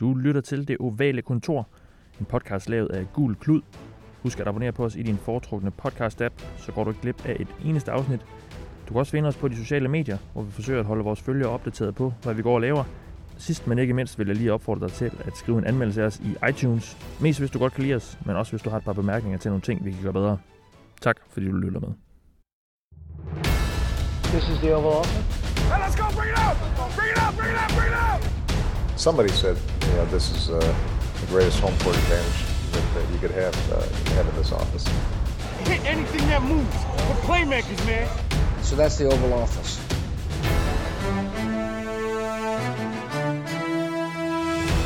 Du lytter til Det Ovale Kontor, en podcast lavet af Gul Klud. Husk at abonnere på os i din foretrukne podcast-app, så går du ikke glip af et eneste afsnit. Du kan også finde os på de sociale medier, hvor vi forsøger at holde vores følgere opdateret på, hvad vi går og laver. Sidst men ikke mindst vil jeg lige opfordre dig til at skrive en anmeldelse af os i iTunes. Mest hvis du godt kan lide os, men også hvis du har et par bemærkninger til nogle ting, vi kan gøre bedre. Tak fordi du lytter med. This is the Oval Office. Hey, let's go! Bring it out! Bring it out! Bring it out! Bring it out! Somebody said, you know, this is uh, the greatest home court advantage that, that you could have, uh, have in this office. Hit anything that moves. We're playmakers, man. So that's the Oval Office.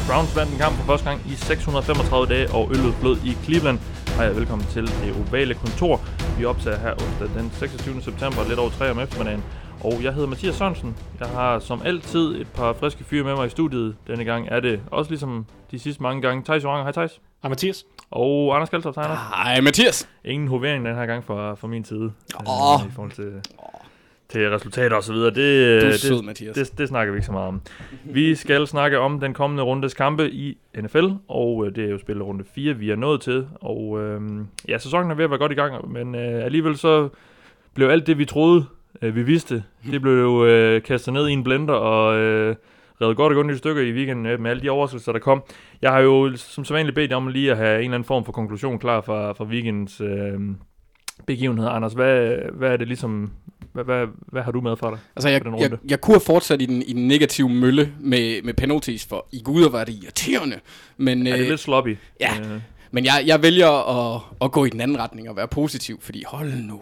Browns vandt en kamp for første gang i 635 dage, og øllet flød i Cleveland. Hej og velkommen til det ovale kontor. Vi optager her onsdag den 26. september, lidt over 3 om eftermiddagen. Og jeg hedder Mathias Sørensen. Jeg har som altid et par friske fyre med mig i studiet. Denne gang er det også ligesom de sidste mange gange. Thijs Joranger, hej Thijs. Hej Mathias. Og Anders Kaltoft, hej Anders. Hej Mathias. Ingen hovering den her gang fra, fra min side. Åh. Øh, I forhold til, til resultater og så videre. Det, Du er det, sød, Mathias. det, det snakker vi ikke så meget om. Vi skal snakke om den kommende rundes kampe i NFL, og øh, det er jo spillet runde 4, vi er nået til. Og øh, ja, sæsonen er ved at være godt i gang, men øh, alligevel så blev alt det, vi troede, øh, vi vidste, det blev jo øh, kastet ned i en blender og øh, revet godt og grundigt i stykker i weekenden øh, med alle de overraskelser, der kom. Jeg har jo som sædvanligt bedt om lige at have en eller anden form for konklusion klar fra, fra weekendens øh, begivenheder. Anders, hvad, hvad er det ligesom, hvad, hvad, hvad har du med for dig? Altså, jeg, jeg, jeg kunne have fortsat i den, i den negative mølle med, med penalties, for i guder var det irriterende. Men, Er det øh, lidt sloppy? ja. Øh, men jeg, jeg vælger at, at gå i den anden retning og være positiv, fordi hold nu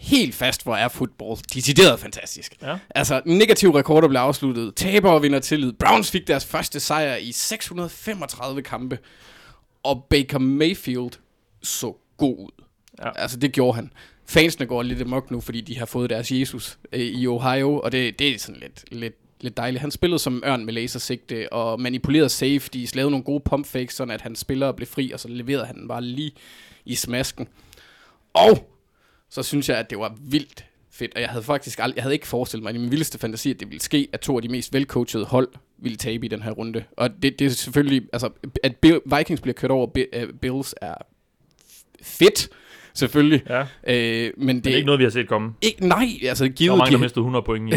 helt fast, hvor er fodbold decideret fantastisk. Ja. Altså, negative rekorder blev afsluttet, tabere vinder tillid, Browns fik deres første sejr i 635 kampe, og Baker Mayfield så god ud. Ja. Altså, det gjorde han. Fansene går lidt amok nu, fordi de har fået deres Jesus øh, i Ohio, og det, det er sådan lidt, lidt, lidt dejligt. Han spillede som ørn med lasersigte, og manipulerede safeties, lavede nogle gode pump fakes, sådan at hans spillere blev fri, og så leverede han den bare lige i smasken. Og så synes jeg, at det var vildt fedt, og jeg havde faktisk ald- jeg havde ikke forestillet mig i min vildeste fantasi, at det ville ske, at to af de mest velcoachede hold ville tabe i den her runde. Og det, det er selvfølgelig, altså, at Bill, Vikings bliver kørt over Bi- øh, Bills er fedt, selvfølgelig. ja. Øh, men det, Det er ikke noget, vi har set komme. ikke, nej, altså Der givet var mange, der de, mistede 100 point i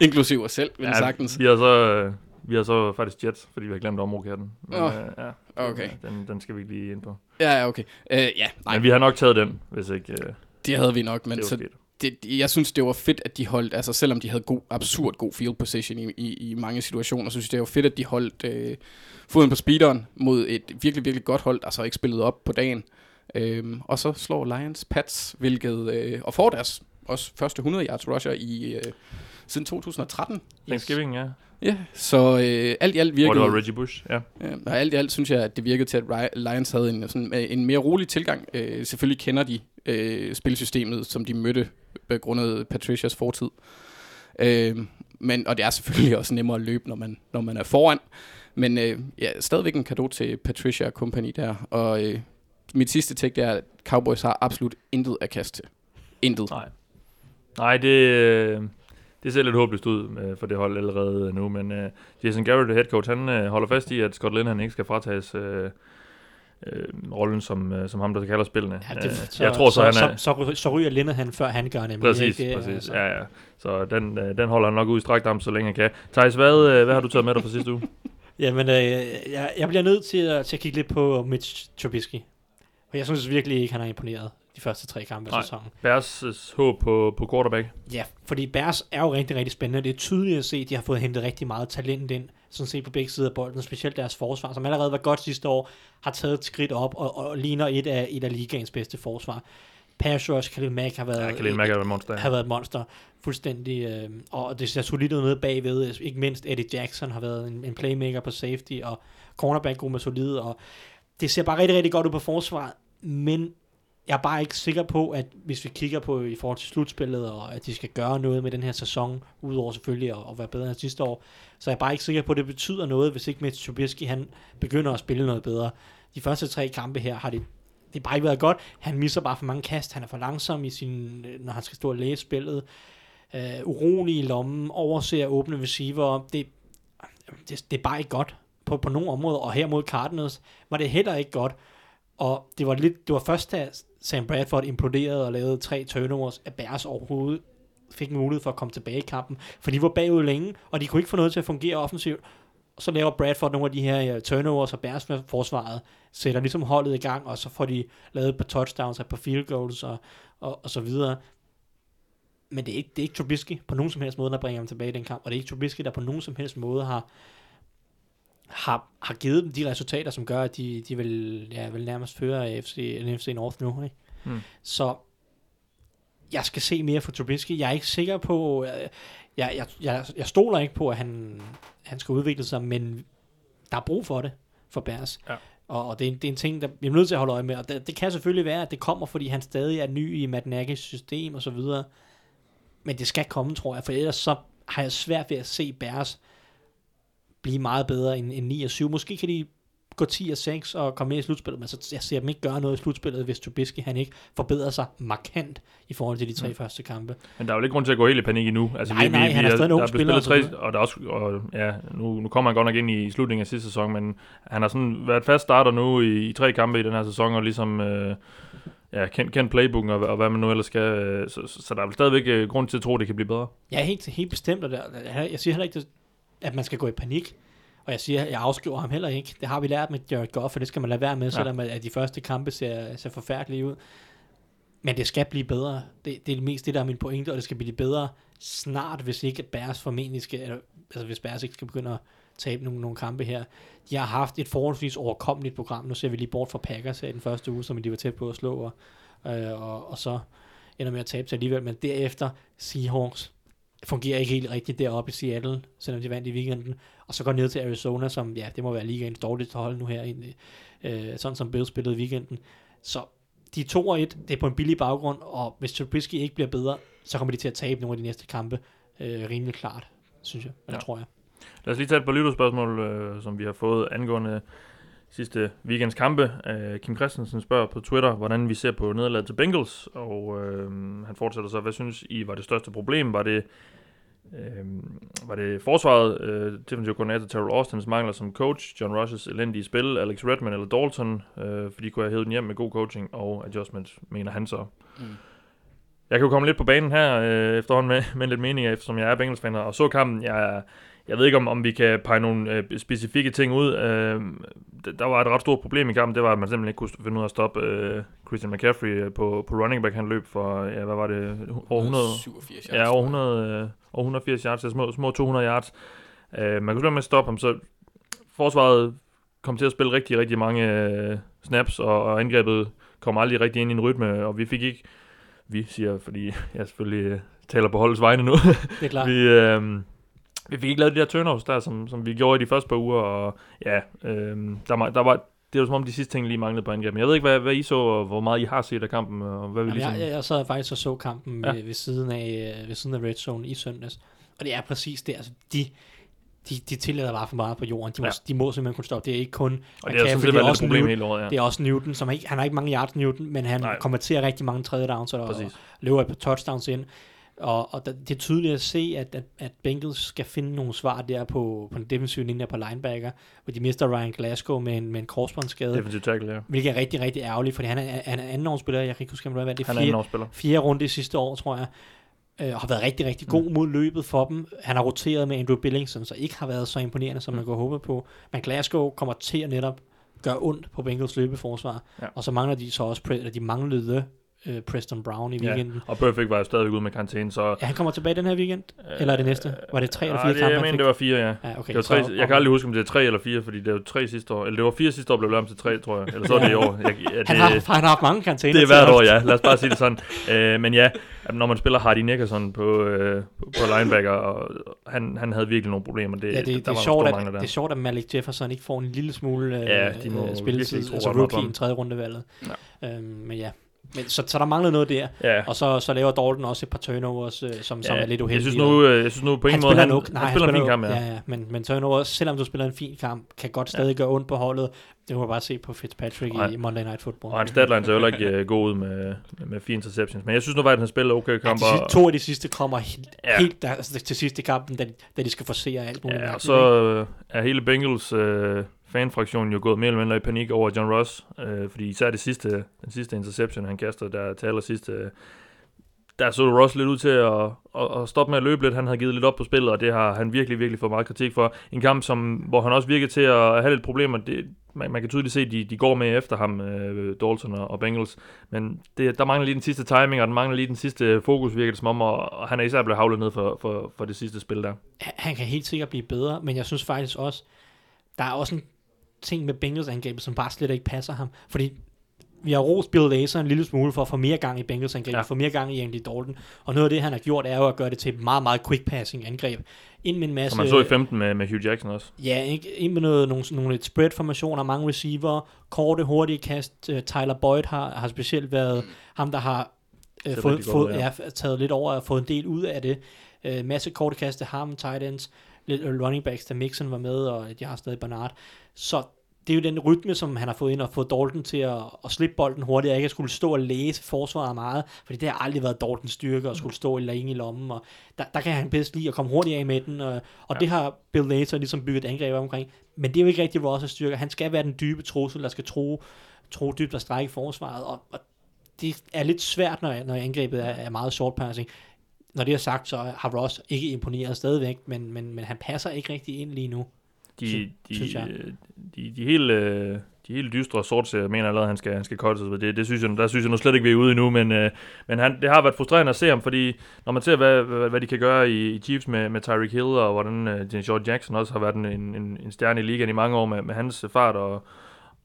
inklusive os selv, vil ja, sagtens. Vi har så, øh, vi har så faktisk Jets, fordi vi har glemt at omrokere den. Men, Åh, øh, ja, okay. Den, den skal vi lige ind på. Ja, ja, okay. Øh, ja, nej, Men vi har nok taget den, hvis ikke øh, det havde vi nok, men det så, det, jeg synes, det var fedt, at de holdt, altså selvom de havde god, absurd god field position i, i, i mange situationer, så synes jeg, det var fedt, at de holdt øh, foden på speederen mod et virkelig, virkelig godt hold, altså ikke spillet op på dagen. Øhm, og så slår Lions Pats, hvilket, øh, og får deres også første 100 yards rusher i, øh, siden 2013. Thanksgiving, ja. Ja, så øh, alt i alt Hvor virkede... det var Reggie Bush, ja. Ja, og alt i alt synes jeg, at det virkede til, at Lions havde en, sådan, øh, en mere rolig tilgang. Øh, selvfølgelig kender de øh, spilsystemet, som de mødte begrundet Patricias fortid. Øh, men, og det er selvfølgelig også nemmere at løbe, når man, når man er foran. Men øh, ja, stadigvæk en gave til Patricia og company der. Og øh, mit sidste det er, at Cowboys har absolut intet at kaste til. Intet. Nej. Nej, det, øh, det ser lidt håbløst ud øh, for det hold allerede nu, men øh, Jason Garrett, head coach, han holder fast i, at Scott han ikke skal fratages øh, øh, rollen som, øh, som ham, der kalder spillene. Ja, det, så, jeg tror så, han så, er... så, så, så ryger Linde han, før han gør nemlig. Præcis, ikke? præcis. Altså, Ja, ja. Så den, øh, den holder han nok ud i strakt arm, så længe han kan. Thijs, hvad, øh, hvad har du taget med dig fra sidste uge? Jamen, øh, jeg, jeg bliver nødt til at, til at kigge lidt på Mitch Trubisky. Og jeg synes virkelig ikke, han har imponeret de første tre kampe af sæsonen. Bears håb på, på quarterback. Ja, fordi Bears er jo rigtig, rigtig spændende. Det er tydeligt at se, at de har fået hentet rigtig meget talent ind, sådan set på begge sider af bolden, specielt deres forsvar, som allerede var godt sidste år, har taget et skridt op og, og ligner et af, et af ligaens bedste forsvar. Pass rush, Khalil Mack har været, Ja, Khalil Mack er et monster. har været et monster, fuldstændig, øh, og det ser solidt ud nede bagved, ikke mindst Eddie Jackson har været en, en playmaker på safety, og cornerback god med solid, og det ser bare rigtig, rigtig godt ud på forsvaret, men jeg er bare ikke sikker på, at hvis vi kigger på i forhold til slutspillet, og at de skal gøre noget med den her sæson, udover selvfølgelig at, at være bedre end sidste år, så er jeg bare ikke sikker på, at det betyder noget, hvis ikke Mitch Trubisky han begynder at spille noget bedre. De første tre kampe her har det, det har bare ikke været godt. Han misser bare for mange kast, han er for langsom i sin, når han skal stå og læse spillet. Øh, urolig i lommen, overser åbne receiver. Det, det, det er bare ikke godt. på, på nogle områder, og her mod Cardinals var det heller ikke godt. Og det var, lidt, det var først, da Sam Bradford imploderede og lavede tre turnovers, at Bears overhovedet fik en mulighed for at komme tilbage i kampen. For de var bagud længe, og de kunne ikke få noget til at fungere offensivt. Og så laver Bradford nogle af de her turnovers, og Bears forsvaret sætter ligesom holdet i gang, og så får de lavet et par touchdowns og et par field goals og, og, og så videre. Men det er, ikke, det er ikke Trubisky på nogen som helst måde, der bringer ham tilbage i den kamp, og det er ikke Trubisky, der på nogen som helst måde har, har, har givet dem de resultater, som gør, at de, de vil, ja, vil nærmest føre AFC, NFC North nu. Ikke? Hmm. Så jeg skal se mere for Trubisky. Jeg er ikke sikker på, øh, jeg, jeg, jeg, jeg stoler ikke på, at han, han skal udvikle sig, men der er brug for det for Bears. Ja. Og, og det, er en, det er en ting, der vi er nødt til at holde øje med. Og det, det kan selvfølgelig være, at det kommer, fordi han stadig er ny i Matt Nagy's system og så videre. Men det skal komme, tror jeg, for ellers så har jeg svært ved at se Bears blive meget bedre end, end 9 og 7. Måske kan de gå 10 og 6 og komme med i slutspillet, men så jeg ser dem ikke gøre noget i slutspillet, hvis Trubisky han ikke forbedrer sig markant i forhold til de tre mm. første kampe. Men der er jo ikke grund til at gå helt i panik endnu. Altså, Nej, nej, han er stadig en ung spiller spillet og så tre, og der er også, og, ja, nu, nu kommer han godt nok ind i slutningen af sidste sæson, men han har sådan været fast starter nu i, i tre kampe i den her sæson, og ligesom øh, ja, kendt, kendt playbooken, og, og hvad man nu ellers skal. Øh, så, så, så der er vel stadigvæk øh, grund til at tro, at det kan blive bedre. Ja, helt, helt bestemt, og der, jeg siger heller ikke, at man skal gå i panik. Og jeg siger, jeg afskriver ham heller ikke. Det har vi lært med Jared Goff, og det skal man lade være med, ja. selvom at de første kampe ser, ser forfærdelige ud. Men det skal blive bedre. Det, det er det mest det, der er min pointe, og det skal blive bedre snart, hvis ikke Bears formentlig skal, eller, altså hvis Bears ikke skal begynde at tabe nogle, nogle kampe her. De har haft et forholdsvis overkommeligt program. Nu ser vi lige bort fra Packers her i den første uge, som de var tæt på at slå, og, øh, og, og så ender med at tabe sig alligevel. Men derefter Seahawks, fungerer ikke helt rigtigt deroppe i Seattle, selvom de vandt i weekenden. Og så går ned til Arizona, som ja, det må være ligaens dårligste hold nu her, egentlig, øh, sådan som Bills spillede i weekenden. Så de 2 og 1, det er på en billig baggrund, og hvis Trubisky ikke bliver bedre, så kommer de til at tabe nogle af de næste kampe øh, rimelig klart, synes jeg, eller ja. tror jeg. Lad os lige tage et par lytterspørgsmål, øh, som vi har fået angående sidste weekends kampe. Uh, Kim Christensen spørger på Twitter, hvordan vi ser på nederlaget til Bengals, og uh, han fortsætter så, hvad synes I var det største problem? Var det, uh, var det forsvaret, uh, defensive koordinator Terrell Austins mangler som coach, John Rushes elendige spil, Alex Redman eller Dalton, uh, fordi kunne have hævet den hjem med god coaching og adjustment, mener han så. Mm. Jeg kan jo komme lidt på banen her uh, efterhånden med, med lidt mening, eftersom jeg er Bengals-fan, og så kampen. Jeg er jeg ved ikke, om, om vi kan pege nogle øh, specifikke ting ud. Øh, der var et ret stort problem i kampen, det var, at man simpelthen ikke kunne finde ud af at stoppe øh, Christian McCaffrey øh, på, på running back. Han løb for, ja, hvad var det? Over 100, 87 yards. Ja, over 100, øh, over 180 yards, altså små, små 200 yards. Øh, man kunne simpelthen stoppe ham, så forsvaret kom til at spille rigtig, rigtig mange øh, snaps, og, og angrebet kom aldrig rigtig ind i en rytme, og vi fik ikke, vi siger, fordi jeg selvfølgelig øh, taler på holdets vegne nu. Det er klart. vi, øh, vi fik ikke lavet de der turnovers der, som, som vi gjorde i de første par uger, og ja, øhm, der, var, der var, det var som om de sidste ting lige manglede på angrebet. Jeg ved ikke, hvad, hvad I så, og hvor meget I har set af kampen, og hvad vi ligesom... jeg, jeg, jeg sad faktisk og så kampen Ja. ved, ved, siden af, øh, ved siden af Red Zone i søndags, og det er præcis det, altså de, de, de tillader bare for meget på jorden. De må, Ja. de må simpelthen kunne stoppe. Det er ikke kun og det har sådan McCaffrey, set været lidt et også problem Newton. hele året, ja. Det er også Newton, som ikke, han har ikke mange yards Newton, men han Nej. Konverterer rigtig mange tredje downs og, og løber et par touchdowns ind. Og, og der, det er tydeligt at se, at, at, at Bengals skal finde nogle svar der på, på den defensive linje på linebacker, hvor de mister Ryan Glasgow med en, med en korsbåndsskade, Defensive tackle, ja. hvilket er rigtig, rigtig ærgerligt, fordi han er, han er anden årsspiller, jeg kan ikke huske, om det var, det er Han er fjerde runde i sidste år, tror jeg, øh, har været rigtig, rigtig god mod løbet for dem. Han har roteret med Andrew Billings, som så ikke har været så imponerende, som man kunne håbe på. Men Glasgow kommer til at netop gøre ondt på Bengals løbeforsvar. Ja. Og så mangler de så også, eller de manglede øh, Preston Brown i Ja, weekenden. og Perfect var jo stadigvæk ude med karantæne, så... Ja, han kommer tilbage den her weekend? Eller er det næste? Var det tre eller fire det, kampe, Jeg mener, det var fire, ja. Ja, okay. Det var tre, så- jeg kan aldrig huske, om det er tre eller fire, fordi det var tre sidste år. Eller det var fire sidste år, blev lavet om til tre, tror jeg. Eller så er det i år. Jeg, ja, det, Han har, han har haft mange karantæner. Det er hvert år, ja. Lad os bare sige det sådan. Øh, men ja, når man spiller Hardy Nickerson på, øh, på linebacker, og han, han havde virkelig nogle problemer. Det, Ja, det, det, der er var sjovt, at, mangler det er sjovt, at Malik Jefferson ikke får en lille smule øh, Ja, de må øh, spilletid, altså rookie i tredje rundevalget. Ja. Øhm, men ja, Men så, så der mangler noget der. Ja. Og så, så laver Dalton også et par turnovers, øh, som, som er lidt uheldige. Jeg synes nu, øh, jeg synes nu på ingen han måde, spiller han, nok. han, Nej, spiller en fin kamp, ja. ja, ja. Men, men turnovers, selvom du spiller en fin kamp, kan godt stadig ja. gøre ondt på holdet. Det må man bare se på Fitzpatrick Og i Monday Night Football. Og hans deadline jo heller ikke uh, god ud med, med, fire interceptions. Men jeg synes nu faktisk, at han spiller okay Ja, kamp. sidste, to af de sidste kommer helt, Ja. ja. helt der, altså, til sidst i kampen, da, de- da de skal forsere alt muligt. Ja, og så øh, er hele Bengals øh, fanfraktionen jo gået mere eller mindre i panik over John Ross, øh, fordi især det sidste, den sidste interception, han kaster der til sidste, øh, der så Ross lidt ud til at, at, at stoppe med at løbe lidt. Han havde givet lidt op på spillet, og det har han virkelig, virkelig fået meget kritik for. En kamp, som, hvor han også virkede til at have lidt problemer. Det, man, man kan tydeligt se, at de, de går med efter ham, øh, Dalton og, og Bengals. Men det, der mangler lige den sidste timing, og der mangler lige den sidste fokus, virker det som om, og, og han er især blevet havlet ned for, for, for det sidste spil der. Han- Han kan helt sikkert blive bedre, men jeg synes faktisk også, der er også en ting med Bengals angrebet, som bare slet ikke passer ham. Fordi vi har rost Bill Lazor en lille smule for at få mere gang i Bengals angrebet, Ja. få mere gang i Andy Dalton. Og noget af det, han har gjort, er jo at gøre det til et meget, meget quick passing angreb. Ind med en masse... Som man så i 15 med, med Hugh Jackson også. Ja, ikke? ind med noget, nogle, nogle lidt spread-formationer, mange receiver, korte, hurtige kast. Uh, Tyler Boyd har, har specielt været ham, der har Ser fået, godt fået, ja. ja. taget lidt over og fået en del ud af det. Uh, masse korte kast til ham, tight ends, lidt øh, running backs, da Mixon var med, og de har stadig Bernard. Så det er jo den rytme, som han har fået ind og fået Dalton til at, at slippe bolden hurtigt, og ikke at skulle stå og læse forsvaret meget, fordi det har aldrig været Daltons styrke at skulle stå længe i lommen, og der, der kan han bedst lide at komme hurtigt af med den, og, og ja. det har Bill Lazor ligesom bygget et angreb omkring, men det er jo ikke rigtig Ross' styrke. Han skal være den dybe trussel, der skal tro, tro dybt og strække forsvaret, og, og det er lidt svært, når, når angrebet er, er meget short passing. Når det er sagt, så har Ross ikke imponeret stadigvæk, men, men, men han passer ikke rigtig ind lige nu. De, de, synes jeg. øh, de, de, helt, øh, de helt dystre sortserier mener allerede, at han skal, han skal cuttes. Det, det synes jeg, der synes jeg nu slet ikke, vi er ude endnu, men, øh, men han, det har været frustrerende at se ham, fordi når man ser, hvad, hvad, hvad de kan gøre i, i Chiefs med, med Tyreek Hill, og hvordan øh, George Jackson også har været en, en, en stjerne i ligaen i mange år med, med hans fart, og,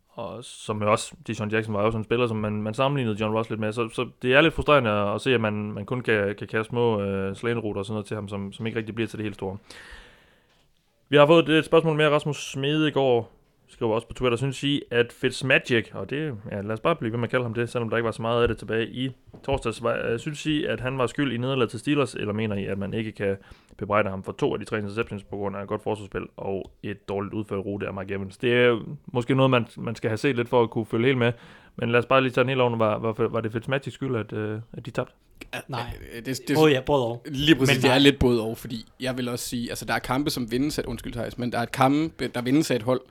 og som jo også, Deshaun Jackson var jo sådan en spiller, som man, man sammenlignede John Ross lidt med, så, så det er lidt frustrerende at, at se, at man, man kun kan, kan kaste små øh, slæneruter og sådan noget til ham, som, som ikke rigtig bliver til det helt store. Vi har fået et spørgsmål med Rasmus Smede i går skriver også på Twitter, synes I, at Fitzmagic, og det, ja, lad os bare blive ved med at kalde ham det, selvom der ikke var så meget af det tilbage i torsdags, var, synes I, at han var skyld i nederlaget til Steelers, eller mener I, at man ikke kan bebrejde ham for to af de tre interceptions på grund af et godt forsvarsspil og et dårligt udført rute af Mark Evans? Det er måske noget, man, man skal have set lidt for at kunne følge helt med, men lad os bare lige tage den helt over. Var, var, var det Fitzmagic skyld, at, øh, at de tabte? Nej. Øh, Det, det, Både ja, både og. Lige præcis, Men det er lidt både og, fordi jeg vil også sige, altså der er kampe, som vindes af, undskyld Thijs, men der er et kampe, der vindes af et hold,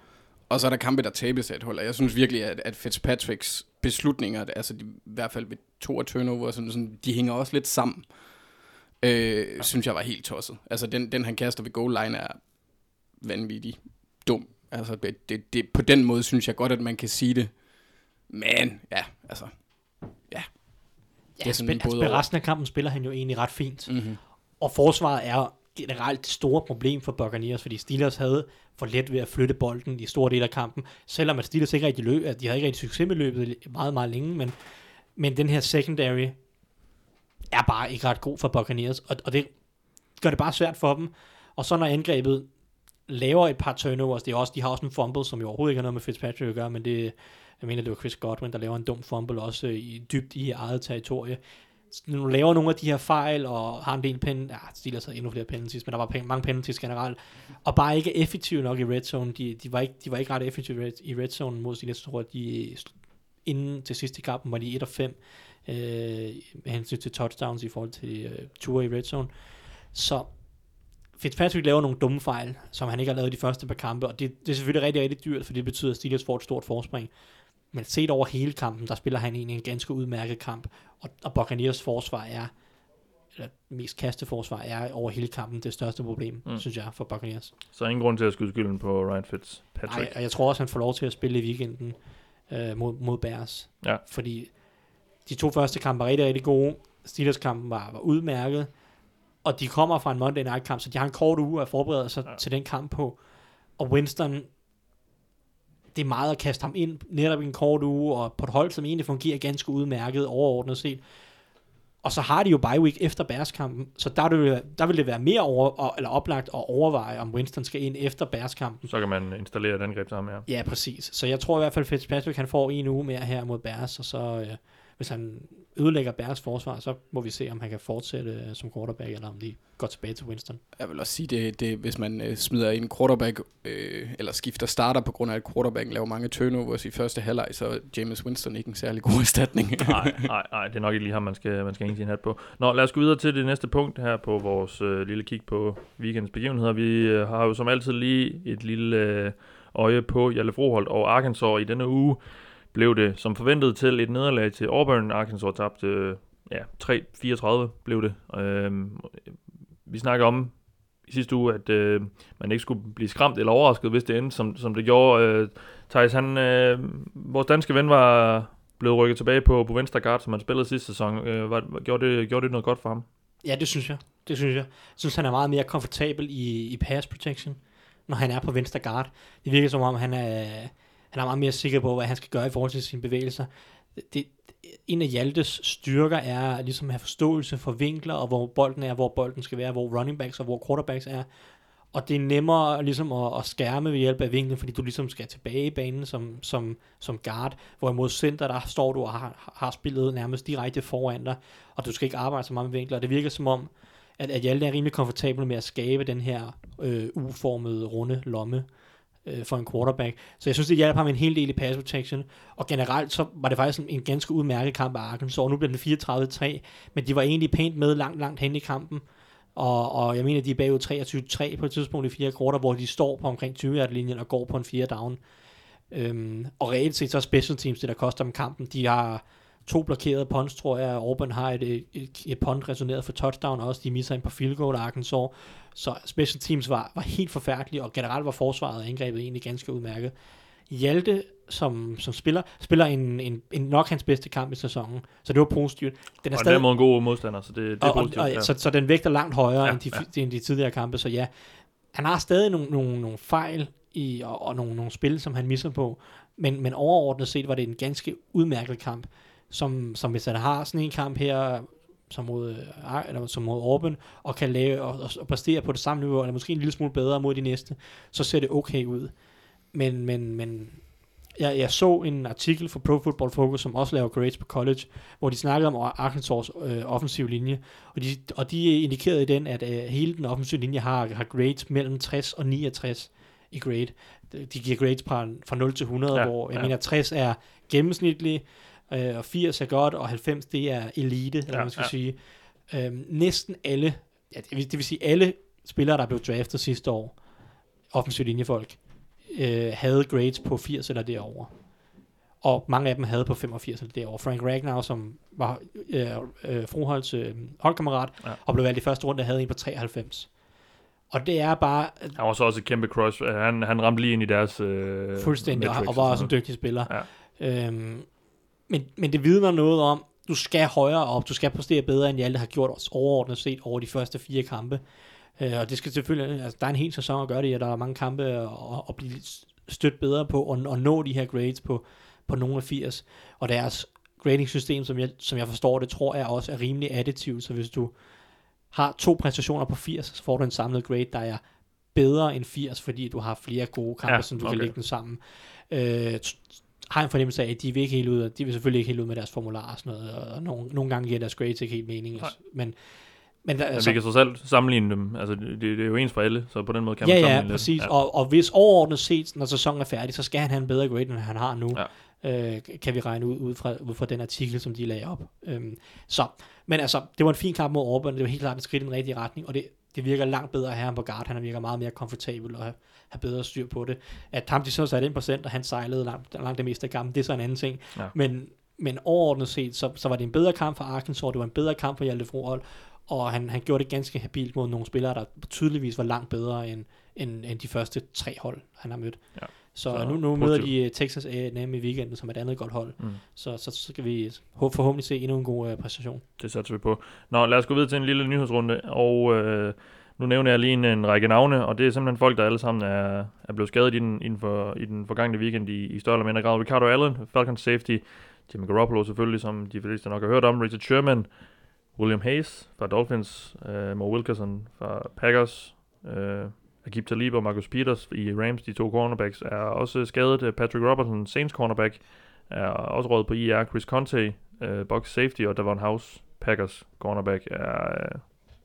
og så er der kampe, der tabes af et hold, og jeg synes virkelig, at, at Fitzpatricks beslutninger, altså de, i hvert fald ved to af turnover, sådan, sådan, de hænger også lidt sammen, øh, synes jeg var helt tosset. Altså den, den han kaster ved goal line er vanvittig dum. Altså det, det, det, på den måde synes jeg godt, at man kan sige det, men ja, altså, ja. Ja, sådan spil, både altså, og. resten af kampen spiller han jo egentlig ret fint. Mm-hmm. Og forsvaret er generelt et stort problem for Buccaneers, fordi Steelers havde for let ved at flytte bolden i store dele af kampen, selvom at Steelers ikke rigtig løb, at de havde ikke rigtig succes med løbet meget, meget længe, men, men den her secondary er bare ikke ret god for Buccaneers, og, og det gør det bare svært for dem. Og så når angrebet laver et par turnovers, det er også, de har også en fumble, som jo overhovedet ikke har noget med Fitzpatrick at gøre, men det, jeg mener, det var Chris Godwin, der laver en dum fumble også øh, i, dybt i eget territorie. Så laver nogle af de her fejl, og har en del pen, ja, Steelers havde endnu flere penalties, men der var pen, mange penalties generelt, og bare ikke effektive nok i red zone. De, de, var, ikke, de var ikke ret effektive i red, i red zone mod Steelers, tror jeg, de inden til sidste kampen var de 1 og 5 øh, med hensyn til touchdowns i forhold til øh, ture i red zone. Så Fitzpatrick laver nogle dumme fejl, som han ikke har lavet de første par kampe, og det, det er selvfølgelig rigtig, rigtig dyrt, for det betyder, at Steelers får et stort forspring. Men set over hele kampen, der spiller han egentlig en ganske udmærket kamp, og, og Buccaneers forsvar er, eller mest kasteforsvar er over hele kampen det største problem, mm. synes jeg, for Buccaneers. Så ingen grund til at skyde skylden på Ryan Fitzpatrick. Nej, og jeg tror også, han får lov til at spille i weekenden øh, mod, mod Bears. Ja. Fordi de to første kampe var rigtig, rigtig gode. Steelers kampen var, var udmærket. Og de kommer fra en Monday Night kamp, så de har en kort uge at forberede sig Ja. til den kamp på. Og Winston, det er meget at kaste ham ind netop i en kort uge, og på et hold, som egentlig fungerer ganske udmærket overordnet set. Og så har de jo bye week efter Bears-kampen, så der, vil det, der vil det være mere over, eller oplagt at overveje, om Winston skal ind efter Bears-kampen. Så kan man installere angreb til ham, ja. Ja, præcis. Så jeg tror i hvert fald, Fitzpatrick han får en uge mere her mod Bears, og så, øh, hvis han ødelægger Bears forsvar, så må vi se, om han kan fortsætte øh, som quarterback, eller om de går tilbage til Winston. Jeg vil også sige, det, det hvis man øh, smider en quarterback, øh, eller skifter starter på grund af, at quarterbacken laver mange turnovers i første halvleg, så er James Winston ikke en særlig god erstatning. nej, nej, nej, det er nok ikke lige ham, man skal, man skal hænge sin hat på. Nå, lad os gå videre til det næste punkt her på vores øh, lille kig på weekendens begivenheder. Vi øh, har jo som altid lige et lille øh, øje på Jalle Froholt og Arkansas i denne uge blev det som forventet til et nederlag til Auburn. Arkansas tabte ja, 3-34 blev det. Øh, vi snakker om i sidste uge, at øh, man ikke skulle blive skræmt eller overrasket, hvis det endte, som, som det gjorde. Øh, Thijs, han, øh, vores danske ven var blevet rykket tilbage på, på venstre guard, som han spillede sidste sæson. Øh, var, gjorde, det, gjorde det noget godt for ham? Ja, det synes jeg. Det synes jeg. Jeg synes, han er meget mere komfortabel i, i pass protection, når han er på venstre guard. Det virker som om, han er, han er meget mere sikker på, hvad han skal gøre i forhold til sine bevægelser. Det, en af Hjaltes styrker er ligesom at have forståelse for vinkler, og hvor bolden er, hvor bolden skal være, hvor running backs og hvor quarterbacks er. Og det er nemmere ligesom at, at skærme ved hjælp af vinklen, fordi du ligesom skal tilbage i banen som, som, som guard, hvorimod center, der står du og har, har spillet nærmest direkte foran dig, og du skal ikke arbejde så meget med vinkler. Det virker som om, at, at Hjalte er rimelig komfortabel med at skabe den her øh, uformede, runde lomme øh, for en quarterback. Så jeg synes, det hjalp ham en hel del i pass protection. Og generelt så var det faktisk en, en ganske udmærket kamp af Arkansas. Og nu bliver den 34-3, men de var egentlig pænt med langt, langt hen i kampen. Og, og jeg mener, de er bagud 23-3 på et tidspunkt i fire kvarter, hvor de står på omkring 20 linjen og går på en fire down. Øhm, og reelt set så er special teams det, der koster dem kampen. De har to blokerede punts, tror jeg. Auburn har et, et, et, et punt resoneret for touchdown også. De misser ind på field goal, Arkansas. Så special teams var, var helt forfærdelige, og generelt var forsvaret og angrebet egentlig ganske udmærket. Hjalte, som, som spiller, spiller en, en, en nok hans bedste kamp i sæsonen, så det var positivt. Den er og stadig, den en god modstander, så det, det er og, positivt. Og, og, ja. så, så den vægter langt højere ja, end, de, ja. end de tidligere kampe, så ja, han har stadig nogle, nogle, nogle fejl i, og, og nogle, nogle spil, som han misser på, men, men overordnet set var det en ganske udmærket kamp som, som hvis han har sådan en kamp her, som mod, øh, eller som mod Orben, og kan lave og, og præstere på det samme niveau, eller måske en lille smule bedre mod de næste, så ser det okay ud. Men, men, men jeg, jeg så en artikel fra Pro Football Focus, som også laver grades på college, hvor de snakkede om Arkansas øh, offensiv linje, og de, og de indikerede i den, at øh, hele den offensive linje har, har grades mellem 60 og 69 i grade. De giver grades fra, fra 0 til 100, ja, hvor jeg ja. mener 60 er gennemsnitlig, øh, og 80 er godt, og 90 det er elite, eller ja, man skal ja. sige. Øhm, næsten alle, ja, det, vil, det vil sige alle spillere, der blev draftet sidste år, offensiv linjefolk, øh, havde grades på 80 eller derover. Og mange af dem havde på 85 eller derover. Frank Ragnar, som var øh, øh, Froholds øh, holdkammerat, ja. og blev valgt i første runde, havde en på 93. Og det er bare... Han var så også et kæmpe crush. Han, han ramte lige ind i deres... Øh, fuldstændig, og, og var også en dygtig spiller. Ja. Øhm, men, men det vidner noget om, du skal højere op, du skal præstere bedre, end Hjalte har gjort os overordnet set over de første fire kampe. Øh, og det skal selvfølgelig, altså, der er en hel sæson at gøre det, og der er mange kampe at, at blive stødt bedre på, og, og nå de her grades på, på nogle af 80. Og deres grading-system, som jeg, som jeg forstår det, tror jeg også er rimelig additivt, så hvis du har to præstationer på 80, så får du en samlet grade, der er bedre end 80, fordi du har flere gode kampe, ja, som du okay. kan lægge dem sammen. Øh, har en fornemmelse af, at de vil ikke helt ud, de vil selvfølgelig ikke helt ud med deres formular og sådan noget, og nogle, nogle gange giver deres grades ikke helt mening, Nej. men men, der, altså, vi kan så selv sammenligne dem. Altså, det, det er jo ens for alle, så på den måde kan ja, man sammenligne Ja, præcis. Ja. Og, og hvis overordnet set, når sæsonen er færdig, så skal han have en bedre grade, end han har nu. Ja. Øh, kan vi regne ud, ud, fra, ud fra den artikel, som de lagde op. Øhm, så, men altså, det var en fin kamp mod Auburn. Det var helt klart et skridt i den rigtige retning, og det, det virker langt bedre at have ham på guard. Han virker meget mere komfortabel og have, bedre styr på det. At ham de så satte ind på center, han sejlede langt, langt det meste af kampen, det er så en anden ting. Ja. Men, men overordnet set, så, så var det en bedre kamp for Arkansas, det var en bedre kamp for Hjalte Froholt, og han, han gjorde det ganske habilt mod nogle spillere, der tydeligvis var langt bedre end, end, end de første tre hold, han har mødt. Ja. Så, så nu, nu møder de Texas A&M i weekenden som et andet godt hold. Mm. Så, så, så skal vi forhåbentlig se endnu en god uh, præstation. Det satser vi på. Nå, lad os gå videre til en lille nyhedsrunde. Og uh, nu nævner jeg lige en, en række navne, og det er simpelthen folk, der alle sammen er, er blevet skadet i den, inden for, i den forgangne weekend i, i større eller mindre grad. Ricardo Allen, Falcons safety, Jimmy Garoppolo selvfølgelig, som de fleste nok har hørt om, Richard Sherman, William Hayes fra Dolphins, uh, Mo Wilkerson fra Packers, øh, uh, Akib Talib og Marcus Peters i Rams, de to cornerbacks, er også skadet. Øh, Patrick Robertson, Saints cornerback, er også råd på IR. Chris Conte, øh, box safety, og Davon House, Packers cornerback, er,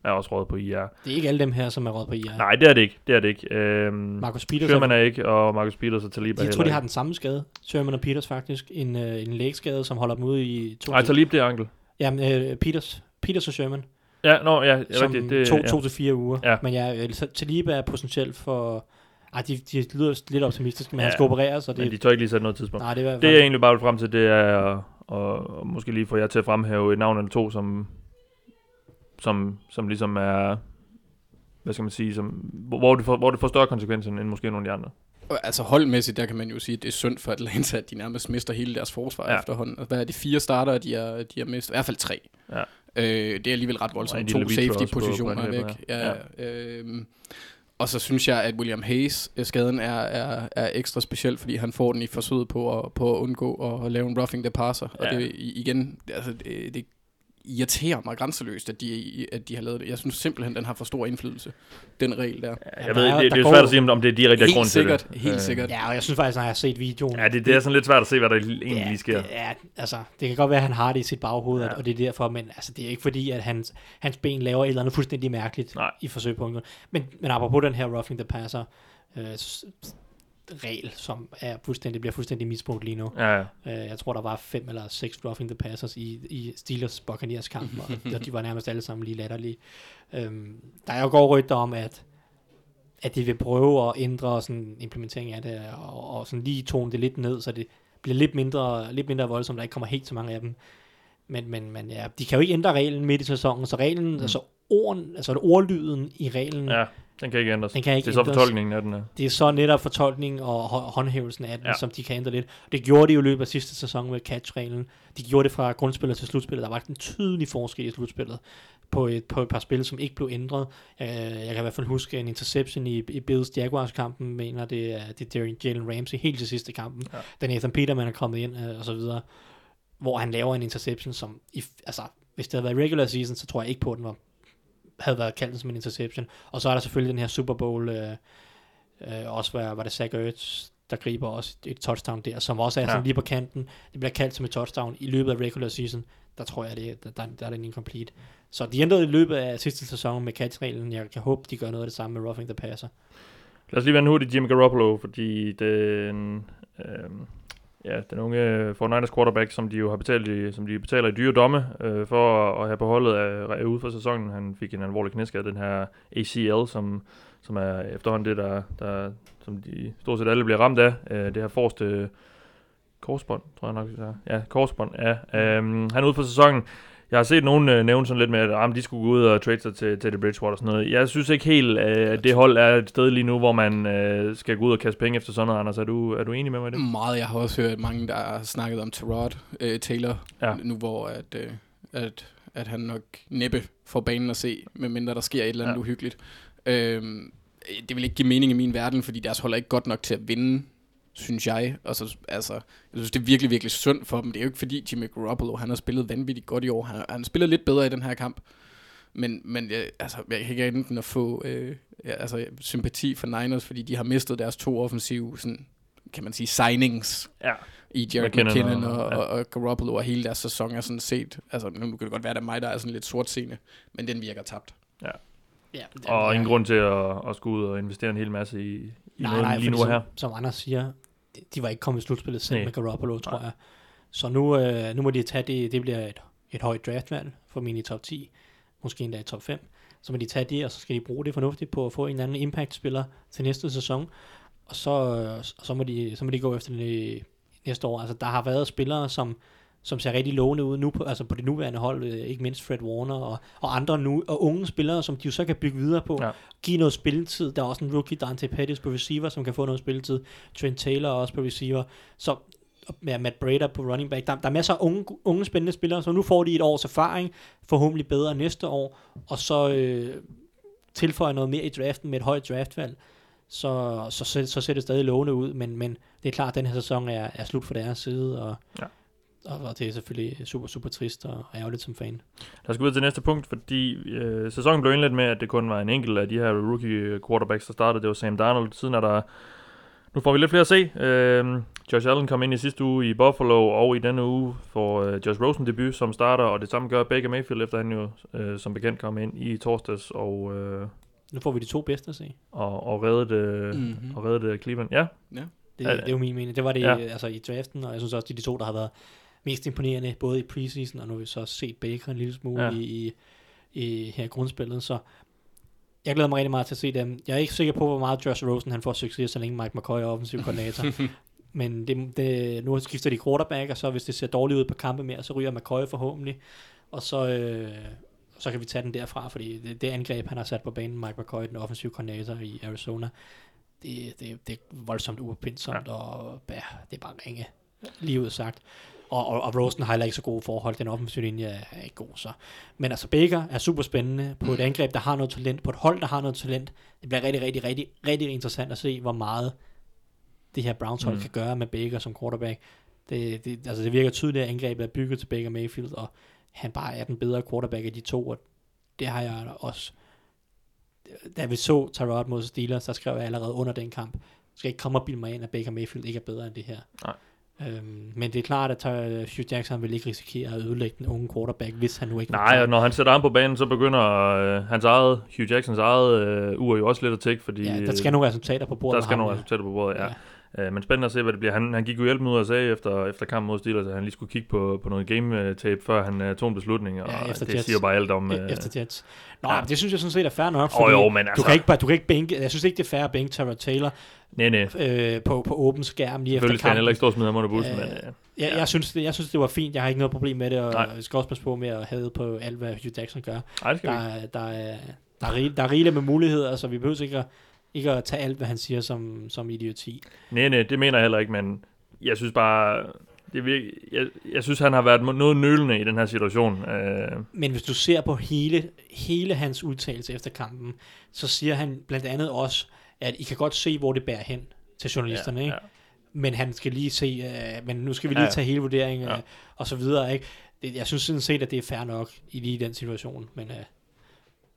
er også råd på IR. Det er ikke alle dem her, som er råd på IR. Nej, det er det ikke. Det er det ikke. Øhm, Marcus Peters Sherman er ikke, og Marcus Peters og Talib er jeg tror, de ikke. har den samme skade. Sherman og Peters faktisk. En, øh, en lægskade, som holder dem ude i to Nej, Talib, det er ankel. Jamen, øh, Peters. Peters og Sherman. Ja, nå, ja, som rigtigt. Det, to, ja. to til fire uger. Ja. Men ja, øh, så Taliba er potentielt for... Ej, de, de lyder lidt optimistiske, men Ja. han skal opereres, og det... Men de tør ikke lige sætte noget tidspunkt. nej, det er Det jeg egentlig bare vil frem til, det er og, og måske lige få jer til at fremhæve et navn eller to, som, som, som ligesom er, hvad skal man sige, som, hvor, det får, hvor det får større konsekvenser end måske nogle af de andre. Og Altså holdmæssigt, der kan man jo sige, at det er synd for Atlanta, at de nærmest mister hele deres forsvar Ja. efterhånden. Altså, Hvad er det? Fire starter, de har, de har mistet? I hvert fald tre. Ja. Øh, det er alligevel ret Og voldsomt. To safety-positioner er væk. ja. Ja, øhm, og så synes jeg, at William Hayes, øh, skaden er, er, er ekstra speciel, fordi han får den i forsøget på at, på at undgå at lave en roughing the passer. Og Ja. det i- igen, altså, det, det irriterer mig grænseløst, at de, at de har lavet det. Jeg synes simpelthen, den har for stor indflydelse, den regel der. Ja, jeg der ved, er- det, det der er svært at sige, om- om det er direkte Helt grund til sikkert, det. helt Øh, sikkert. Ja, og jeg synes faktisk, når jeg har set videoen... Ja, det, det er sådan lidt svært at se, hvad der egentlig ja, lige sker. Det, ja, altså, det kan godt være, at han har det i sit baghoved, Ja. og det er derfor, men altså, det er ikke fordi, at hans, hans ben laver et eller andet fuldstændig mærkeligt Nej. i forsøg på en Men, men apropos den her roughing the passer øh, regel, som er fuldstændig, bliver fuldstændig misbrugt lige nu. Ja, ja. Øh, jeg tror, der var fem eller seks roughing the passers i, i Steelers Buccaneers kamp, og, de var nærmest alle sammen lige latterlige. Øhm, der er jo går rygter om, at at de vil prøve at ændre sådan implementering af det, og, og sådan lige tone det lidt ned, så det bliver lidt mindre, lidt mindre voldsomt, der ikke kommer helt så mange af dem. Men, men, men ja, de kan jo ikke ændre reglen midt i sæsonen, så reglen, mm. altså, orden, altså ordlyden i reglen, ja, den kan ikke ændres. Den kan ikke det er så ændres. fortolkningen af den her. det er så netop fortolkningen og hå- håndhævelsen af den, Ja. som de kan ændre lidt. Det gjorde de jo i løbet af sidste sæson med catch-reglen. De gjorde det fra grundspillet til slutspillet. Der var en tydelig forskel i slutspillet på et, på et par spil, som ikke blev ændret. Jeg, jeg kan i hvert fald huske en interception i, i Bills Jaguars-kampen, mener det er, det er Jalen Ramsey helt til sidste kampen, Ja. ja. da Nathan Peterman er kommet ind øh, og så videre, hvor han laver en interception, som, i, altså, hvis det havde været regular season, så tror jeg ikke på, at den var, havde været kaldt som en interception. Og så er der selvfølgelig den her Super Bowl, øh, øh, også var, var det Zach Ertz, der griber også et touchdown der, som også er Ja. sådan lige på kanten. Det bliver kaldt som et touchdown i løbet af regular season. Der tror jeg, det, der, der, der er den incomplete. Så de ændrede i løbet af sidste sæson med catch-reglen. Jeg kan håbe, de gør noget af det samme med roughing the passer. Lad os lige vende hurtigt Jimmy Garoppolo, fordi den, øh, ja, den unge øh, 49ers quarterback, som de jo har betalt i, som de betaler i dyre domme øh, for at have på holdet af, øh, er ude for sæsonen. Han fik en alvorlig knæskade, den her ACL, som, som er efterhånden det, der, der, som de stort set alle bliver ramt af. Øh, det her forreste øh, korsbånd, tror jeg nok, det er. Ja, korsbånd, ja. Øh, han er ude for sæsonen. Jeg har set nogen øh, nævne sådan lidt med, at ah, de skulle gå ud og trade sig til Teddy Bridgewater og sådan noget. Jeg synes ikke helt, øh, at det hold er et sted lige nu, hvor man øh, skal gå ud og kaste penge efter sådan noget, Anders. Er du, er du enig med mig i det? Meget. Jeg har også hørt mange, der har snakket om Terod øh, Taylor, Ja. nu hvor at, øh, at, at han nok næppe får banen at se, medmindre der sker et eller andet Ja. uhyggeligt. Øhm, det vil ikke give mening i min verden, fordi deres hold er ikke godt nok til at vinde, synes jeg. Og så, altså, jeg synes, det er virkelig, virkelig synd for dem. Det er jo ikke fordi Jimmy Garoppolo, han har spillet vanvittigt godt i år. Han, han spillet lidt bedre i den her kamp. Men, men jeg, altså, jeg kan ikke enten at få øh, ja, altså, sympati for Niners, fordi de har mistet deres to offensive, sådan, kan man sige, signings Ja. i Jared McKinnon McKinnon, og- og, ja. og, Garoppolo og hele deres sæson er sådan set, altså nu kan det godt være, at det er mig, der er sådan lidt sortseende, men den virker tabt. Ja, Og ingen grund til at, at skulle ud og investere en hel masse i, i nej, noget nej, lige nu og her. som, som Anders siger, de, var ikke kommet i slutspillet selv Nej. med Garoppolo, tror Nej. jeg. Så nu, øh, nu må de tage det, det bliver et, et højt draftvalg, formentlig i top 10, måske endda i top 5. Så må de tage det, og så skal de bruge det fornuftigt på at få en eller anden impact-spiller til næste sæson. Og så, øh, og så, må, de, så må de gå efter det næste år. Altså, der har været spillere, som, som ser rigtig lovende ud nu, på, altså på det nuværende hold, øh, ikke mindst Fred Warner og, og andre nu, og unge spillere, som de jo så kan bygge videre på. Ja. Give noget spilletid. Der er også en rookie, Dante Pettis på receiver, som kan få noget spilletid. Trent Taylor også på receiver. Så med Matt Brader på running back. Der, der er masser af unge, unge spændende spillere, så nu får de et års erfaring, forhåbentlig bedre næste år, og så øh, tilføjer noget mere i draften med et højt draftvalg, så, så, så, så ser det stadig lovende ud, men, men det er klart, at den her sæson er, er slut for deres side, og, Ja. Og, og det er selvfølgelig super, super trist og ærgerligt som fan. Lad os gå videre til næste punkt, fordi øh, sæsonen blev indledt med, at det kun var en enkelt af de her rookie quarterbacks, der startede. Det var Sam Darnold. Siden er der... Nu får vi lidt flere at se. Øh, Josh Allen kom ind i sidste uge i Buffalo, og i denne uge får øh, Josh Rosen debut som starter, og det samme gør Baker Mayfield, efter han jo øh, som bekendt kom ind i torsdags og, øh, Nu får vi de to bedste at se. og, og reddede, øh, Mhm. mm-hmm. og reddede Cleveland. Ja, Det, Ja, det er jo min mening. Det var det ja. altså, i draften, og jeg synes også, de er de to, der har været mest imponerende, både i preseason, og nu har vi så set Baker en lille smule Ja. i, i, her i grundspillet, så jeg glæder mig rigtig meget til at se dem. Jeg er ikke sikker på, hvor meget Josh Rosen han får succes, så længe Mike McCoy er offensiv koordinator. Men det, det, nu skifter de quarterback, og så hvis det ser dårligt ud på kampe mere, så ryger McCoy forhåbentlig. Og så, øh, så kan vi tage den derfra, fordi det, det angreb, han har sat på banen, Mike McCoy, den offensive koordinator i Arizona, det, det, det er voldsomt uopindsomt, ja. og ja, det er bare ringe, lige ud sagt. Og, og, og Rosen har heller ikke så gode forhold. Den offensive linje er, ikke god. Så. Men altså Baker er super spændende på et angreb, der har noget talent, på et hold, der har noget talent. Det bliver rigtig, rigtig, rigtig, rigtig interessant at se, hvor meget det her Browns hold Mm. kan gøre med Baker som quarterback. Det, det, altså det virker tydeligt, at angrebet er bygget til Baker Mayfield, og han bare er den bedre quarterback af de to, og det har jeg også da vi så Tyrod mod Steelers, så skrev jeg allerede under den kamp, jeg skal ikke komme og bilde mig ind, at Baker Mayfield ikke er bedre end det her. Nej. Øhm, men det er klart, at Hugh Jackson vil ikke risikere at ødelægge den unge quarterback, hvis han nu ikke nej, og når han sætter ham på banen, så begynder øh, hans eget, Hugh Jacksons eget øh, ur jo også lidt at tække, fordi ja, der skal nogle resultater på bordet. der skal ham, nogle ja. resultater på bordet, ja. ja. Øh, men spændende at se, hvad det bliver. Han, han gik jo hjælpen ud og sagde efter, efter kampen mod Steelers, at han lige skulle kigge på, på noget game-tape, før han uh, tog en beslutning, og Ja, efter det Jets. siger bare alt om... Øh, efter Jets. Nå, ja. det synes jeg sådan set er fair nok, fordi jo, men du altså- kan ikke bare, du kan ikke bænke, jeg synes ikke, det er fair at bænke Tyrod Taylor nej, nej. øh, på, på åben skærm lige efter Selvfølgelig kampen. heller ikke stå og smide ham under bussen, Øh, men... Øh, Jeg, jeg, synes, det, jeg synes, det var fint. Jeg har ikke noget problem med det, og Nej. jeg skal også passe på med at have på alt, hvad Hugh Jackson gør. nej, det skal Der, vi er- der, er, der, er rigeligt, der er rigeligt med muligheder, så vi behøver ikke at, ikke at tage alt, hvad han siger som, som idioti. Nej, nej, det mener jeg heller ikke, men jeg synes bare... Det virker, jeg, jeg synes, han har været noget nølende i den her situation. Øh, Men hvis du ser på hele, hele hans udtalelse efter kampen, så siger han blandt andet også, at I kan godt se, hvor det bærer hen til journalisterne, ja, ikke? ja. men han skal lige se, øh, men nu skal vi Ja, lige ja. tage hele vurderingen øh, Ja. og så videre, ikke? Det, jeg synes sådan set, at det er fair nok i lige den situation, men, øh,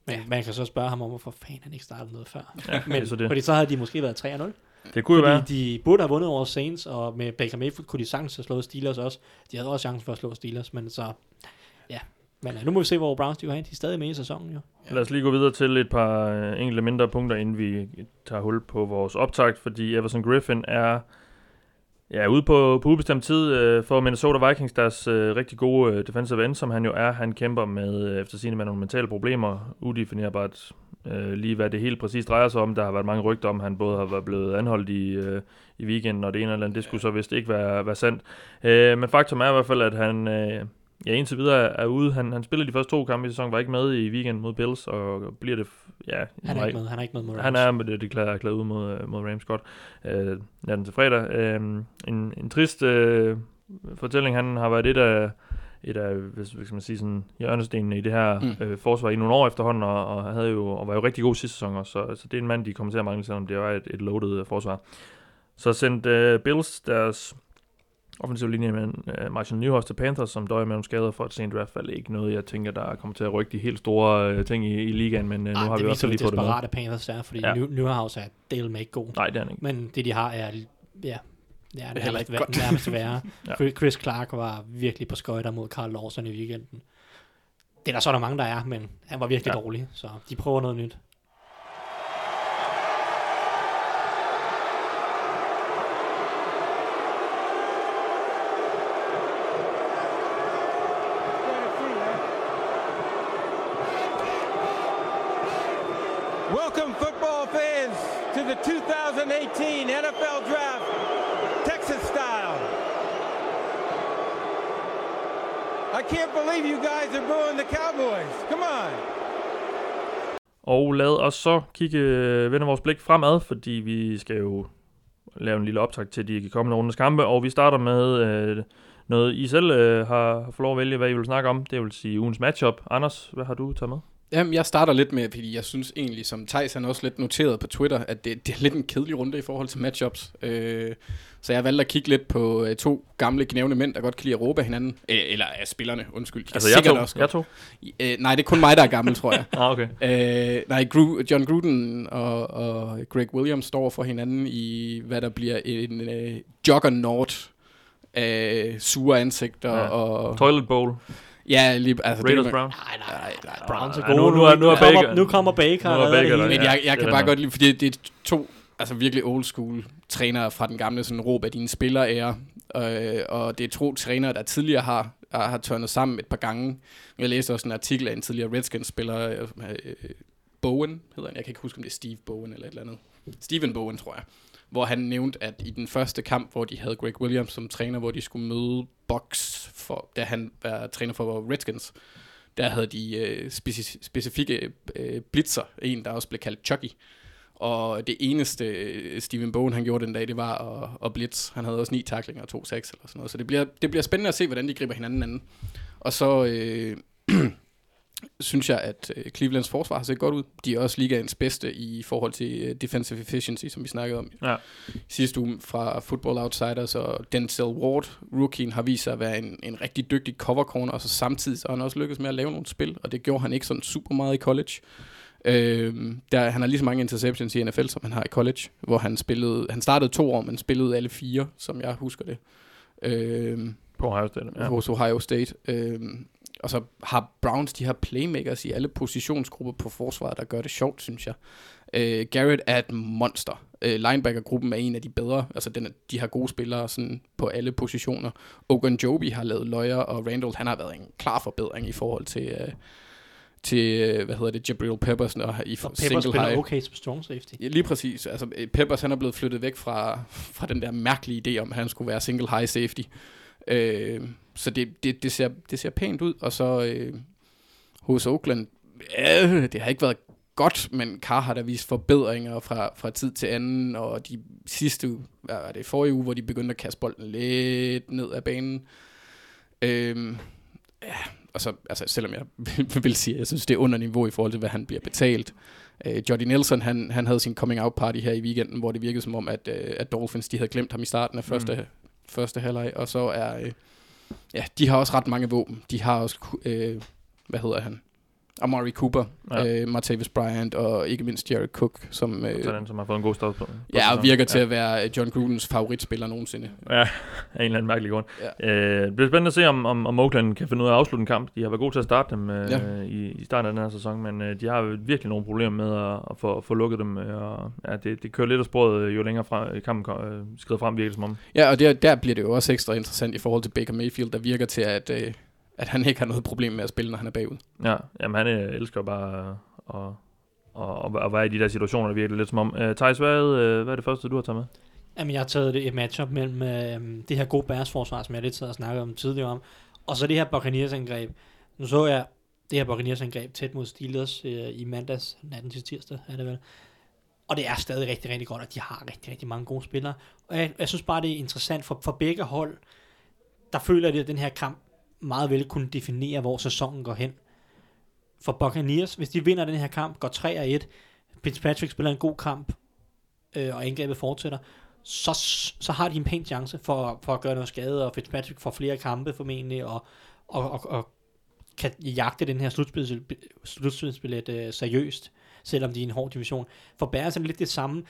men man kan så spørge ham om, hvorfor fanden han ikke startede noget før. ja det Men, så det. Fordi så havde de måske været 3-0. Det kunne jo være. Fordi de burde have vundet over Saints, og med Baker Mayfield kunne de sagtens have slået Steelers også. De havde også chancen for at slå Steelers, men så, ja. Men nu må vi se, hvor Browns de går hen. De er stadig med i sæsonen, jo. Lad os lige gå videre til et par øh, enkelte mindre punkter, inden vi tager hul på vores optakt, fordi Everson Griffin er ja, ude på, på ubestemt tid øh, for Minnesota Vikings, deres øh, rigtig gode øh, defensive end, som han jo er. Han kæmper med, øh, efter sine med nogle mentale problemer, udefinerbart øh, lige hvad det helt præcis drejer sig om. Der har været mange rygter om, at han både har været blevet anholdt i, øh, i weekenden, og det ene eller andet, det skulle så vist ikke være, være sandt. Øh, men faktum er i hvert fald, at han... Øh, Ja, indtil videre er ude. Han, han spillede de første to kampe i sæsonen, var ikke med i weekend mod Bills, og bliver det... Ja, Han er ikke med. Han er ikke med mod han Rams. er med det, det klæder erklæret ud mod, øh, mod Rams godt. Øh, natten til fredag. Øh, en, en trist øh, fortælling. Han har været et af, et af hvis, skal man sige, sådan, hjørnestenene i det her Mm. øh, forsvar i nogle år efterhånden, og, og, havde jo, og var jo rigtig god sidste sæson også. Så, så det er en mand, de kommer til at mangle, selvom det var et, et loaded forsvar. Så sendte øh, Bills deres offensiv linje med uh, Marshall Newhouse til Panthers, som døjer med nogle skader for et sent draft, er ikke noget, jeg tænker, der kommer til at rykke de helt store uh, ting i, i ligaen, men uh, nu Ej, har det vi også lige fået det med. desperate Panthers er, fordi Ja. Newhouse er del med ikke god. Nej, det er ikke. Men det, de har, er, ja, det er heller ikke godt. nærmest værre. Ja. Chris Clark var virkelig på skøjter mod Carl Lawson i weekenden. Det er der så er der mange, der er, men han var virkelig ja. dårlig, så de prøver noget nyt. Welcome, football fans, to the 2018 NFL Draft, Texas style. I can't believe you guys are booing the Cowboys. Come on. Og lad os så kigge, øh, vende vores blik fremad, fordi vi skal jo lave en lille optag til de kommende rundes kampe, og vi starter med øh, noget, I selv øh, har, har fået lov at vælge, hvad I vil snakke om. Det vil sige ugens matchup. Anders, hvad har du taget med? Jamen, jeg starter lidt med, fordi jeg synes egentlig, som Thijs han også lidt noteret på Twitter, at det, det er lidt en kedelig runde i forhold til matchups. Øh, så jeg valgte at kigge lidt på øh, to gamle knævne mænd, der godt kan lide at råbe hinanden. Øh, eller af spillerne, undskyld. Altså, jeg sikkert tog. også Jeg tog. Øh, nej, det er kun mig, der er gammel, tror jeg. Ah, okay. Øh, nej, Gru, John Gruden og, og Greg Williams står for hinanden i, hvad der bliver en øh, juggernaut af sure ansigter ja. og... Toilet Bowl. Ja, lige, altså, Raiders det, Brown. Nej, nej, Nej, nej, Browns er nej, gode. nu- nu er- nu er kommer, Baker- nu kommer Baker. nu er Baker der. Men jeg, jeg kan bare godt lide, fordi det er to altså virkelig old school trænere fra den gamle sådan råb af dine spillere ære. Øh, og det er to trænere, der tidligere har, har, har tørnet sammen et par gange. Jeg læste også en artikel af en tidligere Redskins-spiller, øh, øh, Bowen hedder han. Jeg kan ikke huske, om det er Steve Bowen eller et eller andet. Steven Bowen, tror jeg. Hvor han nævnte, at i den første kamp, hvor de havde Greg Williams som træner, hvor de skulle møde Box, for, da han var træner for Redskins, der havde de øh, speci- specifikke øh, blitzer, en der også blev kaldt Chucky. Og det eneste øh, Steven Bowen han gjorde den dag, det var at, at blitz. Han havde også ni taklinger og to seks eller sådan noget. Så det bliver, det bliver spændende at se, hvordan de griber hinanden anden. Og så øh, synes jeg, at øh, Clevelands forsvar har set godt ud. De er også ligaens bedste i forhold til øh, defensive efficiency, som vi snakkede om Ja. sidste uge fra Football Outsiders, og Denzel Ward, rookien, har vist sig at være en, en rigtig dygtig cover corner, og så samtidig så har han også lykkedes med at lave nogle spil, og det gjorde han ikke sådan super meget i college. Øh, der, han har lige så mange interceptions i NFL, som han har i college, hvor han spillede, han startede to år, men spillede alle fire, som jeg husker det. Øh, På Ohio State. ja. Hos Ohio State. Øhm, og så har Browns de her playmakers i alle positionsgrupper på forsvaret, der gør det sjovt, synes jeg. Øh, Garrett er et monster. Øh, linebacker-gruppen er en af de bedre. Altså, den er, de har gode spillere sådan, på alle positioner. Ogunjobi har lavet løjer, og Randall han har været en klar forbedring i forhold til, øh, til øh, hvad hedder det, Jabril Peppers og i Og Pepper single spiller high. okay som strong safety. Ja, lige præcis. Altså, øh, Peppers han er blevet flyttet væk fra, fra den der mærkelige idé om, at han skulle være single high safety. Øh, så det, det, det, ser, det ser pænt ud. Og så øh, hos Oakland, øh, det har ikke været godt, men Carr har da vist forbedringer fra, fra tid til anden, og de sidste hvad var det, forrige uge, hvor de begyndte at kaste bolden lidt ned ad banen. Øh, ja, og så, altså, selvom jeg vil sige, at jeg synes, det er under niveau i forhold til, hvad han bliver betalt. Øh, Nelson, han, han havde sin coming out party her i weekenden, hvor det virkede som om, at, øh, at Dolphins, de havde glemt ham i starten af første, mm første halvleg, og så er, øh, ja, de har også ret mange våben. De har også, øh, hvad hedder han? Amari Cooper, Ja. ja. øh, Martavis Bryant og ikke mindst Jared Cook, som, øh, Så den, som har fået en god start på. ja, og virker til at være øh, John Grudens favoritspiller nogensinde. Ja, af en eller anden mærkelig grund. Ja. Øh, det bliver spændende at se, om, om, om Oakland kan finde ud af at afslutte en kamp. De har været gode til at starte dem øh, Ja. i, i starten af den her sæson, men øh, de har virkelig nogle problemer med at, at få, få lukket dem. Øh, og, ja, det, det kører lidt af sporet, øh, jo længere frem, kampen øh, skrider frem, virker det som om. Ja, og der, der bliver det jo også ekstra interessant i forhold til Baker Mayfield, der virker til, at, øh, at han ikke har noget problem med at spille, når han er bagud. Ja, jamen han øh, elsker bare at, at, at, at være i de der situationer, der virker lidt som om. Øh, Thijs, hvad, øh, hvad er det første, du har taget med? Jamen, jeg har taget det et matchup mellem øh, det her gode Bears-forsvar, som jeg lidt sad og snakkede om tidligere om, og så det her Buccaneers-angreb. Nu så jeg det her Buccaneers-angreb tæt mod Steelers øh, i mandags, natten til tirsdag, er det vel. Og det er stadig rigtig, rigtig godt, at de har rigtig, rigtig mange gode spillere. Og jeg, jeg synes bare, det er interessant for, for begge hold, der føler jeg, at den her kamp meget vel kunne definere, hvor sæsonen går hen. For Buccaneers, hvis de vinder den her kamp, går 3-1, Fitzpatrick spiller en god kamp, øh, og angrebet fortsætter, så, så har de en pæn chance for, for at gøre noget skade, og Fitzpatrick får flere kampe formentlig, og, og, og, og kan jagte den her slutspils, slutspilsbillet øh, seriøst, selvom de er i en hård division. For Bears er det lidt det samme.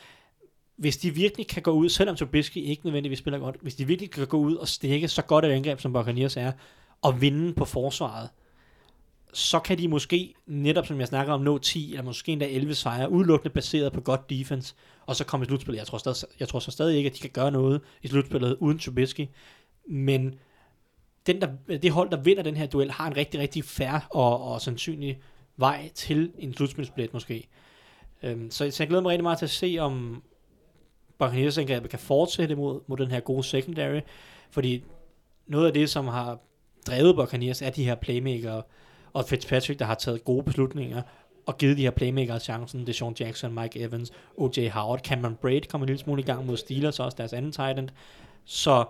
Hvis de virkelig kan gå ud, selvom Trubisky ikke nødvendigvis spiller godt, hvis de virkelig kan gå ud og stikke så godt et angreb, som Buccaneers er, og vinde på forsvaret, så kan de måske, netop som jeg snakker om, nå 10 eller måske endda 11 sejre, udelukkende baseret på godt defense, og så komme i slutspillet. Jeg tror, stadig, jeg tror så stadig ikke, at de kan gøre noget i slutspillet uden Trubisky, men den, der, det hold, der vinder den her duel, har en rigtig, rigtig fair og, og sandsynlig vej til en slutspilsbillet måske. Øhm, så, så jeg glæder mig rigtig meget til at se, om Buccaneers angrebet kan fortsætte mod, mod den her gode secondary, fordi noget af det, som har drevet Buccaneers, er de her playmaker og Fitzpatrick, der har taget gode beslutninger og givet de her playmakere chancen. Det er Sean Jackson, Mike Evans, O.J. Howard, Cameron Braid kommer en lille smule i gang mod Steelers, også deres anden tight end. Så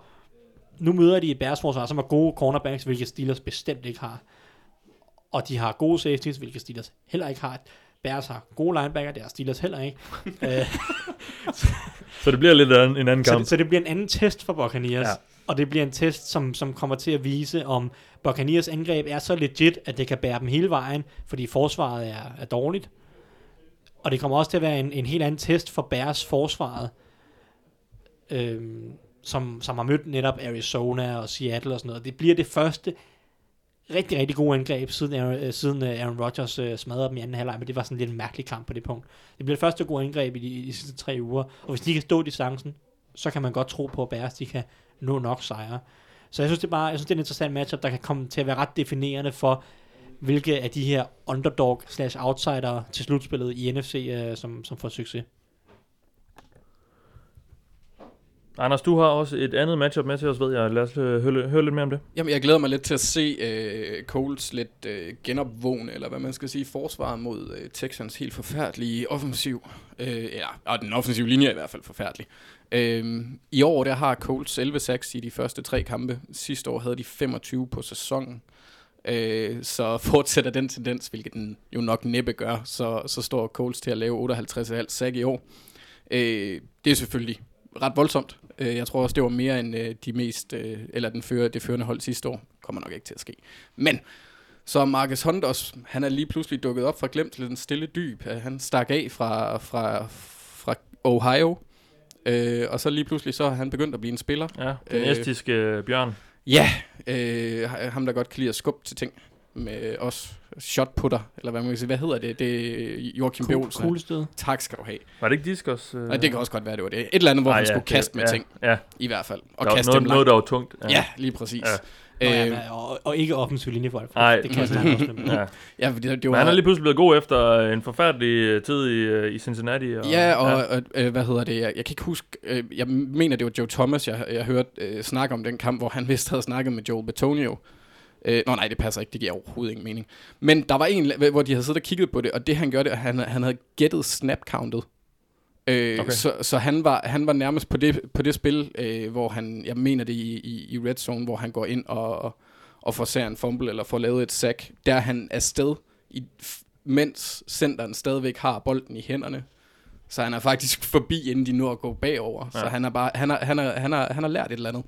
nu møder de et Bears forsvar, som er gode cornerbacks, hvilket Steelers bestemt ikke har. og de har gode safeties, hvilket Steelers heller ikke har. Bears har gode linebacker, det har Steelers heller ikke. Så det bliver lidt en, en anden så, kamp. det, så det bliver en anden test for Buccaneers. Ja. Og det bliver en test, som, som kommer til at vise, om Buccaneers angreb er så legit, at det kan bære dem hele vejen, fordi forsvaret er, er dårligt. Og det kommer også til at være en, en helt anden test for Bears forsvaret, øhm, som, som har mødt netop Arizona og Seattle og sådan noget. Det bliver det første rigtig, rigtig gode angreb, siden Aaron, øh, siden øh, Aaron Rodgers øh, smadrede dem i anden halvleg, men det var sådan lidt en mærkelig kamp på det punkt. Det bliver det første gode angreb i de, i de sidste tre uger, og hvis de kan stå distancen, så kan man godt tro på, at Bears de kan nå nok sejre. Så jeg synes, det er bare jeg synes, det er en interessant matchup, der kan komme til at være ret definerende for, hvilke af de her underdog slash outsider til slutspillet i NFC, øh, som, som får succes. Anders, du har også et andet matchup med til os, ved jeg. Lad os øh, høre, høre lidt mere om det. Jamen, jeg glæder mig lidt til at se øh, Coles lidt øh, genopvågne, eller hvad man skal sige, forsvar mod øh, Texans helt forfærdelige offensiv. Øh, ja, og den offensive linje er i hvert fald forfærdelig. Øh, I år der har Coles 11 sacks i de første tre kampe. Sidste år havde de 25 på sæsonen. Øh, så fortsætter den tendens, hvilket den jo nok næppe gør, så, så står Coles til at lave 58,5 sack i år. Øh, det er selvfølgelig ret voldsomt. Øh, jeg tror også, det var mere end øh, de mest, øh, eller den fører, det førende hold sidste år. Kommer nok ikke til at ske. Men så Marcus Hunt også, han er lige pludselig dukket op fra glemt til den stille dyb. Han stak af fra, fra, fra Ohio, øh, og så lige pludselig så er han begyndt at blive en spiller. Ja, den estiske øh, bjørn. Ja, øh, ham der godt kan lide at skubbe til ting med os shotputter, eller hvad man kan sige. Hvad hedder det? Det er Joachim B. Cool, Olsen. cool sted. Tak skal du have. Var det ikke Discos? Øh? Og det kan også godt være, det var det. Et eller andet, hvor Ej, han ja, skulle det- kaste med ja, ting, Ja, i hvert fald. Og der var kaste noget, dem noget, langt. der var tungt. Ja, lige præcis. Ja. Nå, Øh, ja, og, og ikke offensiv linjefolk. for Nej, det kaster han også med. ja. ja, det, det Men var... han er lige pludselig blevet god efter en forfærdelig øh, tid i, øh, i Cincinnati. Og, Ja, og, ja. og øh, hvad hedder det? Jeg, jeg kan ikke huske... Øh, jeg mener, det var Joe Thomas, jeg, jeg hørte øh, snakke om den kamp, hvor han vist havde snakket med Joel Betonio. Øh, nå nej, det passer ikke. Det giver overhovedet ingen mening. Men der var en, hvor de havde siddet og kigget på det, og det han gjorde, det, han, han havde gættet snap-countet. Øh, Okay. Så, så han, var, han var nærmest på det, på det spil, øh, hvor han, jeg mener det i, i, i red zone, hvor han går ind og, og får ser en fumble, eller får lavet et sack. Der er han afsted, i, f- mens centeren stadigvæk har bolden i hænderne. Så han er faktisk forbi, inden de når at gå bagover. Ja. Så han er bare, han har, han, har, han, har, han har lært et eller andet.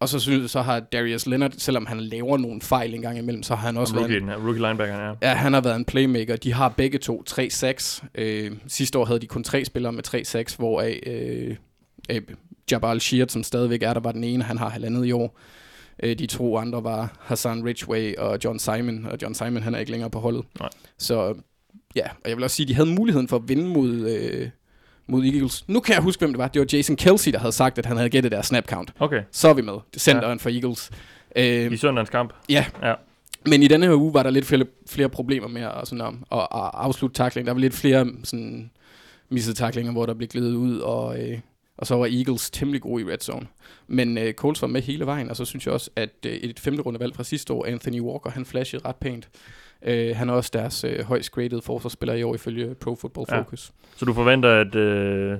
Og så synes så har Darius Leonard, selvom han laver nogle fejl en gang imellem, så har han også været Rookie, en, den her, rookie linebacker, ja. Ja, han har været en playmaker. De har begge to 3 sacks. Øh, sidste år havde de kun tre spillere med 3 sacks, hvoraf øh, øh, Jabal Sheard, som stadigvæk er der, var den ene. Han har halvandet i år. Øh, de to andre var Hassan Ridgway og John Simon, og John Simon han er ikke længere på holdet. Nej. Så ja, og jeg vil også sige, at de havde muligheden for at vinde mod, øh, mod Eagles. Nu kan jeg huske, hvem det var. Det var Jason Kelsey, der havde sagt, at han havde gættet deres snap count. Okay, Så er vi med. Er centeren ja. for Eagles. Øh, i søndagens kamp. Ja. Ja. Men i denne her uge var der lidt flere, flere problemer med at, sådan, at, at, at afslutte takling. Der var lidt flere sådan, missede taklinger, hvor der blev glidet ud, og, øh, og så var Eagles temmelig gode i red zone. Men øh, Coles var med hele vejen, og så synes jeg også, at øh, et femte rundevalg fra sidste år, Anthony Walker, han flashede ret pænt. Øh, han er også deres øh, højst graded forsvarsspiller i år ifølge Pro Football Ja. Focus. Så du forventer, at, øh,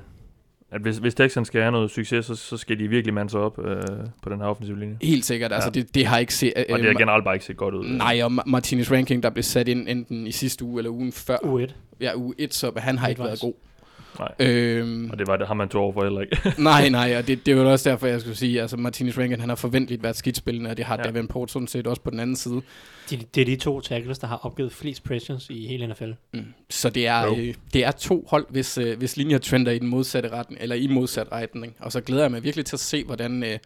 at hvis, hvis Texans skal have noget succes, så, så skal de virkelig mande sig op øh, på den her offensive linje. Helt sikkert, altså Ja. det, det har ikke set... Øh, Og det har generelt bare ikke set godt ud. Nej, og Ma- Martinez Ranking, der blev sat ind enten i sidste uge eller ugen før. U1. Ja, uge 1, så han har ikke været god. Nej. Øhm, Og det var det, har man to år for heller ikke. nej, nej, og det, det var også derfor, jeg skulle sige, altså Martinez Rankin, han har forventeligt været skidspillende, og det har Ja. Davenport sådan set også på den anden side. De, det er de to tackles, der har opgivet flest pressures i hele NFL. Mm. Så det er, øh, det er to hold, hvis, øh, hvis linjer trender i den modsatte retning, eller i modsat retning. Og så glæder jeg mig virkelig til at se, hvordan øh,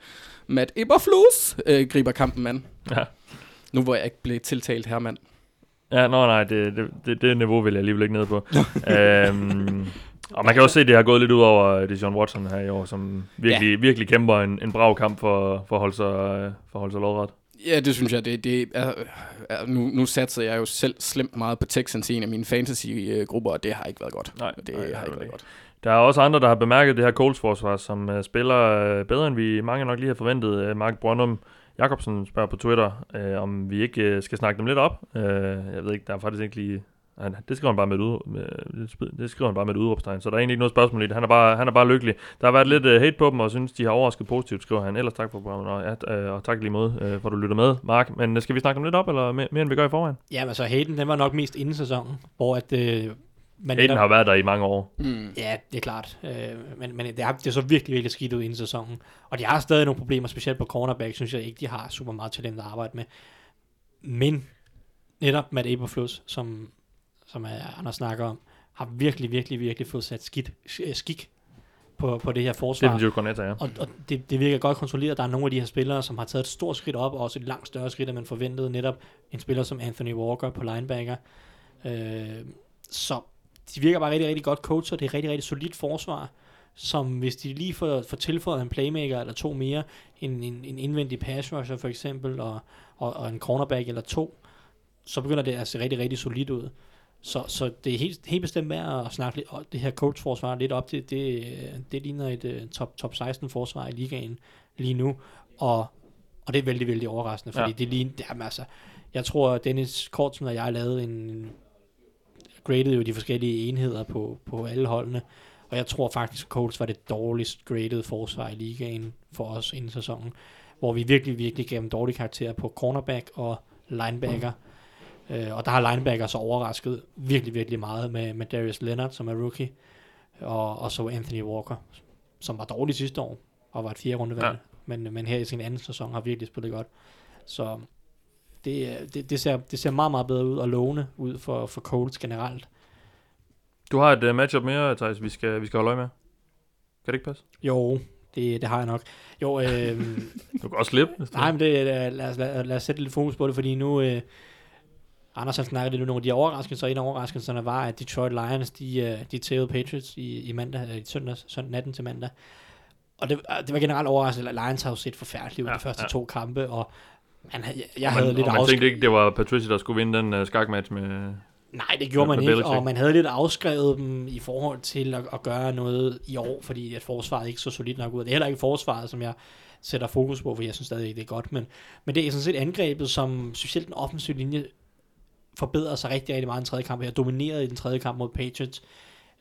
Matt Eberflus øh, griber kampen an. ja. Nu hvor jeg ikke blev tiltalt her, mand. Ja, nå nej, det, det, det, det niveau vil jeg alligevel ikke ned på. øhm, og man kan også se, at det har gået lidt ud over det John Watson her i år, som virkelig, ja. virkelig kæmper en, en brav kamp for, for at holde sig, øh, for at holde sig lodret. Ja, det synes jeg. Det, det er, er, nu, nu satser jeg jo selv slemt meget på Texans i en af mine fantasy-grupper, og det har ikke været godt. Nej, det nej, har ikke været godt. Der er også andre, der har bemærket det her Coles forsvar, som uh, spiller uh, bedre, end vi mange nok lige har forventet. Uh, Mark Brøndum Jacobsen spørger på Twitter, uh, om vi ikke uh, skal snakke dem lidt op. Uh, jeg ved ikke, der er faktisk ikke lige... han, det skriver han bare med et, ud, med, det skriver han bare med et udråbstegn, så der er egentlig ikke noget spørgsmål i det. Han er bare, han er bare lykkelig. Der har været lidt uh, hate på dem, og synes, de har overrasket positivt, skriver han. Ellers tak for programmet, og, ja, øh, og tak lige måde, uh, for at du lytter med, Mark. Men uh, skal vi snakke om lidt op, eller mere, mere end vi gør i forvejen? Ja, men så Hayden, den var nok mest inden sæsonen, hvor at... Øh, man Hayden har været der i mange år. Mm. Ja, det er klart. Øh, men men det, er, det er så virkelig, virkelig skidt ud inden sæsonen. Og de har stadig nogle problemer, specielt på cornerback, synes jeg ikke, de har super meget talent at arbejde med. Men netop Matt Eberflus, som, som er, Anders snakker om, har virkelig, virkelig, virkelig fået sat skidt, øh, skik på, på det her forsvar. Definitivt Cornetta, ja. Og, og det, det virker godt kontrolleret. Der er nogle af de her spillere, som har taget et stort skridt op, og også et langt større skridt, end man forventede. Netop en spiller som Anthony Walker på linebacker. Øh, så de virker bare rigtig, rigtig godt coachet. Det er et rigtig, rigtig solidt forsvar, som hvis de lige får, får tilføjet en playmaker eller to mere, en, en, en indvendig pass rusher for eksempel, og, og, og en cornerback eller to, så begynder det at se rigtig, rigtig solidt ud. Så, så det er helt, helt bestemt værd at snakke lidt, og det her coach-forsvar lidt op til, det, det ligner et uh, top, top 16 forsvar i ligaen lige nu, og, og det er vældig, vældig overraskende, fordi Ja. det ligner, jamen altså, jeg tror, Dennis Kortsen og jeg lavede en, graded jo de forskellige enheder på, på alle holdene, og jeg tror faktisk, at Colts var det dårligst graded forsvar i ligaen for os inden sæsonen, hvor vi virkelig, virkelig gav dem dårlige karakterer på cornerback og linebacker. Øh, og der har linebacker så overrasket virkelig, virkelig meget med, med Darius Leonard, som er rookie, og, og så Anthony Walker, som var dårlig sidste år, og var et fjerde rundevalg, Ja. men, men her i sin anden sæson har virkelig spillet godt. Så det, det, det, ser, det ser meget, meget bedre ud og lovende ud for, for Colts generelt. Du har et uh, matchup mere, Thijs, vi skal, vi skal holde øje med. Kan det ikke passe? Jo, det, det har jeg nok. Jo, øh, Du kan også slippe. Nej, men det, lad, os, lad, lad os sætte lidt fokus på det, fordi nu... Øh, Anders han snakkede lidt om nogle af de overraskelser, og en af overraskelserne var, at Detroit Lions, de, øh, de tævede Patriots i, i mandag, øh, i søndag, søndag natten til mandag. Og det, øh, det var generelt overraskende, at Lions har jo set forfærdeligt ud Ja, de første ja. to kampe, og man, havde- jeg, jeg Og havde man, lidt og man afsk- tænkte ikke, det var Patricia, der skulle vinde den uh, skakmatch med... Nej, det gjorde med man ikke, Belichick. og man havde lidt afskrevet dem i forhold til at, at gøre noget i år, fordi at forsvaret ikke så solidt nok ud. Det er heller ikke forsvaret, som jeg sætter fokus på, for jeg synes stadig ikke, det er godt, men, men det er sådan set angrebet, som specielt den offensive linje forbedrede sig rigtig, rigtig meget i den tredje kamp. Jeg dominerede i den tredje kamp mod Patriots,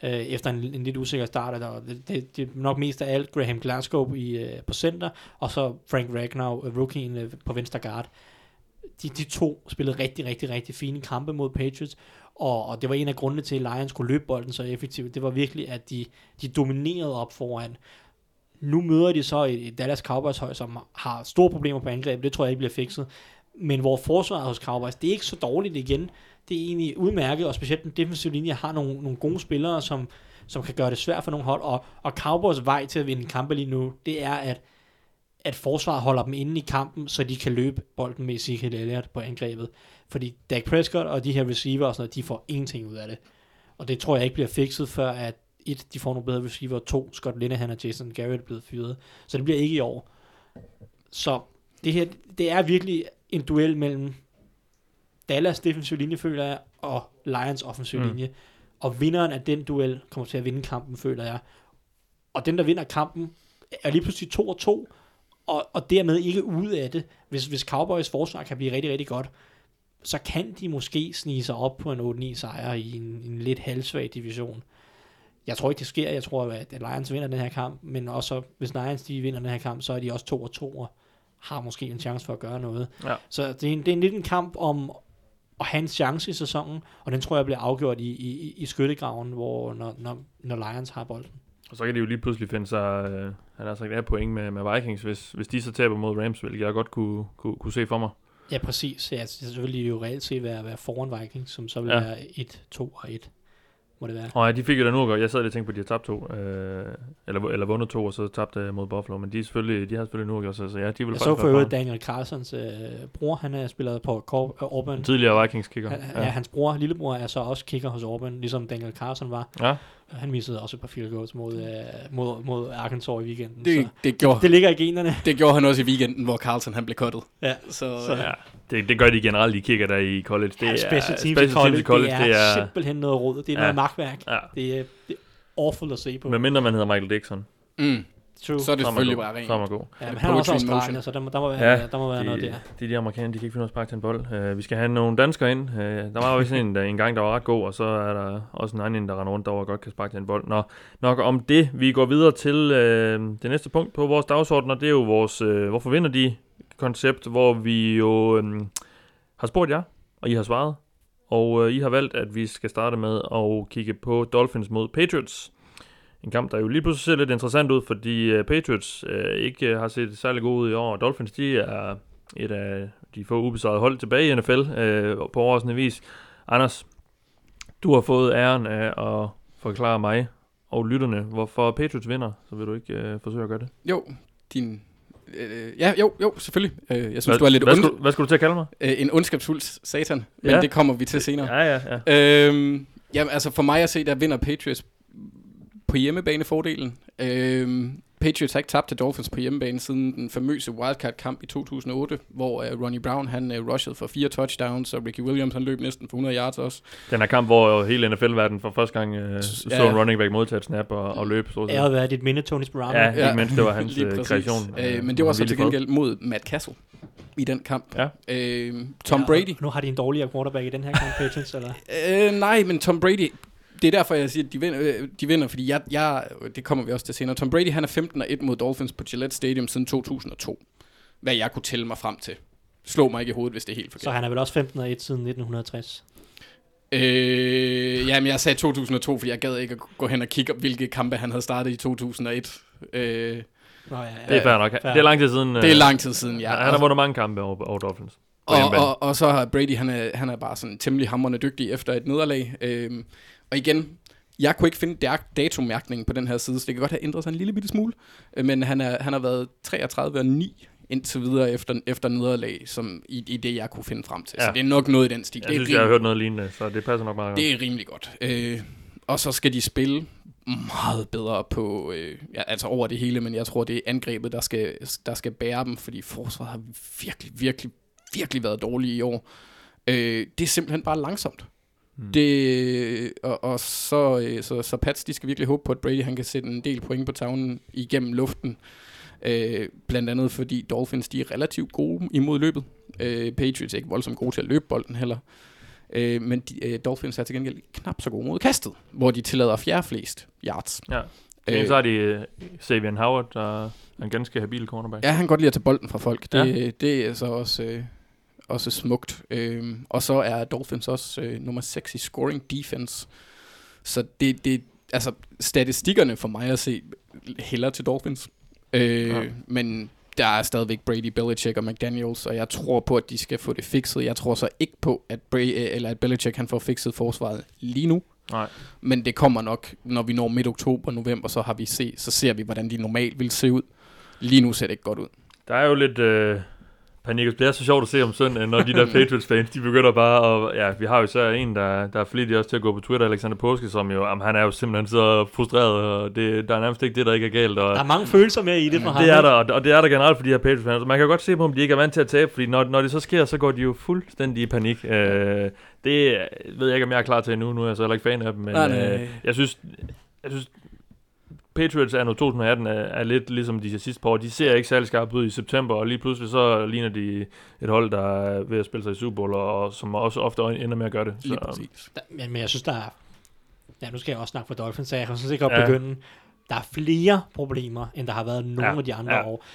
øh, efter en, en lidt usikker start. og det, det, det nok mest af alt Graham Glasgow i, øh, på center, og så Frank Ragnar, øh, rookien øh, på venstre guard. De, de to spillede rigtig, rigtig, rigtig fine kampe mod Patriots, og, og det var en af grundene til, at Lions kunne løbe bolden så effektivt. Det var virkelig, at de, de dominerede op foran. Nu møder de så et, et Dallas Cowboys hold, som har store problemer på angrebet. Det tror jeg ikke bliver fikset. Men hvor forsvaret altså, hos Cowboys, det er ikke så dårligt igen. Det er egentlig udmærket, og specielt den defensive linje har nogle, nogle gode spillere, som, som kan gøre det svært for nogle hold. Og, og Cowboys vej til at vinde kampe lige nu, det er, at, at forsvaret holder dem inde i kampen, så de kan løbe bolden med Ezekiel Elliott på angrebet. Fordi Dak Prescott og de her receiver og sådan noget, de får ingenting ud af det. Og det tror jeg ikke bliver fikset, før at et, de får nogle bedre receiver, og to, Scott Linehan og Jason Garrett er blevet fyret. Så det bliver ikke i år. Så det her, det er virkelig en duel mellem Dallas defensiv linje, føler jeg, og Lions offensiv Mm. linje. Og vinderen af den duel kommer til at vinde kampen, føler jeg. Og den, der vinder kampen, er lige pludselig 2 og 2, og, og dermed ikke ude af det. Hvis, hvis Cowboys forsvar kan blive rigtig, rigtig godt, så kan de måske snige sig op på en 8-9 sejr i en, en lidt halvsvag division. Jeg tror ikke, det sker. Jeg tror, at Lions vinder den her kamp, men også hvis Lions de vinder den her kamp, så er de også 2 og 2 og har måske en chance for at gøre noget. Ja. Så det er, en, det er en lidt en kamp om at have en chance i sæsonen, og den tror jeg bliver afgjort i, i, i skyttegraven, hvor når, når, når Lions har bolden. Og så kan de jo lige pludselig finde sig, øh, han har sagt, af point med, med Vikings, hvis, hvis de så taber mod Rams, hvilket jeg godt kunne, kunne, kunne se for mig. Ja, præcis. Ja, så vil de jo reelt set være, være foran Vikings, som så vil Ja. være 1, 2 og 1, må det være. Og ja, de fik jo da nu godt. Jeg sad lige og tænkte på, at de har tabt to, øh, eller, eller vundet to, og så tabt øh, mod Buffalo, men de, er selvfølgelig, de har selvfølgelig nu gjort sig, så ja, de vil Jeg faktisk så for øvrigt. Daniel Carlsons øh, bror, han er spillet på Cor- øh, Auburn. Tidligere Vikings kicker. Han, ja. hans bror, lillebror, er så også kicker hos Auburn, ligesom Daniel Carlson var. ja. Han missede også et par field goals mod, øh, mod, mod Arkansas i weekenden. Det, så det, gjorde, det ligger i generne. det gjorde han også i weekenden, hvor Carlson han blev cuttet. Ja. Så, Så- ja. Det, det gør de generelt, de kigger der i college. Det ja, er, special teams, special i college, teams i college, det er, simpelthen noget råd. Det er Ja. noget magtværk. Ja. Det er, det er awful at se på. Med mindre man hedder Michael Dixon. mm, True. så er det er selvfølgelig bare rent. Så er man god. Ja, men han er også motion. så der må, der må være, Ja, der må være de, noget der. de, de amerikanere, de kan ikke finde ud af at sparke til en bold. Uh, vi skal have nogle danskere ind. Uh, der var jo sådan en, der en gang, der var ret god, og så er der også en anden, der render rundt derovre og godt kan sparke til en bold. Nå, nok om det. Vi går videre til uh, det næste punkt på vores dagsorden, og det er jo vores uh, Hvorfor vinder de? koncept, hvor vi jo um, har spurgt jer, og I har svaret. Og uh, I har valgt, at vi skal starte med at kigge på Dolphins mod Patriots. En kamp, der jo lige pludselig ser lidt interessant ud, fordi uh, Patriots uh, ikke uh, har set særlig gode ud i år. Dolphins, de er et af de få ubesejrede hold tilbage i NFL uh, på overraskende vis. Anders, du har fået æren af at forklare mig og lytterne, hvorfor Patriots vinder. Så vil du ikke uh, forsøge at gøre det? Jo, din... Øh, ja, jo, jo, selvfølgelig. Øh, jeg synes, hvad, du er lidt hvad, skulle, hvad skulle du til at kalde mig? øh, en ondskabsfuld satan, men Ja. det kommer vi til senere. Ja, ja, ja. Øhm, jamen, altså for mig at se, der vinder Patriots på hjemmebanefordelen. Øhm, Patriots har ikke tabt til Dolphins på hjemmebane siden den famøse wildcard-kamp i 2008, hvor uh, Ronnie Brown han uh, rushede for fire touchdowns, og Ricky Williams han løb næsten for 100 yards også. Den her kamp, hvor hele NFL-verdenen for første gang uh, så Ja. en running back modtage et snap og, og løb. Så har været dit minde, Tony Sperano. Ja, Ja. ikke mindst det var hans øh, kreation. Øh, men det var så til gengæld mod Matt Castle i den kamp. Ja. Øh, Tom Ja, Brady. Nu har de en dårligere quarterback i den her kamp, Patriots, eller? Øh, nej, men Tom Brady, det er derfor, jeg siger, at de vinder, øh, de vinder fordi jeg, jeg, det kommer vi også til senere. Tom Brady, han er 15 og 1 mod Dolphins på Gillette Stadium siden 2002. Hvad jeg kunne tælle mig frem til. Slå mig ikke i hovedet, hvis det er helt Så forkert. han er vel også 15 og 1 siden 1960. Øh, jamen, jeg sagde 2002, fordi jeg gad ikke at gå hen og kigge op, hvilke kampe han havde startet i 2001. Øh, Nå, ja, Det ja. er fair nok. Fair. Det er lang tid siden. det er øh, lang tid siden, ja. Han har vundet mange kampe over, over Dolphins. Og, og, og så har Brady, han er, han er bare sådan temmelig hammerende dygtig efter et nederlag. Øhm, og igen, jeg kunne ikke finde da- datomærkningen på den her side, så det kan godt have ændret sig en lille bitte smule. Øh, Men han, er, han har været 33 og 9 indtil videre efter, efter nederlag, som i, i det, jeg kunne finde frem til. Ja. Så det er nok noget i den stil. Jeg det, er synes, jeg har rimelig, hørt noget lignende, så det passer nok meget godt. det er rimelig godt. Øh, og så skal de spille meget bedre på, øh, ja, altså over det hele, men jeg tror, det er angrebet, der skal, der skal bære dem, fordi forsvaret har virkelig, virkelig, virkelig været dårlige i år. Øh, det er simpelthen bare langsomt. Hmm. Det, og, og så, øh, så, så Pats, de skal virkelig håbe på, at Brady han kan sætte en del point på tavlen igennem luften. Øh, blandt andet fordi Dolphins, de er relativt gode imod løbet. Øh, Patriots er ikke voldsomt gode til at løbe bolden heller. Øh, men de, øh, Dolphins er til gengæld knap så gode mod kastet, hvor de tillader fjerde flest yards. Ja. Øh, så har de øh, Savian Howard, der er en ganske habil cornerback. Ja, han kan godt lide at tage bolden fra folk. Det, ja. det er så også, øh, også smukt. Øhm, og så er Dolphins også øh, nummer 6 i scoring defense. Så det, det, altså statistikkerne for mig at se hælder til Dolphins. Øh, Ja. Men der er stadigvæk Brady, Belichick og McDaniels, og jeg tror på, at de skal få det fikset. Jeg tror så ikke på, at, Brady, eller at Belichick han får fikset forsvaret lige nu. Nej. Men det kommer nok, når vi når midt oktober, november, så har vi se, så ser vi, hvordan de normalt vil se ud. Lige nu ser det ikke godt ud. Der er jo lidt øh, panik. Det er så sjovt at se om søndagen, når de der Patriots-fans, de begynder bare at... Ja, vi har jo så en, der, der er flittig også til at gå på Twitter, Alexander Påske, som jo... Jamen, han er jo simpelthen så frustreret, og det, der er nærmest ikke det, der ikke er galt. Og, Der er mange følelser med i det for ham. det er der, og- og det er der generelt for de her Patriots-fans. Man kan jo godt se på, om de ikke er vant til at tabe, fordi når, når det så sker, så går de jo fuldstændig i panik. Øh, det ved jeg ikke, om jeg er klar til endnu. Nu er jeg så heller ikke fan af dem, men Nej, nej. øh, jeg synes... Jeg synes Patriots er nu 2018 er, er lidt ligesom de sidste par år. De ser ikke særlig skarpt ud i september, og lige pludselig så ligner de et hold, der er ved at spille sig i Super Bowl, og, som også ofte ender med at gøre det. Lige Så, præcis. Der- Men, men jeg synes, der er... Ja, nu skal jeg også snakke for Dolphins, så jeg kan sådan set godt Ja. ja. begynde. Der er flere problemer, end der har været nogle Ja, ja. af de andre ja. ja. år.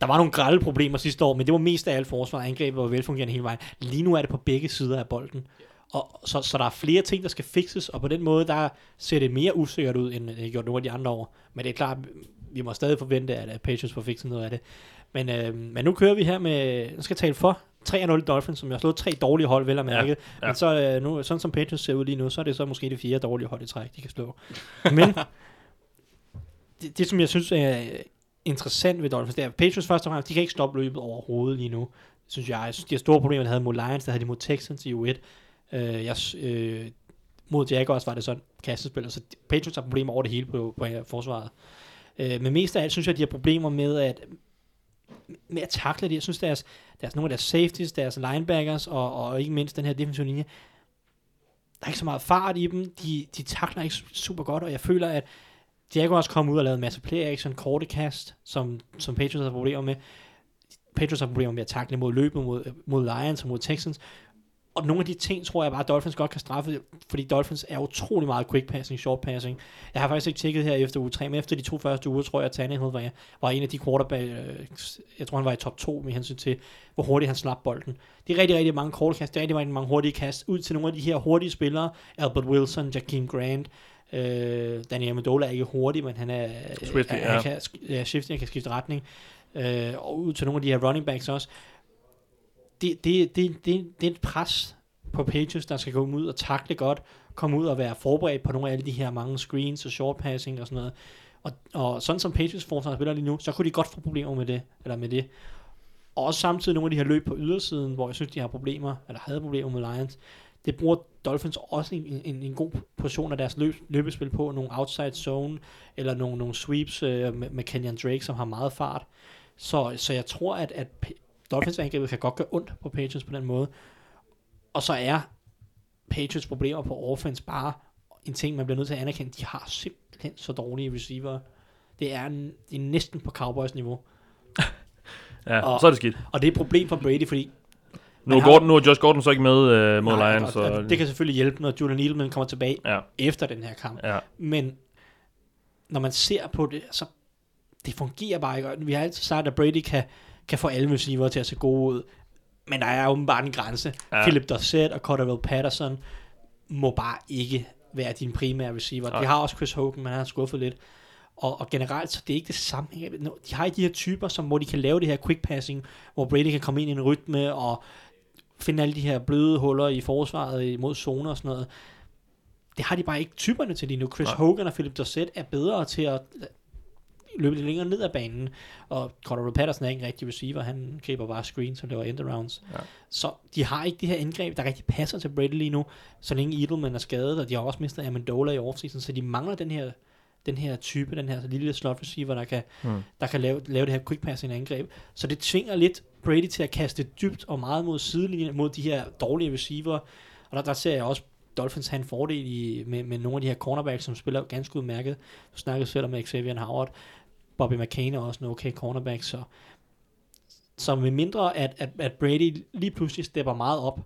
Der var nogle grælde problemer sidste år, men det var mest af alt forsvar og angrebet var velfungerende hele vejen. Lige nu er det på begge sider af bolden. Og så, så der er flere ting, der skal fikses, og på den måde, der ser det mere usikkert ud, end det har gjort nogle af de andre år. Men det er klart, vi må stadig forvente, at at Patriots får fikset noget af det. Men, øh, men nu kører vi her med, nu skal jeg tale for 3-0 Dolphins, som jeg har slået tre dårlige hold, vel at mærke. Ja, ja. Men så, øh, nu, sådan som Patriots ser ud lige nu, så er det så måske det fjerde dårlige hold i træk, de kan slå. Men det, det, som jeg synes er interessant ved Dolphins, det er, at Patriots først og fremmest, de kan ikke stoppe løbet overhovedet lige nu. Synes jeg, jeg synes, de har store problemer, de havde mod Lions, der havde de mod Texans i U1. Øh, jeg, øh, mod Jaguars var det sådan kastespil, så Patriots har problemer over det hele på, på øh, forsvaret. Øh, men mest af alt synes jeg, at de har problemer med at, med at takle det. Jeg synes, deres, deres, nogle af deres safeties, deres linebackers og, og ikke mindst den her defensive linje, der er ikke så meget fart i dem. De, de takler ikke super godt, og jeg føler, at Jaguars kom ud og lavede en masse play action, korte kast, som, som Patriots har problemer med. Patriots har problemer med at takle mod løbet mod, mod Lions og mod Texans. Og nogle af de ting, tror jeg bare, at Dolphins godt kan straffe, fordi Dolphins er utrolig meget quick passing, short passing. Jeg har faktisk ikke tjekket her efter uge 3, men efter de to første uger, tror jeg, at Tannehill var, var en af de quarterback, øh, jeg tror han var i top 2 med hensyn til, hvor hurtigt han slap bolden. Det er rigtig, rigtig mange korte kast, det er rigtig, rigtig mange hurtige kast ud til nogle af de her hurtige spillere, Albert Wilson, Jakeem Grant, Øh, Daniel Amendola er ikke hurtig, men han er... Swifty, han, ja. kan, ja, shifty, han kan skifte retning. Øh, og ud til nogle af de her running backs også. Det, det, det, det, det er et pres på Patriots, der skal komme ud og takle godt, komme ud og være forberedt på nogle af alle de her mange screens og short passing og sådan noget. Og, og sådan som Patriots forsvar spiller lige nu, så kunne de godt få problemer med det, eller med det. Og også samtidig nogle af de her løb på ydersiden, hvor jeg synes, de har problemer, eller havde problemer med Lions. Det bruger Dolphins også en, en, en god portion af deres løb, løbespil på, nogle outside zone, eller nogle, nogle sweeps øh, med, med Kenyon Drake, som har meget fart. Så, så jeg tror, at, at P- Dolphins angrebet kan godt gøre ondt på Patriots på den måde. Og så er Patriots problemer på offense bare en ting, man bliver nødt til at anerkende. De har simpelthen så dårlige receiver. Det er, en, det er næsten på Cowboys niveau. Ja, Og- så er det skidt. Og det er et problem for Brady, fordi Nu er, har- Gordon, nu er Josh Gordon så ikke med øh, mod Nej, Lions. og, Så, og, det kan selvfølgelig hjælpe, når Julian Edelman kommer tilbage ja, efter den her kamp. ja. Men når man ser på det, så det fungerer bare ikke. Vi har altid sagt, at Brady kan, kan få alle receiver til at se gode ud. Men der er åbenbart en grænse. Ja. Ja. Philip Dorsett og Cordell Patterson må bare ikke være din primære receiver. Nej. De har også Chris Hogan, men han har skuffet lidt. Og, og generelt, så det er ikke det samme. De har ikke de her typer, som, hvor de kan lave det her quick passing, hvor Brady kan komme ind i en rytme og finde alle de her bløde huller i forsvaret imod zoner og sådan noget. Det har de bare ikke typerne til lige nu. Chris Nej. Hogan og Philip Dorsett er bedre til at løbe lidt længere ned ad banen, og Cordero Patterson er ikke en rigtig receiver, han griber bare screens og laver end-arounds. Ja. Så de har ikke det her indgreb, der rigtig passer til Brady lige nu, så længe Edelman er skadet, og de har også mistet Amendola i offseason, så de mangler den her, den her type, den her lille slot receiver, der kan, Hmm. der kan lave, lave det her quick passing angreb. Så det tvinger lidt Brady til at kaste dybt og meget mod sidelinjen, mod de her dårlige receiver. Og der, der ser jeg også Dolphins have en fordel i, med, med nogle af de her cornerbacks, som spiller ganske udmærket. Du snakkede selv om Xavier Howard. Bobby McCain er også en okay cornerback, så, så med mindre, at, at, at Brady lige pludselig stepper meget op,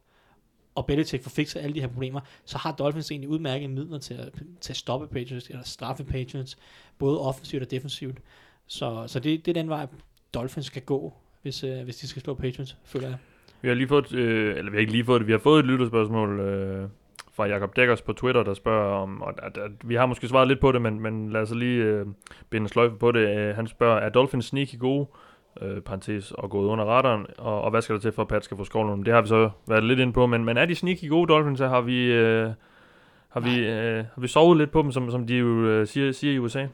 og Belichick får fikset alle de her problemer, så har Dolphins egentlig udmærket midler til at, til at stoppe Patriots, eller straffe Patriots, både offensivt og defensivt. Så, så det, det er den vej, Dolphins skal gå, hvis, øh, hvis de skal slå Patriots, føler jeg. Vi har lige fået, øh, eller vi har ikke lige fået det, vi har fået et lytterspørgsmål øh, fra Jakob Dækkers på Twitter, der spørger om, og at, at, vi har måske svaret lidt på det, men, men lad os lige øh, binde en sløjfe på det. Øh, han spørger, er Dolphins sneaky gode, øh, parentes, og gået under radaren, og, og hvad skal der til for, at Pat skal få skovlen? Det har vi så været lidt inde på, men, men er de sneaky gode Dolphins, så har vi, øh, har vi, øh, har vi sovet lidt på dem, som, som de jo øh, siger, siger i USA?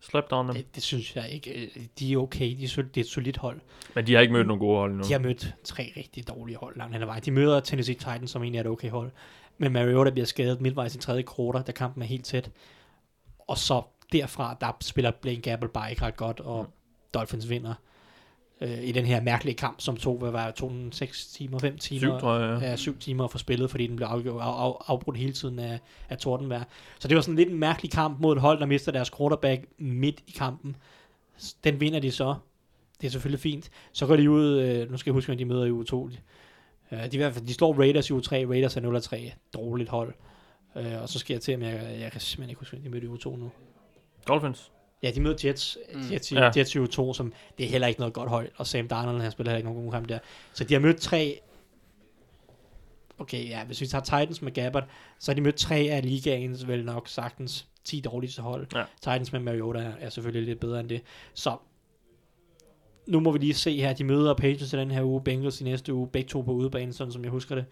Slept on dem. Det, det synes jeg ikke. øh, De er okay. De er, det er et solidt hold. Men de har ikke mødt nogle gode hold endnu. De har mødt tre rigtig dårlige hold langt hen ad vejen. De møder Tennessee Titans, som egentlig er et okay hold. Men Mariota bliver skadet midtvejs i tredje kvartal, da kampen er helt tæt. Og så derfra, der spiller Blaine Gabbert bare ikke ret godt, og Mm. Dolphins vinder øh, i den her mærkelige kamp, som tog, hvad var det, tog den 6 timer, 5 timer? Syv, tror jeg. Ja. Ja, syv timer at få spillet, fordi den blev afgjort, af, af, afbrudt hele tiden af, af Tordenberg. Så det var sådan lidt en mærkelig kamp mod et hold, der mister deres quarterback midt i kampen. Den vinder de så. Det er selvfølgelig fint. Så går de ud, øh, nu skal jeg huske, at de møder i uge 2. Øh, de, i hvert fald, de slår Raiders i uge 3. Raiders er 0-3. Dårligt hold. Øh, og så skal jeg til, at jeg, jeg kan simpelthen ikke huske, at de mødte i uge 2 nu. Dolphins. Ja, de møder Jets, Mm. Jets, Ja. Jets i uge 2, som det er heller ikke noget godt hold. Og Sam Darnold, han spiller heller ikke nogen god kamp der. Så de har mødt tre Okay, ja, hvis vi tager Titans med Gabbard, så har de mødt tre af ligaens vel nok sagtens 10 dårligste hold. Ja. Titans med Mariota er, er selvfølgelig lidt bedre end det. Så nu må vi lige se her, de møder Patriots i den her uge, Bengals i næste uge, begge to på udebane, sådan som jeg husker det.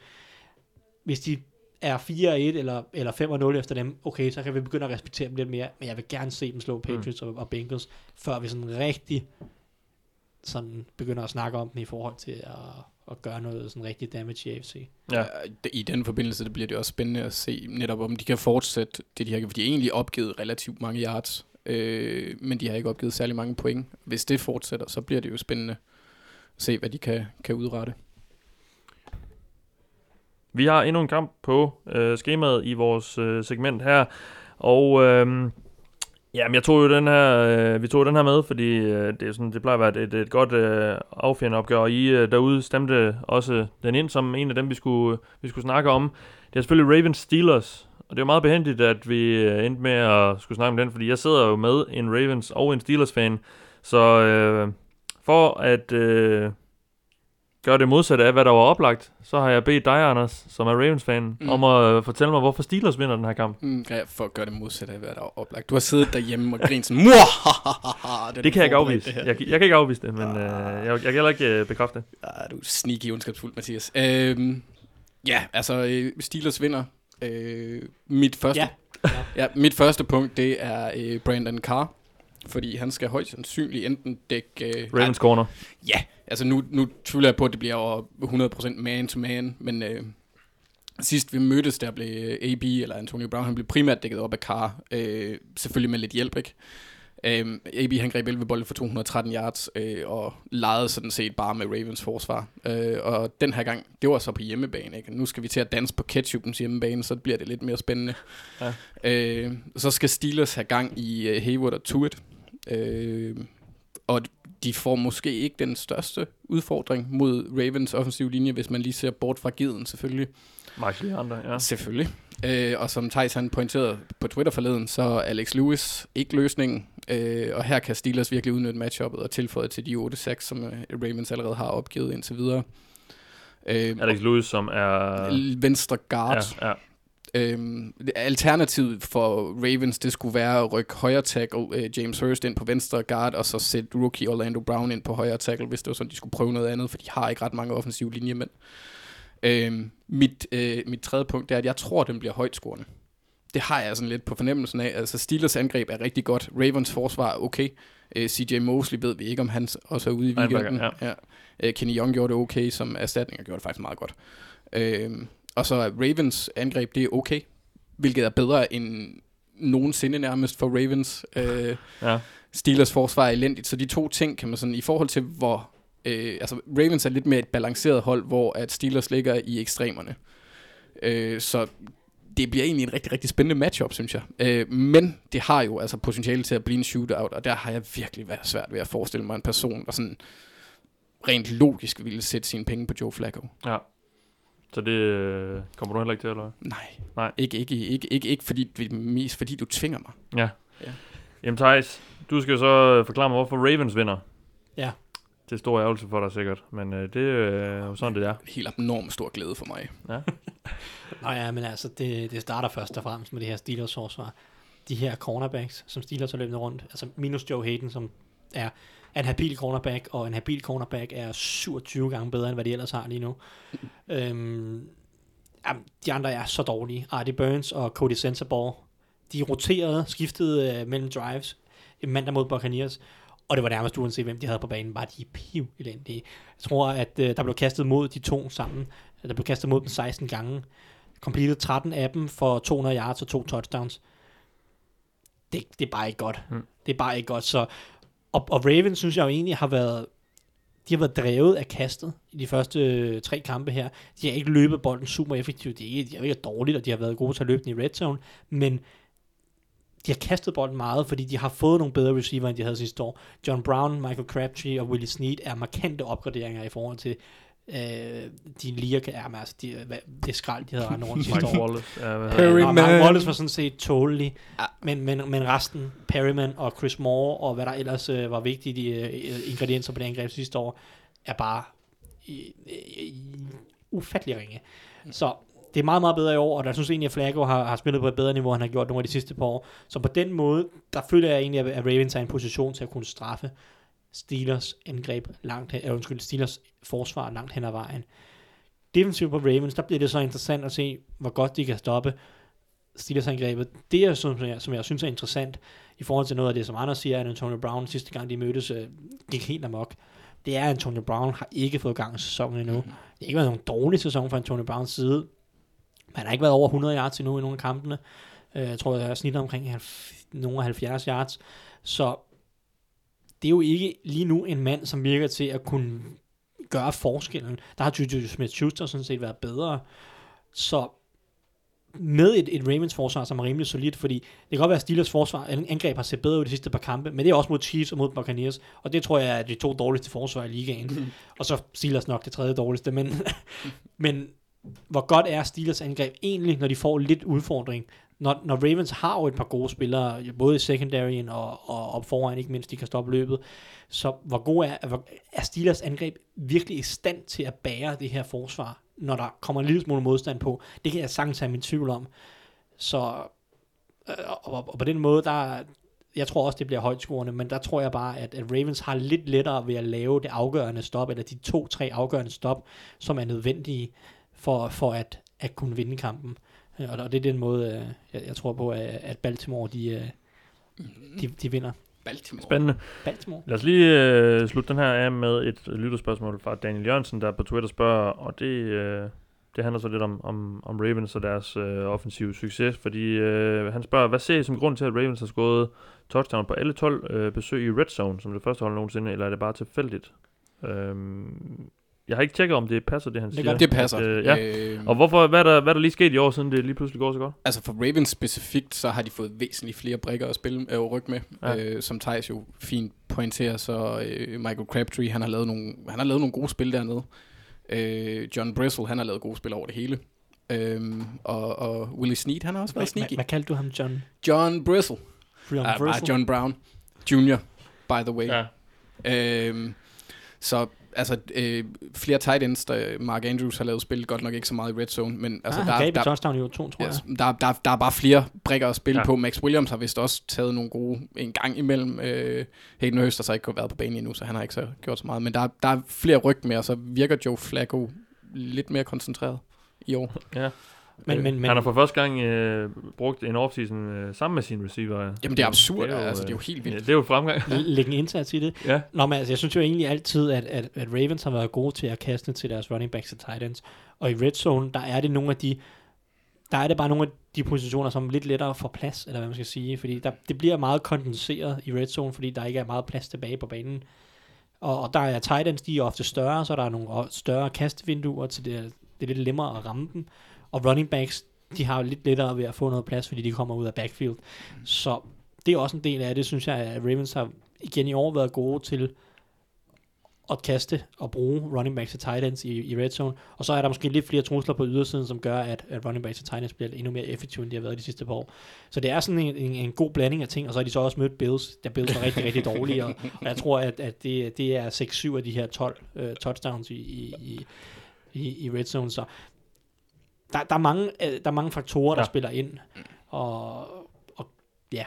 Hvis de er 4-1 eller, eller 5-0 efter dem, okay, så kan vi begynde at respektere dem lidt mere, men jeg vil gerne se dem slå Patriots mm. og, og Bengals, før vi sådan rigtig sådan begynder at snakke om dem i forhold til at, at gøre noget sådan rigtig damage i AFC. Ja. I den forbindelse det bliver det også spændende at se netop, om de kan fortsætte det, de har For de har egentlig opgivet relativt mange yards, øh, men de har ikke opgivet særlig mange point. Hvis det fortsætter, så bliver det jo spændende at se, hvad de kan, kan udrette. Vi har endnu en kamp på øh, skemaet i vores øh, segment her, og øh, Jamen, jeg tog jo den her, øh, vi tog den her med, fordi øh, det, er sådan, det plejer at være et, et, godt øh, affjendende opgør, og I øh, derude stemte også den ind som en af dem, vi skulle, vi skulle snakke om. Det er selvfølgelig Ravens Steelers, og det er jo meget behendigt, at vi øh, endte med at skulle snakke om den, fordi jeg sidder jo med en Ravens og en Steelers-fan, så øh, for at øh, gøre det modsatte af, hvad der var oplagt, så har jeg bedt dig, Anders, som er Ravens-fan, Mm. om at øh, fortælle mig, hvorfor Steelers vinder den her kamp. Mm, ja, for at gøre det modsatte af, hvad der er oplagt. Du har siddet derhjemme og grint sådan, Muahahaha, Det kan jeg ikke afvise. Det. Jeg, jeg kan ikke afvise det, men øh, jeg, jeg kan heller ikke øh, bekræfte det. Ah, du er sneaky ondskabsfuld, Mathias. Øhm, ja, altså, øh, Steelers vinder. Øh, mit første Ja. Ja, mit første punkt, det er øh, Brandon Carr. Fordi han skal højst sandsynligt enten dække... Øh, Ravens corner. Ja, altså nu, nu tvivler jeg på, at det bliver over 100% man-to-man, men øh, sidst vi mødtes, der blev øh, AB, eller Antonio Brown, han blev primært dækket op af Carr, øh, selvfølgelig med lidt hjælp, ikke? Um, AB han greb 11 bolde for 213 yards øh, og legede sådan set bare med Ravens forsvar. Øh, og den her gang, det var så på hjemmebane. Ikke? Nu skal vi til at danse på ketchupens hjemmebane, så bliver det lidt mere spændende. Ja. Øh, så skal Steelers have gang i uh, Hayward og Tuitt. Øh, og de får måske ikke den største udfordring mod Ravens offensiv linje, hvis man lige ser bort fra giden selvfølgelig. Max Leander, ja. Selvfølgelig. Øh, og som Thijs han pointerede på Twitter forleden, så er Alex Lewis ikke løsningen. Øh, og her kan Steelers virkelig udnytte matchuppet og tilføje til de 8-6, som øh, Ravens allerede har opgivet indtil videre. Øh, Alex Lewis, som er... venstre guard. Ja, ja. Øhm, alternativet for Ravens, det skulle være at rykke højre tackle øh, James Hurst ind på venstre guard, og så sætte rookie Orlando Brown ind på højre tackle, hvis det var sådan, de skulle prøve noget andet, for de har ikke ret mange offensive linjemænd. Øhm, mit, øh, mit tredje punkt er, at jeg tror, den bliver højt scorende. Det har jeg sådan lidt på fornemmelsen af. Altså Steelers angreb er rigtig godt. Ravens forsvar er okay. Øh, CJ Mosley ved vi ikke, om han også er ude i weekenden. ja. Ja. Øh, Kenny Young gjorde det okay som erstatning, og gjorde det faktisk meget godt. Øh, og så Ravens angreb, det er okay. Hvilket er bedre end nogensinde nærmest for Ravens. Øh, ja. Steelers forsvar er elendigt, så de to ting kan man sådan, i forhold til hvor, øh, altså Ravens er lidt mere et balanceret hold, hvor at Steelers ligger i ekstremerne. Øh, så det bliver egentlig en rigtig, rigtig spændende matchup, synes jeg. Øh, men det har jo altså potentiale til at blive en shootout, og der har jeg virkelig været svært ved at forestille mig en person, der sådan rent logisk ville sætte sine penge på Joe Flacco. ja. Så det øh, kommer du heller ikke til, eller? Nej. Nej. Ikke, ikke, ikke, ikke, ikke fordi, mest fordi du tvinger mig. Ja. Ja. Jamen Thijs, du skal så forklare mig, hvorfor Ravens vinder. Ja. Det er stor ærgelse for dig sikkert, men øh, det er jo sådan, det er. Helt abnormt stor glæde for mig. Ja. Nå ja, men altså, det, det starter først og fremmest med det her Steelers forsvar. De her cornerbacks, som Steelers har løbet rundt, altså minus Joe Hayden, som er en habil cornerback, og en habil cornerback er 27 gange bedre, end hvad de ellers har lige nu. øhm, jamen, de andre er så dårlige. Artie Burns og Cody Sensabaugh, de roterede, skiftede øh, mellem drives mandag mod Buccaneers, og det var nærmest uanset, hvem de havde på banen, bare de piv elendige. Jeg tror, at øh, der blev kastet mod de to sammen. Der blev kastet mod dem 16 gange. Completed 13 af dem for 200 yards og to touchdowns. Det, det er bare ikke godt. Mm. Det er bare ikke godt. Så, og, og Ravens synes jeg jo egentlig har været de har været drevet af kastet i de første øh, tre kampe her. De har ikke løbet bolden super effektivt. De er ikke, de er ikke dårligt, og de har været gode til at løbe den i red zone. Men de har kastet bolden meget, fordi de har fået nogle bedre receiver, end de havde sidste år. John Brown, Michael Crabtree og Willie Snead er markante opgraderinger i forhold til øh, de lige kan ja, altså, de, hvad, det skrald, de havde rendt rundt sidste år. Wallace. Ja, hvad Perry hedder Ja, han? Mark Perryman. Wallace var sådan set tålelig, Ja. men, men, men resten, Perryman og Chris Moore, og hvad der ellers øh, var vigtige de, øh, ingredienser på det angreb sidste år, er bare øh, øh, ufattelig ringe. Så det er meget, meget bedre i år, og der synes egentlig, at Flacco har, har spillet på et bedre niveau, end han har gjort nogle af de sidste par år. Så på den måde, der føler jeg egentlig, at Ravens er i en position til at kunne straffe Steelers angreb langt hen, eller undskyld, Steelers forsvar langt hen ad vejen. Defensivt på Ravens, der bliver det så interessant at se, hvor godt de kan stoppe Steelers angrebet. Det er som jeg, som jeg synes er interessant i forhold til noget af det, som Anders siger, at Antonio Brown sidste gang de mødtes øh, gik helt amok. Det er, at Antonio Brown har ikke fået gang i sæsonen endnu. Det har ikke været nogen dårlig sæson fra Antonio Browns side. Han har ikke været over 100 yards endnu i nogle af kampene. Øh, jeg tror, jeg er snittet omkring nogle af 70 yards. Så det er jo ikke lige nu en mand, som virker til at kunne gøre forskellen. Der har Juju Smith-Schuster sådan set været bedre. Så med et, et Ravens forsvar, som er rimelig solidt, fordi det kan godt være, at Steelers forsvar, an- angreb har set bedre ud de sidste par kampe, men det er også mod Chiefs og mod Buccaneers, og det tror jeg er de to dårligste forsvar i ligaen. og så Steelers nok det tredje dårligste, men, men hvor godt er Steelers angreb egentlig, når de får lidt udfordring? Når, når Ravens har jo et par gode spillere, både i secondaryen og, og op foran, ikke mindst de kan stoppe løbet, så hvor god er, hvor, er Steelers angreb virkelig i stand til at bære det her forsvar, når der kommer en lille smule modstand på? Det kan jeg sagtens have min tvivl om. Så øh, og, og på den måde, der, jeg tror også, det bliver højt men der tror jeg bare, at, at Ravens har lidt lettere ved at lave det afgørende stop, eller de to-tre afgørende stop, som er nødvendige for, for at, at kunne vinde kampen. Øh, Og, og det er den måde, øh, jeg, jeg tror på, at, at Baltimore, de, øh, de, de vinder. Baltimore. Spændende. Baltimore. Lad os lige øh, slutte den her af med et lytterspørgsmål fra Daniel Jørgensen, der på Twitter spørger, og det, øh, det handler så lidt om, om, om Ravens og deres øh, offensive succes, fordi øh, han spørger, hvad ser I som grund til, at Ravens har skåret touchdown på alle 12 øh, besøg i Red Zone, som det første hold nogensinde, eller er det bare tilfældigt? Øhm, jeg har ikke tjekket, om det passer, det han Det siger. gør Det passer. Øh, ja. Øh, Og hvorfor, hvad er, der, hvad er der lige sket i år, siden det lige pludselig går så godt? Altså for Ravens specifikt, så har de fået væsentligt flere brikker at spille øh, ryg med, Ja. øh, som Thijs jo fint pointerer, så øh, Michael Crabtree, han har lavet nogle, han har lavet nogle gode spil dernede. Øh, John Brissel, han har lavet gode spil over det hele. Øhm, og, og Willie Snead, han har også været sneaky. hvad kaldte du ham, John? John Brissel. Brian Ah, Brissel? bare John Brown Jr., by the way. Ja. Øhm, så altså øh, flere tight ends, der Mark Andrews har lavet spil, godt nok ikke så meget i red zone, men altså ah, der, han der, touchdown i år 2, tror jeg. yes, der, der, der er bare flere brikker at spille Ja. ja. på. Max Williams har vist også taget nogle gode en gang imellem. Øh, Hayden Hurst har så ikke været på banen endnu, så han har ikke så gjort så meget. Men der, der er flere ryg med, og så virker Joe Flacco lidt mere koncentreret i år. ja. Men, men, men, han har for første gang øh, brugt en offseason øh, sammen med sine receiver. Jamen det er absurd, Det er jo, altså det er jo øh, helt Ja, vildt. det er jo fremgang. lægge en indsats i det. ja. Nå, men altså, jeg synes jo egentlig altid, at, at, at Ravens har været gode til at kaste til deres running backs og tight ends. Og i red zone, der er det nogle af de, der er det bare nogle af de positioner, som er lidt lettere for plads, eller hvad man skal sige. Fordi der, det bliver meget kondenseret i red zone, fordi der ikke er meget plads tilbage på banen. Og, og der er tight ends, de er ofte større, så der er nogle større kastevinduer, til det, er- det er lidt nemmere at ramme dem. Og running backs, de har jo lidt lettere ved at få noget plads, fordi de kommer ud af backfield. Så det er også en del af det, synes jeg, at Ravens har igen i år været gode til at kaste og bruge running backs og tight ends i, i red zone. Og så er der måske lidt flere trusler på ydersiden, som gør, at, at running backs og tight ends bliver endnu mere effektive, end de har været de sidste par år. Så det er sådan en, en, en god blanding af ting, og så har de så også mødt Bills, der Bills var rigtig, rigtig dårlige, og, og jeg tror, at, at det, det er 6-7 af de her 12 uh, øh, touchdowns i, i, i, i, i red zone, så der, der, er mange, øh, der er mange faktorer, der Ja. spiller ind, og, og ja,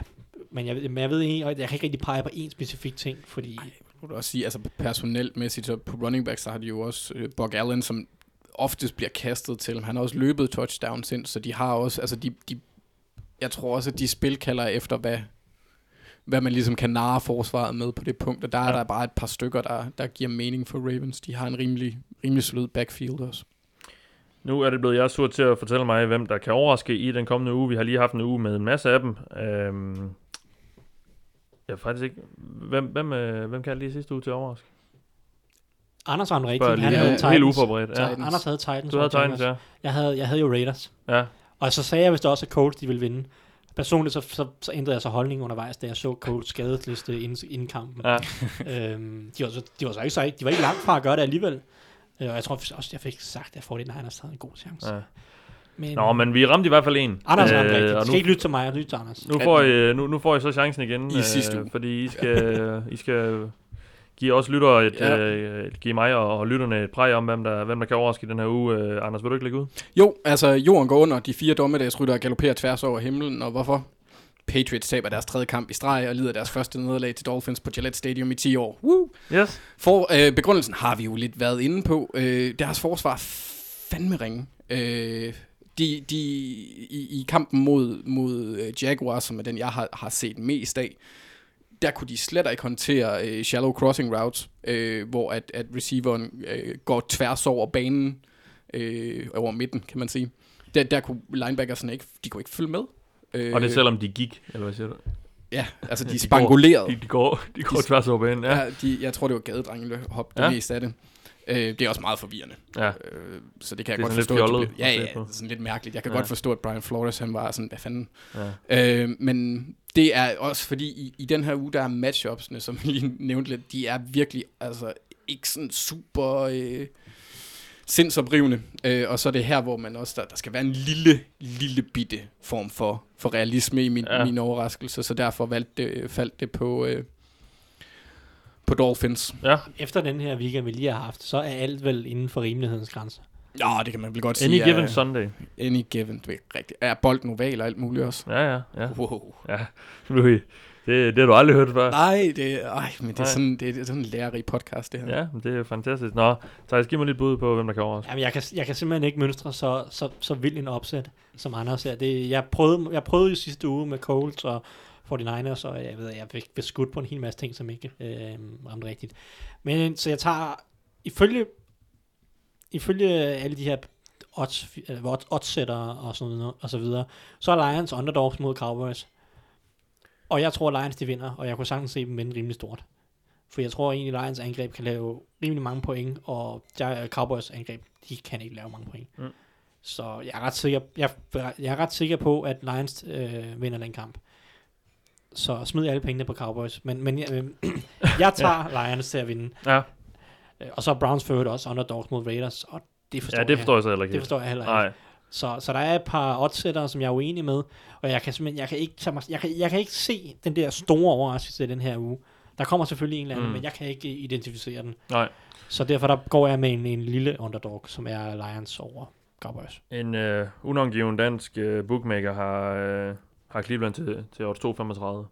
men jeg, men jeg ved ikke, jeg kan ikke rigtig pege på én specifik ting, fordi... må du også sige, altså personelt mæssigt, så på running backs, så har de jo også øh, Buck Allen, som oftest bliver kastet til. Han har også løbet touchdowns ind, så de har også, altså de, de jeg tror også, at de spil kalder efter, hvad, hvad man ligesom kan narre forsvaret med på det punkt, og der ja. er der bare et par stykker, der, der giver mening for Ravens. De har en rimelig, rimelig solid backfield også. Nu er det blevet jeres tur til at fortælle mig, hvem der kan overraske i den kommende uge. Vi har lige haft en uge med en masse af dem. Øhm, jeg ved faktisk ikke... Hvem, hvem, øh, hvem kan jeg lige sidste uge til at overraske? Anders var en Spørger rigtig, han havde helt Titans. uforberedt. Ja. Titans. Anders havde Titans. Du havde Titans, ja. Jeg havde, jeg havde jo Raiders. ja. Og så sagde jeg, hvis det også er Colts, de ville vinde. Personligt så, så, så ændrede jeg så holdning undervejs, da jeg så Colts skadesliste inden, inden kampen. ja. øhm, de, var så, de var så ikke så de var ikke langt fra at gøre det alligevel. Øh, Og jeg tror også, jeg fik sagt, at 49ers havde en god chance. ja. Men, Nå, men vi ramte i hvert fald en. Anders har Øh, øh, rigtigt. Du skal nu, ikke lytte til mig, lytte til Anders. nu, får I, øh, nu, nu får I så chancen igen. I sidste uge. Fordi I skal, I skal give os lyttere et, Ja. øh, give mig og, og lytterne et præg om, hvem der, hvem der kan overraske i den her uge. Øh, Anders, vil du ikke lægge ud? Jo, altså jorden går under, de fire dommedagsrytter galopperer tværs over himlen, og hvorfor? Patriots taber deres tredje kamp i streg og lider deres første nederlag til Dolphins på Gillette Stadium i 10 år. Woo! Yes. For øh, begrundelsen har vi jo lidt været inde på. Øh, deres forsvar er fandme ringe. Øh, de, de, i, I kampen mod, mod øh, Jaguars, som er den, jeg har, har set mest af, der kunne de slet ikke håndtere øh, shallow crossing routes, øh, hvor at, at receiveren øh, går tværs over banen, øh, over midten, kan man sige. Der, der kunne linebackersne ikke, de kunne ikke følge med. Øh, Og det er selvom de gik, eller hvad siger du? Ja, altså de, De de går- spangulerede. De, de går, de går De- tværs over banen, ja. Ja, de, jeg tror, det var gadedrengene hop det Ja. meste af det. Øh, det er også meget forvirrende. Ja. Øh, så det kan jeg Det er godt forstå. fjollet Ja, ja, det er sådan lidt mærkeligt. Jeg kan Ja. godt forstå, at Brian Flores, han var sådan, hvad fanden. Ja. Øh, men det er også fordi, i, i den her uge, der er matchupsene, som vi lige nævnte lidt, de er virkelig altså, ikke sådan super øh, sindsoprivende. Øh, og så er det her, hvor man også, der, der skal være en lille, lille bitte form for, for realisme i min, Ja. min overraskelse, så derfor valgte det, faldt det på, øh, på Dolphins. Ja, Efter den her weekend, vi lige har haft, så er alt vel inden for rimelighedens grænser. Ja, det kan man vel godt any sige. given er, Sunday. Any given, det er rigtigt. Er bolden oval og alt muligt også? Ja, ja, ja. Wow. ja. Louis, det, det har du aldrig hørt før. Nej, det, er- ej, men det er, Nej. sådan, det, er, det er sådan en lærerig podcast, det her. Ja, men det er fantastisk. Nå, Thijs, giv mig lidt bud på, hvem der kan overraske. Jamen, jeg kan, jeg kan simpelthen ikke mønstre så, så, så vild en opsæt, som Anders her. Det, jeg, prøvede, jeg prøvede jo sidste uge med Colts og 49ers, og jeg ved, jeg fik beskudt på en hel masse ting, som ikke øh, ramte rigtigt. Men så jeg tager, ifølge, ifølge alle de her odds, odds, oddsættere og sådan noget, og så videre, så er Lions underdogs mod Cowboys. Og jeg tror, at Lions de vinder, og jeg kunne sagtens se dem vinde rimelig stort. For jeg tror egentlig, Lions angreb kan lave rimelig mange point, og der, Cowboys angreb, de kan ikke lave mange point. Mm. Så jeg er ret sikker, jeg, jeg er ret sikker på, at Lions øh, vinder den kamp. Så smid alle pengene på Cowboys. Men, men øh, jeg tager Lions til at vinde. Ja, Øh, Og så Browns for også underdogs mod Raiders, og det forstår ja det forstår jeg. jeg så heller ikke. Det forstår jeg heller ikke. Nej, Så, så der er et par oddsættere, som jeg er uenig med, og jeg kan simpelthen, jeg kan ikke, tage mig, jeg kan, jeg kan ikke se den der store overraskelse i den her uge. Der kommer selvfølgelig en eller anden, Mm. men jeg kan ikke identificere den. nej. Så derfor der går jeg med en, en lille underdog, som er Lions over Cowboys. En øh, unangiven dansk øh, bookmaker har, øh, har Cleveland til, til odds 2,35.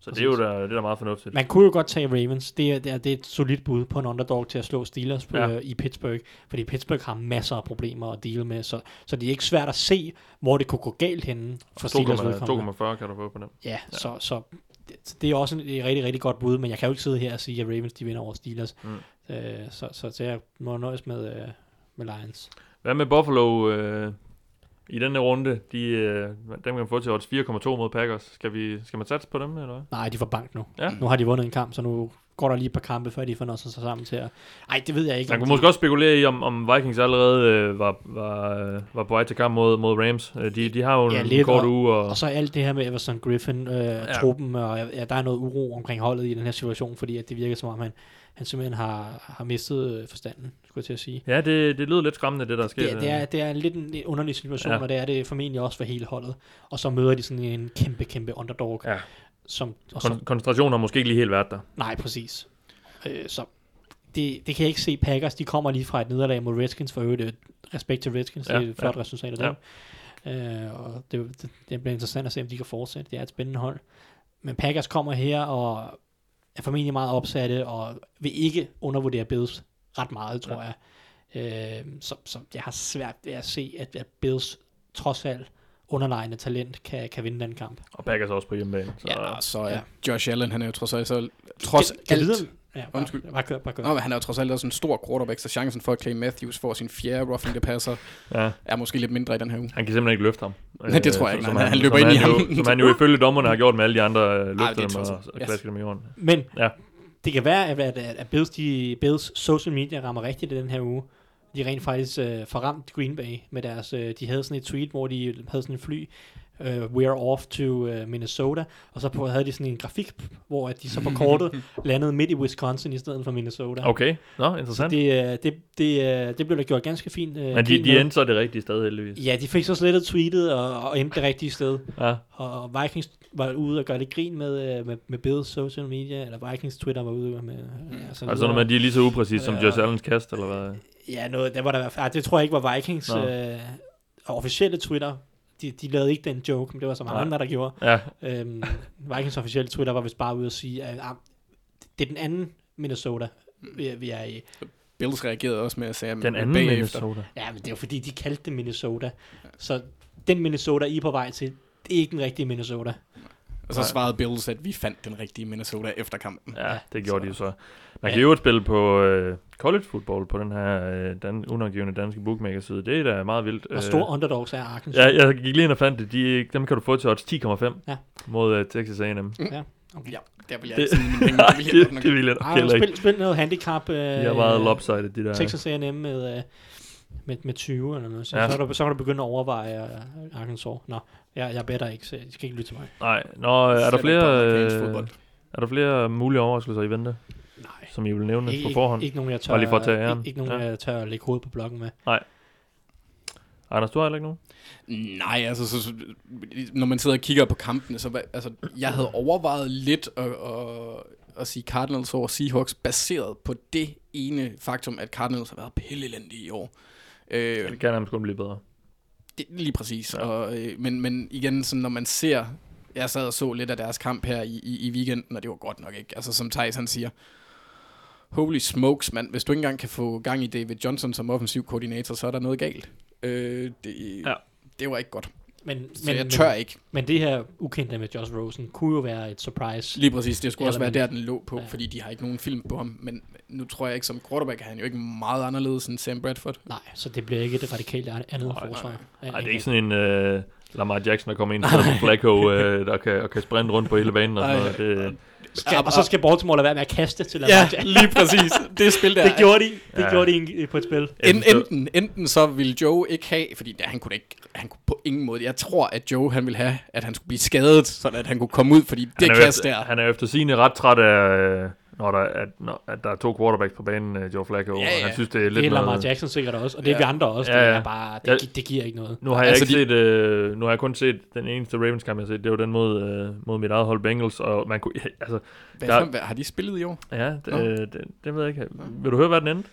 Så det er jo der, det er da meget fornuftigt. Man kunne jo godt tage Ravens. Det er, det er, det er et solidt bud på en underdog til at slå Steelers på, Ja. ja. i Pittsburgh. Fordi Pittsburgh har masser af problemer at deale med. Så, så det er ikke svært at se, hvor det kunne gå galt henne for Steelers 2,40 vedkommende. 2,40 kan du få på den. Ja, ja. Så, så det, det er også en, et rigtig, rigtig godt bud, men jeg kan jo ikke sidde her og sige, at Ravens de vinder over Steelers. Mm. Øh, så, så, så jeg må nøjes med, øh, med Lions. Hvad med Buffalo øh, i denne runde? De, øh, dem kan man få til odds 4,2 mod Packers. Skal, vi, skal man satse på dem, eller hvad? Nej, de får bank nu. Ja. Nu har de vundet en kamp, så nu går der lige et par kampe, før de får noget sig sammen til at... Ej, det ved jeg ikke. Man kunne måske også spekulere i, om, om Vikings allerede øh, var, var, øh, var på vej til kamp mod, mod Rams. Øh, De, de har jo Ja, en lidt, kort og- uge. Og, Og så alt det her med Everson Griffin, øh, ja. truppen, og ja, der er noget uro omkring holdet i den her situation, fordi at det virker som om, han, han simpelthen har, har mistet øh, forstanden, skulle jeg til at sige. ja, det, det lyder lidt skræmmende, det der sker. Det, er- det, er, det er lidt en underlig situation, Ja. ja. og det er det formentlig også for hele holdet. Og så møder de sådan en kæmpe, kæmpe underdog, Ja. som, og så, Kon- koncentrationen har måske ikke lige helt været der. nej, præcis. Øh, så det, det kan jeg ikke se. Packers, de kommer lige fra et nederlag mod Redskins, for øvrigt øh, respekt til Redskins, Ja, ja, det er et flot ja. resultat af dem. Øh, og det, det, det bliver interessant at se, om de kan fortsætte. Det er et spændende hold. Men Packers kommer her og er formentlig meget opsatte, og vil ikke undervurdere Bills ret meget, tror jeg. Øh, så, så jeg har svært ved at se, at, at Bills trods alt underlegnende talent kan, kan vinde den kamp. Og Packers også på hjemmebane. Så, Ja, og så er Ja. ja. Josh Allen, han er jo trods alt, så, trods Kan- kan alt, vide- Ja, bare, Undskyld. Bare kør, bare kør. Nå, men han er jo trods alt også en stor quarterback, så chancen for, at Clay Matthews får sin fjerde roughing the passer, ja, er måske lidt mindre i den her uge. han kan simpelthen ikke løfte ham. Nej, det tror jeg Øh, ikke. som Nej, han løber ind i han ham. Jo, som han jo ifølge dommerne har gjort med alle de andre øh, løfter er dem og, og Yes. klasker dem i jorden. Men Ja det kan være, at, at, at Bills, de, Bills social media rammer rigtigt i den her uge. De rent faktisk øh, forramt Green Bay med deres... Øh, de havde sådan et tweet, hvor de havde sådan en fly, øh, we are off to øh, Minnesota, og så på, havde de sådan en grafik, hvor at de så på kortet landede midt i Wisconsin i stedet for Minnesota. Okay, nå, Så interessant. det, øh, det, det, øh, det blev da gjort ganske fint. Øh, Men de, de endte så det rigtige sted, heldigvis. Ja, de fik så slettet tweetet og, og endte det rigtige sted. Ja. Og Vikings var ude og gøre lidt grin med, øh, med, med Bills social media, eller Vikings Twitter var ude med... Ja, så Altså, når man, de er lige så upræcis som. Josh Allens kast, eller hvad? Ja, noget, der var der, ah, det tror jeg ikke var Vikings øh, officielle Twitter. De, de lavede ikke den joke, men det var så mange Nej. andre, der gjorde. Ja, Øhm, Vikings officielle Twitter var vist bare ude at sige, at ah, det er den anden Minnesota, vi, vi er i. Bills reagerede også med at sige, den anden bagefter. Minnesota. Ja, men det er jo fordi, de kaldte det Minnesota. Så den Minnesota, I er på vej til, det er ikke den rigtige Minnesota. Og så svarede Bills, at vi fandt den rigtige Minnesota efter kampen. Ja, det gjorde de Så- jo så. Man kan jo spille på øh, college football på den her øh, dan- undergivende danske bookmaker-side. Det er da meget vildt. Hvor store underdogs er Arkansas? Ja, jeg gik lige ind og fandt det. De, dem kan du få til odds 10,5 Ja. mod uh, Texas A&M. ja. Okay. Ja. Der vil jeg ikke penge. Nej, Det vil jeg nok det vil jeg nok heller ikke. spil, spil noget handicap. Øh, De er meget lopsided, de der. Texas A&M med, øh, med, med 20 eller noget. Så, Ja. så, er du, så kan du begynde at overveje øh, Arkansas. Nå, jeg, jeg bedre ikke, så I skal ikke lytte til mig. Nej, Nå, er der flere, øh, er der flere mulige overraskelser i vente. Som I vil nævne Ikke, på ikke, forhånd? ikke nogen, jeg tør, Bare lige for at tage æren. Ikke, ikke nogen, Ja. jeg tør at lægge hovedet på blokken med. Anders, du har heller ikke nogen? Nej, altså, så, så, når man sidder og kigger på kampene, så altså, jeg havde overvejet lidt at, at, at sige Cardinals over Seahawks, baseret på det ene faktum, at Cardinals har været pillelendige i år. Øh, Det kan nærmest kun blive bedre. det, lige præcis. Ja. Ja. Og, øh, men, men igen, sådan, når man ser... Jeg sad og så lidt af deres kamp her i, i, i weekenden, og det var godt nok ikke. Altså, som Thijs han siger, holy smokes, mand. Hvis du ikke engang kan få gang i David Johnson som offensiv koordinator, så er der noget galt. Øh, det, Ja. det var ikke godt. Men, Så men, jeg tør men, ikke. men det her ukendte med Josh Rosen kunne jo være et surprise. Lige præcis, det skulle også være der, den lå på, Ja. fordi de har ikke nogen film på ham. Men nu tror jeg ikke, som quarterback er han jo ikke meget anderledes end Sam Bradford. Nej, så det bliver ikke et radikalt andet Nej, forsvar. Nej, det er ikke sådan en uh, Lamar Jackson, der kommer ind og Flacco, uh, der kan, og kan sprinte rundt på hele banen og sådan noget. Det, Skal, og så skal Baltimore lade være med at kaste til Lamar Ja, lige præcis. Det spil der. Det gjorde de. Det Ja. gjorde de på et spil. En, enten, enten så ville Joe ikke have, fordi ja, han kunne ikke, han kunne på ingen måde, jeg tror, at Joe han ville have, at han skulle blive skadet, så at han kunne komme ud, fordi det er kast efter, der, han er efter sigende ret træt af, øh, når der, at, når, at der er to quarterbacks på banen, uh, Joe Flacco. Ja, og ja. Han synes, det er lidt Det er Lamar noget... Jackson sikkert også, og det er Ja. vi andre også. Ja, Det ja. er bare, det, Ja. gi- det giver ikke noget. Nu har jeg Altså, ikke set, øh, nu har jeg kun set den eneste Ravens kamp, jeg har set, det var den mod, øh, mod mit eget hold Bengals, og man kunne, altså, hvad, der- hvad, har de spillet i år? ja, det, øh, det, det ved jeg ikke. Vil du høre, hvad den endte?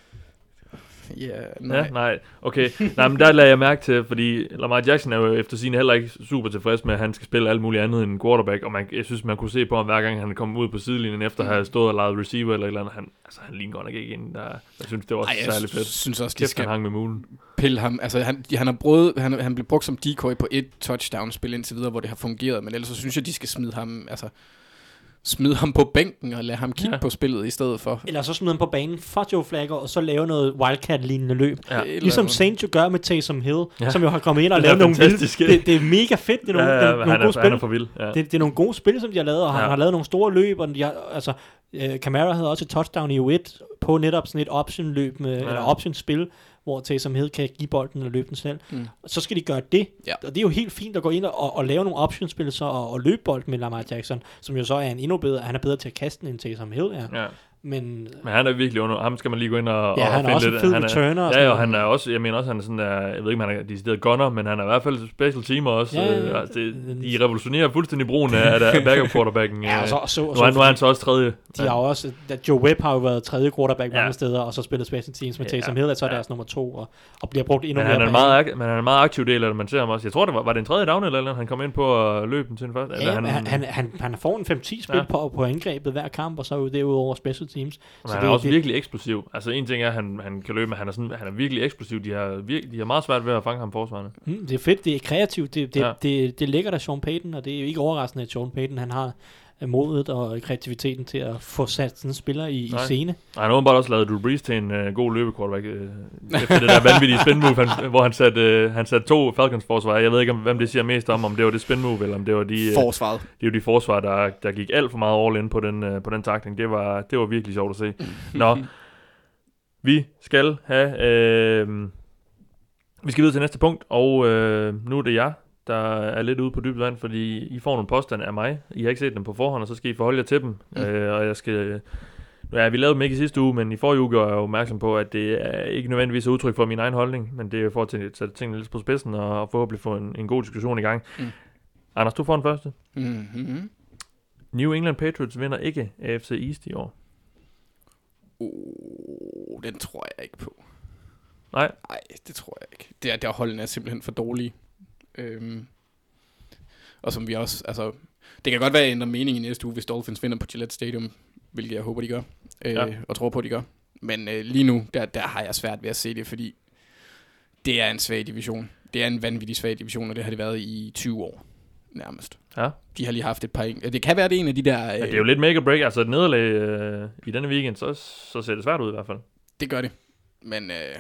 Ja, Nej. Ja, nej. Okay. nej, men der lagde jeg mærke til, fordi Lamar Jackson er jo efter sin heller ikke super tilfreds med, at han skal spille alt muligt andet end en quarterback, og man, jeg synes, man kunne se på ham, hver gang han kom ud på sidelinjen, efter at have stået og lejet receiver eller et eller andet. Han, altså, han ligner godt nok ikke en, der... Jeg synes, det var Ej, jeg særlig fedt. synes også, de Kæft, skal han hang med mulen. pille ham. Altså, han, han, har brugt, han, han blev brugt som decoy på et touchdown-spil indtil videre, hvor det har fungeret, men ellers så synes jeg, de skal smide ham, altså, smide ham på bænken og lade ham kigge Ja. ja. på spillet i stedet for. Eller så smide ham på banen for Joe Flacco, og så lave noget Wildcat-lignende løb. Ja. Ligesom. Saints jo gør med Taysom Hill, Ja. ja. som jo har kommet ind og lavet nogle vilde... Det, det er mega fedt. Det er nogle, Ja, ja, men nogle han, gode er, spil. han er for vild. Ja. Det, det er nogle gode spil, som de har lavet, og han Ja. har lavet nogle store løb, og de har, altså, øh, Camara havde også et touchdown i U1 på netop sådan et option-løb, med, Ja. ja. eller option-spil, hvor Taysom Hill kan give bolden og løbe den selv. Mm. Så skal de gøre det, Ja. og det er jo helt fint at gå ind og, og lave nogle option-spil så, og, og løbe bolden med Lamar Jackson, som jo så er en endnu bedre, han er bedre til at kaste den, end Taysom Hill er. ja. Men Men han er virkelig under... Ham skal man lige gå ind og, ja, og han er også lidt. fed han er, returner. og Ja, og han er også, jeg mener også, han er sådan der, jeg ved ikke, om han er decideret gunner, men han er i hvert fald special teamer også. Ja, ja, øh, ja. altså, det, de revolutionerer fuldstændig brugen af, af, backup quarterbacken. Ja, og så, og så, og nu, er, nu er han så også tredje. De har også, Joe Webb har jo været tredje quarterback Ja. mange steder, og så spillet special teams med Ja, Taysom Hill, er så ja. deres nummer to, og, og bliver brugt endnu Men mere han, er meget, men han er en meget aktiv del af det, man ser ham også. Jeg tror, det var, var det en tredje down eller han kom ind på at løbe den til den første? Ja, han, han, han, han, han får en 5-10 spil Ja. ja. på, på angrebet hver kamp, og så er jo derudover special teams. Men han er også virkelig eksplosiv. Altså en ting er, at han, han kan løbe, men han er, sådan, han er virkelig eksplosiv. De har, vir, de har meget svært ved at fange ham forsvarende. Mm, det er fedt, det er kreativt, det, det, Ja. ja. det, det ligger der Sean Payton, og det er jo ikke overraskende, at Sean Payton han har modet og kreativiteten til at få sat sådan en spiller i, i Nej. scene. Og han har åbenbart også lavet Drew Brees til en uh, god løbequarterback. Uh, efter det der vanvittige spin move, han, hvor han satte, uh, han satte to Falcons forsvar. Jeg ved ikke, om, hvem det siger mest om, om det var det spin move, eller om det var de, uh, Forsvaret. det er jo de forsvar, der, der gik alt for meget all in på den, uh, på den takling. Det var, det var virkelig sjovt at se. Nå, vi skal have... Øh, vi skal videre til næste punkt, og øh, nu er det jeg, der er lidt ude på dybt vand, fordi I får nogle påstande af mig. I har ikke set dem på forhånd, og så skal I forholde jer til dem. Mm. Øh, og jeg skal... Ja, vi lavede dem ikke i sidste uge, men i forrige uge gør jeg opmærksom på, at det er ikke nødvendigvis et udtryk for min egen holdning, men det er for at sætte tingene lidt på spidsen og forhåbentlig få en, en god diskussion i gang. Mm. Anders, du får den første. Mm-hmm. New England Patriots vinder ikke AFC East i år. Oh, den tror jeg ikke på. Nej. Nej, det tror jeg ikke. Det er, der holdene er simpelthen for dårlige. Øhm, og som vi også, altså, det kan godt være, at ændrer mening i næste uge, hvis Dolphins vinder på Gillette Stadium, hvilket jeg håber, de gør, øh, Ja. ja. og tror på, de gør. Men øh, lige nu, der, der har jeg svært ved at se det, fordi det er en svag division. Det er en vanvittig svag division, og det har det været i 20 år, nærmest. Ja. De har lige haft et par... en- Det kan være, det er en af de der... Men det er jo lidt make or break. Altså et nederlag øh, i denne weekend, så, så ser det svært ud i hvert fald. Det gør det. Men øh,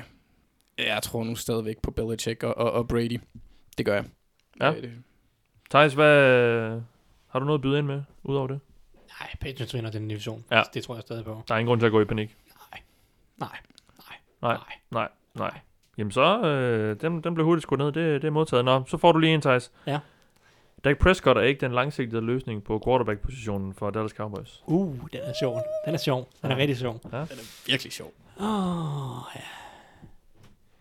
jeg tror nu stadigvæk på Belichick og, og, og Brady. Det gør jeg. Ja. Øh, det- Thijs, hvad, har du noget at byde ind med, udover det? Nej, Patriots vinder den division. Ja. Det tror jeg stadig på. Der er ingen grund til at gå i panik. Nej, nej, Nej, nej. nej, nej. Jamen så, øh, den, den blev hurtigt skudt ned. Det, det er modtaget. Nå, så får du lige en, Thijs. Ja. Dak Prescott er ikke den langsigtede løsning på quarterback-positionen for Dallas Cowboys. Uh, den er sjov. Den er sjov. Den er Ja. rigtig sjov. Virkelig sjov. Åh, ja.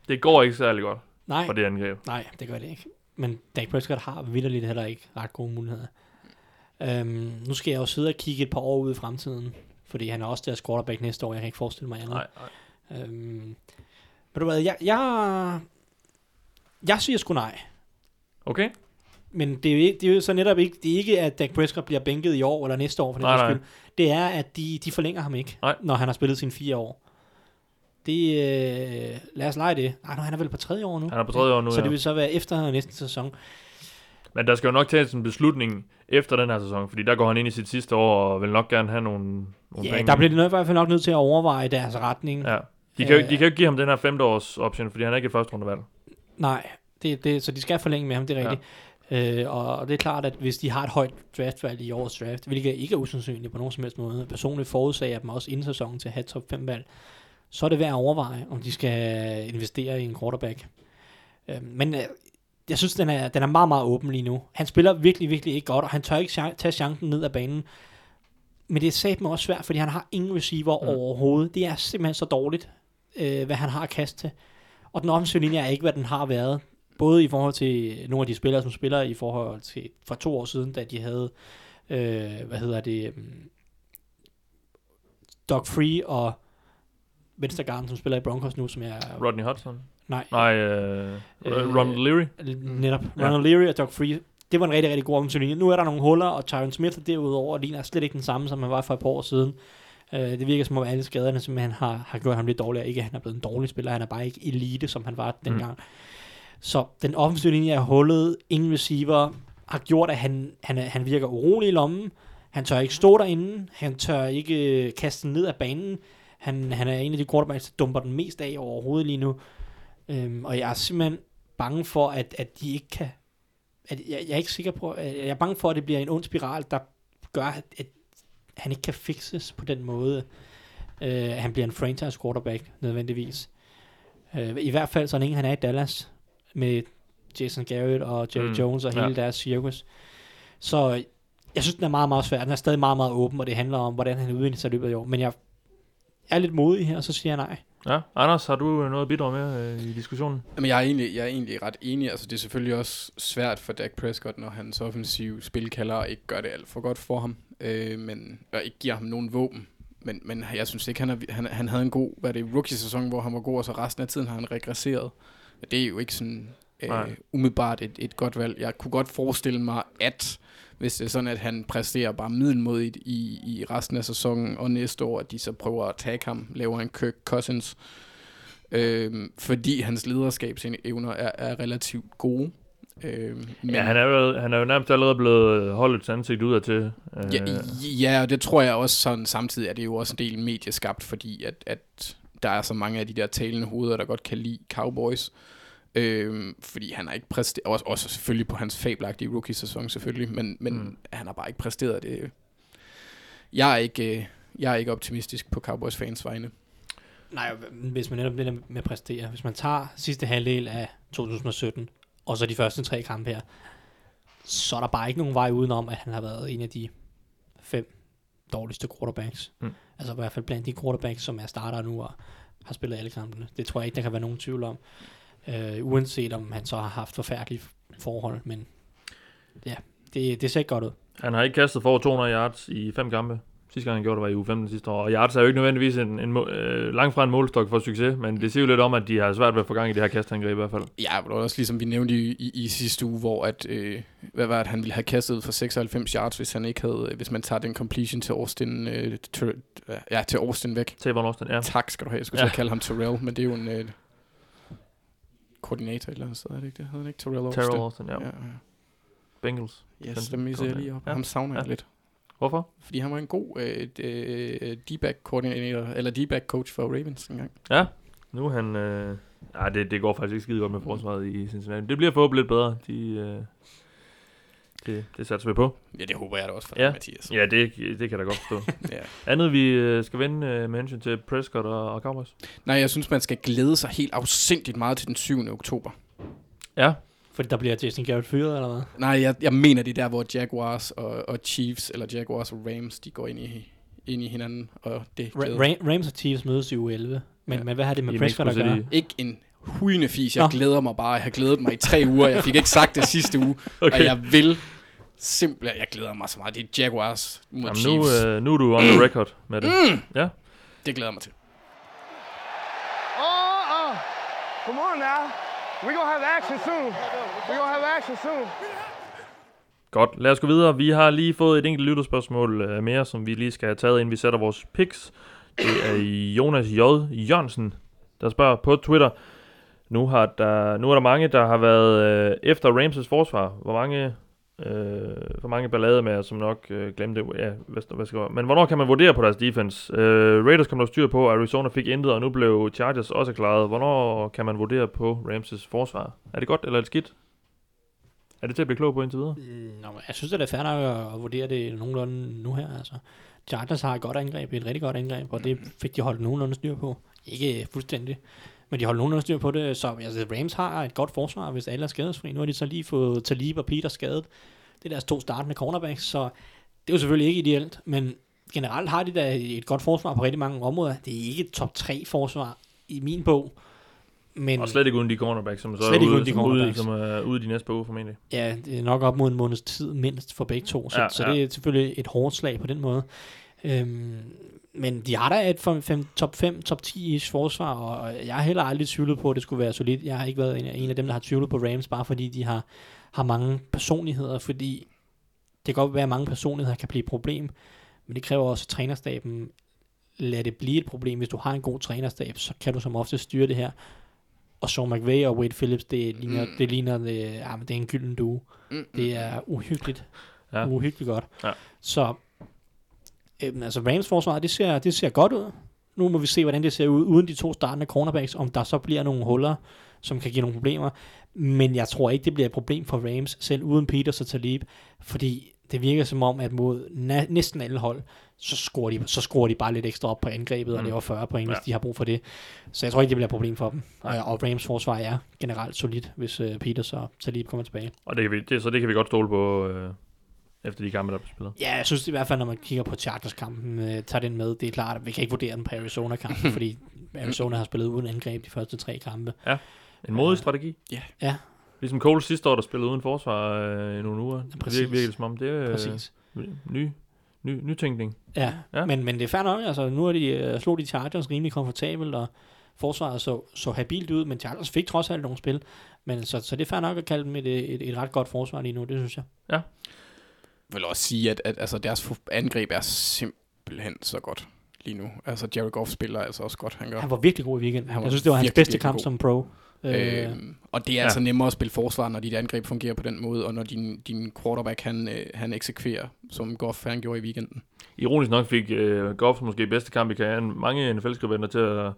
Det går ikke særlig godt Nej, for det angreb. nej, det gør det ikke. Men Dak Prescott har vidderligt heller ikke ret gode muligheder. Um, nu skal jeg jo sidde og kigge et par år ud i fremtiden, fordi han er også deres quarterback næste år. Jeg kan ikke forestille mig andet. Nej, nej. Øhm, ved du hvad, jeg, jeg, jeg siger sgu nej. Okay? Men det er, jo ikke, det er jo så netop ikke, det er ikke, at Dak Prescott bliver bænket i år eller næste år, for den Nej, nej. skyld. Det er, at de, de forlænger ham ikke, Nej. når han har spillet sine fire år. Det, øh, lad os lege det. Nej, han er vel på tredje år nu. Han er på tredje år nu, Så ja. det vil så være efter næste sæson. Men der skal jo nok tages en beslutning efter den her sæson, fordi der går han ind i sit sidste år og vil nok gerne have nogle, nogle Ja, penge. der bliver de nok i hvert fald nok nødt til at overveje deres retning. Ja. De kan, Øh. de kan jo ikke give ham den her femte års option, fordi han er ikke et første rundevalg. Nej, det, det, så de skal forlænge med ham, det er rigtigt. Ja. Øh, og det er klart, at hvis de har et højt draftvalg i årets draft, hvilket ikke er usandsynligt på nogen som helst måde, personligt forudsager jeg dem også inden sæsonen til at have top 5 valg, så er det værd at overveje, om de skal investere i en quarterback. Øh, men øh, jeg synes, den er, den er meget, meget åben lige nu. Han spiller virkelig, virkelig ikke godt, og han tør ikke tage chancen ned ad banen. Men det er sat mig også svært, fordi han har ingen receiver Mm. overhovedet. Det er simpelthen så dårligt, øh, hvad han har at kaste til. Og den offensive linje er ikke, hvad den har været. Både i forhold til nogle af de spillere, som spiller i forhold til for to år siden, da de havde, øh, hvad hedder det, um, Free og Venstregarden, som spiller i Broncos nu, som er... Rodney Hudson? nej, Nej, øh, Øh, Ron Leary? netop. Ja. Ronald Leary og Doug Free. Det var en rigtig, rigtig god linje. Nu er der nogle huller, og Tyron Smith derudover ligner slet ikke den samme, som han var for et par år siden. Uh, det virker som om alle skaderne simpelthen har, har gjort ham lidt dårligere. Ikke at han er blevet en dårlig spiller, han er bare ikke elite, som han var dengang. Så den offensive linje er hullet, ingen receiver, har gjort, at han, han, han virker urolig i lommen. Han tør ikke stå derinde. Han tør ikke øh, kaste ned af banen. Han, han er en af de quarterbacks, der dumper den mest af overhovedet lige nu. Øhm, og jeg er simpelthen bange for, at, at de ikke kan... At jeg, jeg er ikke sikker på... At jeg er bange for, at det bliver en ond spiral, der gør, at, at han ikke kan fixes på den måde. Øh, han bliver en franchise quarterback, nødvendigvis. Øh, I hvert fald så længe han er i Dallas, med Jason Garrett og Jerry Mm, Jones og hele ja. deres cirkus. Så jeg synes, den er meget, meget svær. Den er stadig meget, meget åben, og det handler om, hvordan han udvikler sig i løbet af år. Men jeg er lidt modig her, og så siger jeg nej. Ja, Anders, har du noget at bidrage med øh, i diskussionen? Jamen, jeg er, egentlig, jeg er egentlig ret enig. Altså, det er selvfølgelig også svært for Dak Prescott, når hans offensive spilkalder ikke gør det alt for godt for ham, øh, men, og ikke giver ham nogen våben. Men, men jeg synes ikke, han, er, han, han havde en god hvad det, rookie-sæson, hvor han var god, og så resten af tiden har han regresseret. Men Det er jo ikke sådan Nej. øh, umiddelbart et, et godt valg. Jeg kunne godt forestille mig, at hvis det er sådan, at han præsterer bare middelmodigt i, i resten af sæsonen, og næste år, at de så prøver at tage ham, laver en Kirk Cousins, øh, fordi hans lederskabsevner er, er relativt gode. Øh, men, Ja, han er, jo, han er jo nærmest allerede blevet holdt ansigt ud af til. Øh, Ja, ja, og det tror jeg også sådan, samtidig er det jo også en del medieskabt, fordi at, at der er så mange af de der talende hoveder, der godt kan lide Cowboys. Øhm, fordi han har ikke præsteret, også, også selvfølgelig på hans fabelagtige rookie-sæson selvfølgelig, men, men Mm. han har bare ikke præsteret det. Jeg er ikke, øh, jeg er ikke optimistisk på Cowboys fans vegne. Nej, hvis man netop det der med at præstere. Hvis man tager sidste halvdel af 2017, og så de første tre kampe her, så er der bare ikke nogen vej udenom, at han har været en af de fem dårligste quarterbacks. Mm. Altså i hvert fald blandt de quarterbacks, som er starter nu og har spillet alle kampene. Det tror jeg ikke, der kan være nogen tvivl om. Uh, uanset om han så har haft forfærdelige forhold, men ja, det, det ser ikke godt ud. Han har ikke kastet for over 200 yards i fem kampe. Sidste gang han gjorde det var i uge 15 sidste år. Og yards er jo ikke nødvendigvis en, en, må- øh, langt fra en målstok for succes, men det siger jo lidt om, at de har svært ved at få gang i det her kastangreb i hvert fald. Ja, det var også ligesom vi nævnte i, i, i sidste uge, hvor at, øh, hvad var det, han ville have kastet for 96 yards, hvis han ikke havde, hvis man tager den completion til Austin, øh, til, ja, til Austin væk. Tavon Austin, ja. Tak skal du have. Jeg skulle Ja. ja. kalde ham Terrell, men det er jo en øh, koordinator et eller andet sted, er det ikke det? Hedder han ikke Terrell Austin? Terrell Austin, ja. ja. Bengals. ja. Yes, Den dem miser jeg lige op. Ja. Ham savner jeg Ja. lidt. Hvorfor? Fordi han var en god øh, øh, D-back koordinator, eller D-back coach for Ravens engang. Ja, nu er han... Øh, nej, det, det går faktisk ikke skide godt med forsvaret i Cincinnati. Det bliver forhåbentlig lidt bedre. De, øh, det, det satser vi på. Ja, det håber jeg da også for Ja. dig, Mathias. Ja, det, det kan jeg da godt forstå. Ja. Andet vi øh, skal vende øh, med hensyn til Prescott og, og Cowboys. Nej, jeg synes, man skal glæde sig helt afsindigt meget til den 7. oktober. Ja, Fordi der bliver Jason Garrett fyret, eller hvad? Nej, jeg, jeg mener det er der, hvor Jaguars og, og Chiefs, eller Jaguars og Rams, de går ind i, ind i hinanden, og det Ra- Ra- Rams og Chiefs mødes i uge 11. Men, Ja. men hvad har det med I Prescott at gøre? Ikke en hujende fis. Jeg Nå. glæder mig bare. Jeg har glædet mig i tre uger. Jeg fik ikke sagt det sidste uge. Okay. Og jeg vil simpelthen... Jeg glæder mig så meget. Det er Jaguars mod Jamen, Chiefs. nu, øh, nu er du on the record med det. Mm. Ja, Det glæder jeg mig til. Oh, uh, come on now. We're gonna have action soon. We're gonna have action soon. godt. Lad os gå videre. Vi har lige fået et enkelt lytterspørgsmål øh, mere, som vi lige skal have taget, inden vi sætter vores picks. Det er Jonas J. Jørgensen, der spørger på Twitter. Nu, har der, nu er der mange, der har været øh, efter Ramses forsvar. Hvor mange, øh, for mange ballade med, som nok øh, glemte, ja, hvad, hvad skal, men hvornår kan man vurdere på deres defense? Øh, Raiders kom der styr på, Arizona fik intet, og nu blev Chargers også klaret. Hvornår kan man vurdere på Ramses forsvar? Er det godt, eller er det skidt? Er det til at blive klog på indtil videre? Mm, Nå, men jeg synes, det er fair nok at, at vurdere det nogenlunde nu her. Altså. Chargers har et godt angreb, et rigtig godt angreb, og det fik de holdt nogenlunde styr på. Ikke fuldstændig, men de holdt nogenlunde styr på det. Så altså, Rams har et godt forsvar, hvis alle er skadesfri. Nu har de så lige fået Talib og Peter skadet. Det er deres to startende cornerbacks, så det er jo selvfølgelig ikke ideelt, men generelt har de da et godt forsvar på rigtig mange områder. Det er ikke et top 3 forsvar i min bog. Men Og slet ikke uden de cornerbacks, som så Slet er ude, uden de som, ude, som er ude de næste par uger formentlig. Ja, det er nok op mod en måneds tid mindst for begge to, så, Ja, ja, så ja. det er selvfølgelig et hårdt slag på den måde. Øhm, men de har da et fem, fem, top 5, top 10-ish forsvar, og jeg har heller aldrig tvivlet på, at det skulle være solidt. Jeg har ikke været en af, en af dem, der har tvivlet på Rams, bare fordi de har, har mange personligheder, fordi det kan godt være, at mange personligheder kan blive et problem, men det kræver også, at trænerstaben lader det blive et problem. Hvis du har en god trænerstab, så kan du som ofte styre det her. Og Sean McVay og Wade Phillips, det ligner, Mm. det, ligner det, ja, men det er en gylden duo. Mm, Det er uhyggeligt. Ja. Uhyggeligt godt. Ja. Så øhm, altså Rams forsvar, det ser, det ser godt ud. Nu må vi se, hvordan det ser ud uden de to startende cornerbacks, om der så bliver nogle huller, som kan give nogle problemer. Men jeg tror ikke, det bliver et problem for Rams, selv uden Peters og Talib, fordi det virker som om, at mod na- næsten alle hold, så scorer, de, så scorer de bare lidt ekstra op på angrebet Mm. og laver 40 point, hvis Ja. de har brug for det. Så jeg tror ikke, det bliver et problem for dem. Og, og Rams forsvar er generelt solidt, hvis uh, Peters og Talib kommer tilbage. Og det kan vi, det, så det kan vi godt stole på, øh, efter de kampe, der er spillet. Ja, jeg synes i hvert fald, når man kigger på Chargers-kampen, øh, tager den med. Det er klart, at vi kan ikke vurdere den på Arizona-kampen, fordi Arizona har spillet uden angreb de første tre kampe. En modig strategi. Ja, Ligesom Cole sidste år, der spillede uden forsvar øh, i nogle uger. præcis. Præcis. Det virker det som om, det er øh, præcis. ny, ny, nytænkning. Ja, Ja. ja. Men, men det er fair nok. Altså, nu har de uh, slået de Chargers rimelig komfortabelt, og forsvaret så, så habilt ud, men Chargers fik trods alt nogle spil. Men så, så det er fair nok at kalde dem et, et, et ret godt forsvar lige nu, det synes jeg. Jeg vil også sige, at, at altså, deres angreb er simpelthen så godt lige nu. Altså, Jared Goff spiller altså også godt, han gør. Han var virkelig god i weekenden. Han var Jeg synes, det var hans virkelig, bedste virkelig kamp god. som pro. Øh, og det er ja. ja. altså nemmere at spille forsvar, når dit angreb fungerer på den måde, og når din, din quarterback, han, øh, han eksekverer, som Goff han gjorde i weekenden. Ironisk nok fik øh, Goff måske bedste kamp i karrieren. Mange NFL-skribenter til at,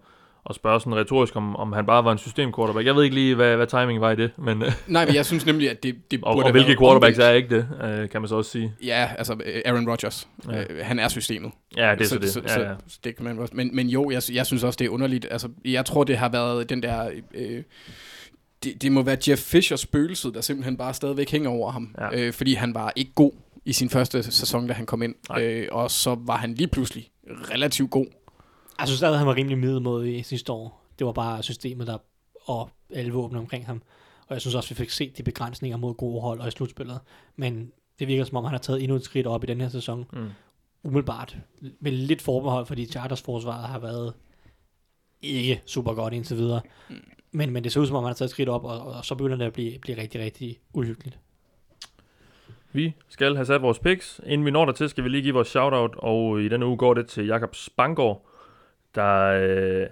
at spørge sådan retorisk, om, om han bare var en system-quarterback. Jeg ved ikke lige, hvad, hvad timing var i det, men, øh, Nej, men jeg synes nemlig, at det, det og, burde og have hvilke quarterbacks omvendt. er ikke det, øh, kan man så også sige. Ja, altså øh, Aaron Rodgers. Ja. Øh, han er systemet. Ja, det er så, det. Så, Ja, ja. så det kan man også. Men, men jo, jeg, jeg synes også, det er underligt. Altså, jeg tror, det har været den der... Øh, det, det må være Jeff Fishers spøgelset, der simpelthen bare stadigvæk hænger over ham. Ja. Øh, fordi han var ikke god i sin første sæson, da han kom ind. Nej. Øh, og så var han lige pludselig relativt god. Jeg synes stadig, han var rimelig middelmådig i sidste år. Det var bare systemet, der og alle våben omkring ham. Og jeg synes også, vi fik set de begrænsninger mod gode hold og i slutspillet. Men det virker som om, han har taget endnu et skridt op i den her sæson. Mm. Umiddelbart. Med lidt forbehold, fordi Chargers forsvaret har været ikke super godt indtil videre. Men, men det ser ud som om, han har taget et skridt op, og, og så begynder det at blive, blive rigtig, rigtig uhyggeligt. Vi skal have sat vores picks. Inden vi når dertil, skal vi lige give vores shoutout, og i denne uge går det til Jakob Spangård, der... Øh,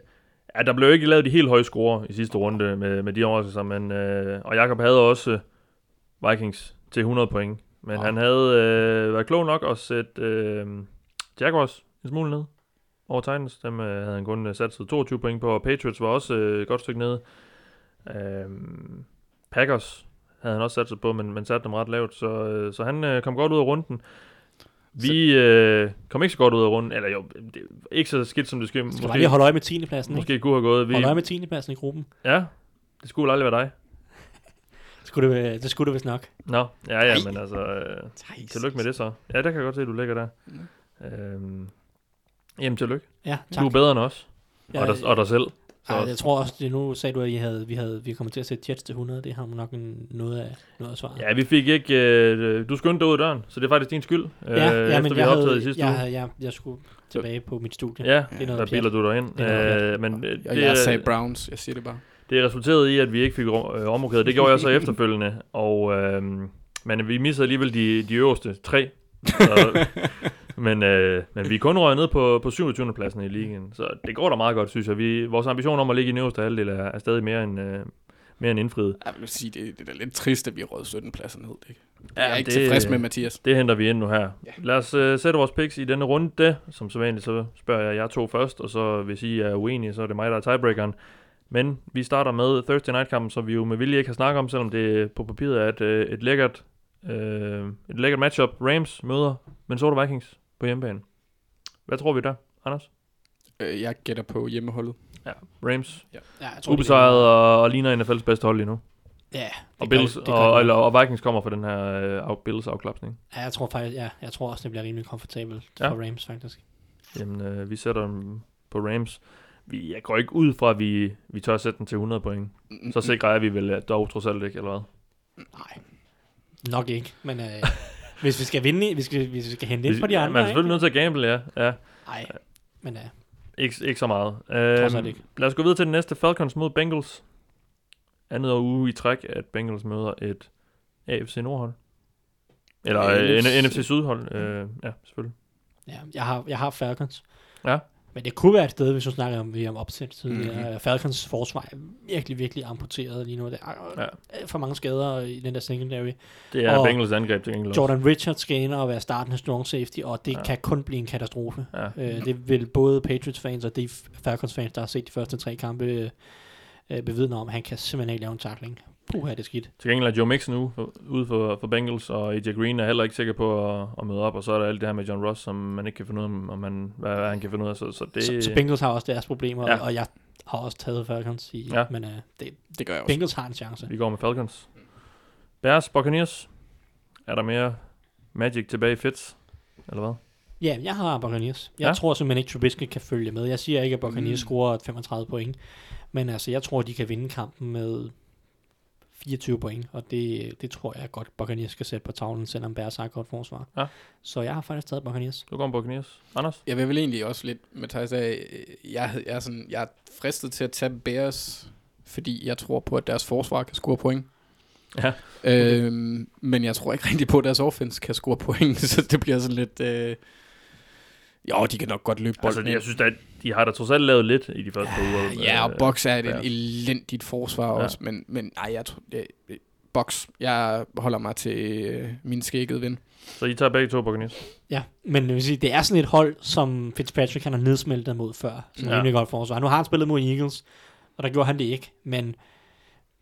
ja, der blev ikke lavet de helt høje score i sidste runde med, med de overraskelser, men... Øh, og Jakob havde også øh, Vikings til 100 point, men Wow. han havde øh, været klog nok at sætte øh, Jaguars en smule ned over Titans. Dem øh, havde han kun øh, sat 22 point på, og Patriots var også øh, et godt stykke nede. Øh, Packers havde han også sat sig på, men, men satte dem ret lavt. Så, øh, så han øh, kom godt ud af runden. Vi øh, kom ikke så godt ud af runden, eller jo, det, ikke så skidt som det skal. Skal bare lige holde øje med 10. pladsen, ikke? måske kunne have gået. Vi, Hold øje med 10. pladsen i gruppen. ja, det skulle vel aldrig være dig. Det skulle det, være- det, skulle det vist nok. Nå, ja, ja, Ej. men altså, øh, Thijs. tillykke med det så. Ja, der kan jeg godt se, at du ligger der. Øhm, jamen, tillykke. Ja, Du tak. er bedre end os, Ja, og, dig, og dig selv. Så, Ej, jeg tror også, det nu sagde du, at I havde, vi, havde, vi kommer til at sætte Jets til 100. Det har man nok en, noget, af, noget af svaret. ja, vi fik ikke... Øh, du skyndte dig ud af døren, så det er faktisk din skyld. ja, ja efter men vi jeg, havde optaget havde, i sidste jeg, uge. jeg, jeg, jeg skulle tilbage på mit studie. Ja, det er noget der biler du dig ind. Øh, men øh, Og det, jeg sagde Browns, jeg siger det bare. det resulterede i, at vi ikke fik øh, omrokeret. Det gjorde jeg så efterfølgende. Og, øh, men vi missede alligevel de, de øverste tre. Så, men, øh, men vi er kun røget ned på, på 27. pladsen i ligaen. Så det går da meget godt, synes jeg. Vi, vores ambition om at ligge i øverste halvdel er, er stadig mere end, øh, mere end indfriet. Jeg vil sige, det, det er da lidt trist, at vi har røget 17 pladser ned. Ikke? Ja, jeg er ikke det- tilfreds med Mathias. Det henter vi ind nu her. Ja. Lad os øh, sætte vores picks i denne runde. Som så vanligt, så spørger jeg jer to først, og så hvis I er uenige, så er det mig, der er tiebreakeren. Men vi starter med Thursday Night-kampen, som vi jo med vilje ikke har snakket om, selvom det på papiret er et, øh, et lækkert, øh, et lækkert matchup. Rams møder Minnesota Vikings på hjemmebane. Hvad tror vi der, Anders? Øh, jeg gætter på hjemmeholdet. Ja, Rams. Ja, jeg tror, det Ubesejret og, og ligner NFL's bedste hold lige nu. Ja, Og, gør- Bills, det gør og, det. eller, og Vikings kommer for den her øh, Bills afklapsning. Ja, jeg tror faktisk, ja, jeg tror også, det bliver rimelig komfortabelt Ja. for Rams, faktisk. Jamen, øh, vi sætter dem på Rams. Vi, jeg går ikke ud fra, at vi, vi tør at sætte den til 100 point. Mm, Så sikrer jeg, at vi vil øh, dog trods alt ikke, eller hvad? Nej, nok ikke, men øh, hvis vi skal vinde, hvis vi skal, hvis vi skal hente ind på de ja, andre, Man er selvfølgelig nødt til at gamble, ja. ja Nej, men øh, ikke, ikke så meget. Øhm, ikke. lad os gå videre til den næste. Falcons mod Bengals. Andet uge i træk, at Bengals møder et AFC Nordhold. Eller Ja, NFC. NFC Sydhold. Øh, ja, selvfølgelig. ja, jeg har, jeg har Falcons. Ja. Men det kunne være et sted, hvis du snakker om, om opsæt. Mhm. Falcons forsvar er virkelig, virkelig amputeret lige nu. Der er Ja. for mange skader i den der secondary. Det er Og Bengals angreb til gengæld også. Jordan Richards skal ind og være startende strong safety, og det Ja. kan kun blive en katastrofe. Ja. Øh, det vil både Patriots-fans og de Falcons-fans, der har set de første tre kampe, øh, bevidne om, at han kan simpelthen ikke lave en tackling. Puh, er det skidt. Til gengæld er Joe Mixon nu for- ude for, for Bengals, og AJ Green er heller ikke sikker på at, at møde op, og så er der alt det her med John Ross, som man ikke kan finde ud af, om man, hvad, hvad han kan finde ud af. Så, så det, Så, så Bengals har også deres problemer, Ja. og jeg har også taget Falcons i, Ja. men øh, det, Det gør jeg også. Bengals har en chance. vi går med Falcons. Bears, Buccaneers. Er der mere Magic tilbage i Fitz? Eller hvad? Ja, jeg har Buccaneers. Jeg Ja. tror simpelthen ikke, Trubisky kan følge med. Jeg siger ikke, at Buccaneers mm. scorer 35 point, men altså, jeg tror, de kan vinde kampen med 24 point, og det, det tror jeg godt, Buccaneers skal sætte på tavlen, selvom Bears har et godt forsvar. Ja. Så jeg har faktisk taget Buccaneers. Du går med Buccaneers. Anders? Jeg vil vel egentlig også lidt, Mathias øh, jeg, havde- jeg, er sådan, jeg er fristet til at tage Bears, fordi jeg tror på, at deres forsvar kan score point. Ja. Øhm, men jeg tror ikke rigtig på, at deres offense kan score point, så det bliver sådan lidt... Øh, jo, de kan nok godt løbe bolden. Altså, jeg synes, at de har da trods alt lavet lidt i de første par uger. Ja, og Øh, Box er et Bears. elendigt forsvar Ja. også, men, men nej, jeg tror... Det, Box, jeg holder mig til øh, min skækkede ven. Så I tager begge to Buccaneers. Ja, men jeg vil sige, det er sådan et hold, som Fitzpatrick han har nedsmeltet mod før. Sådan Ja. ja. rimelig godt forsvar. Nu har han spillet mod Eagles, og der gjorde han det ikke. Men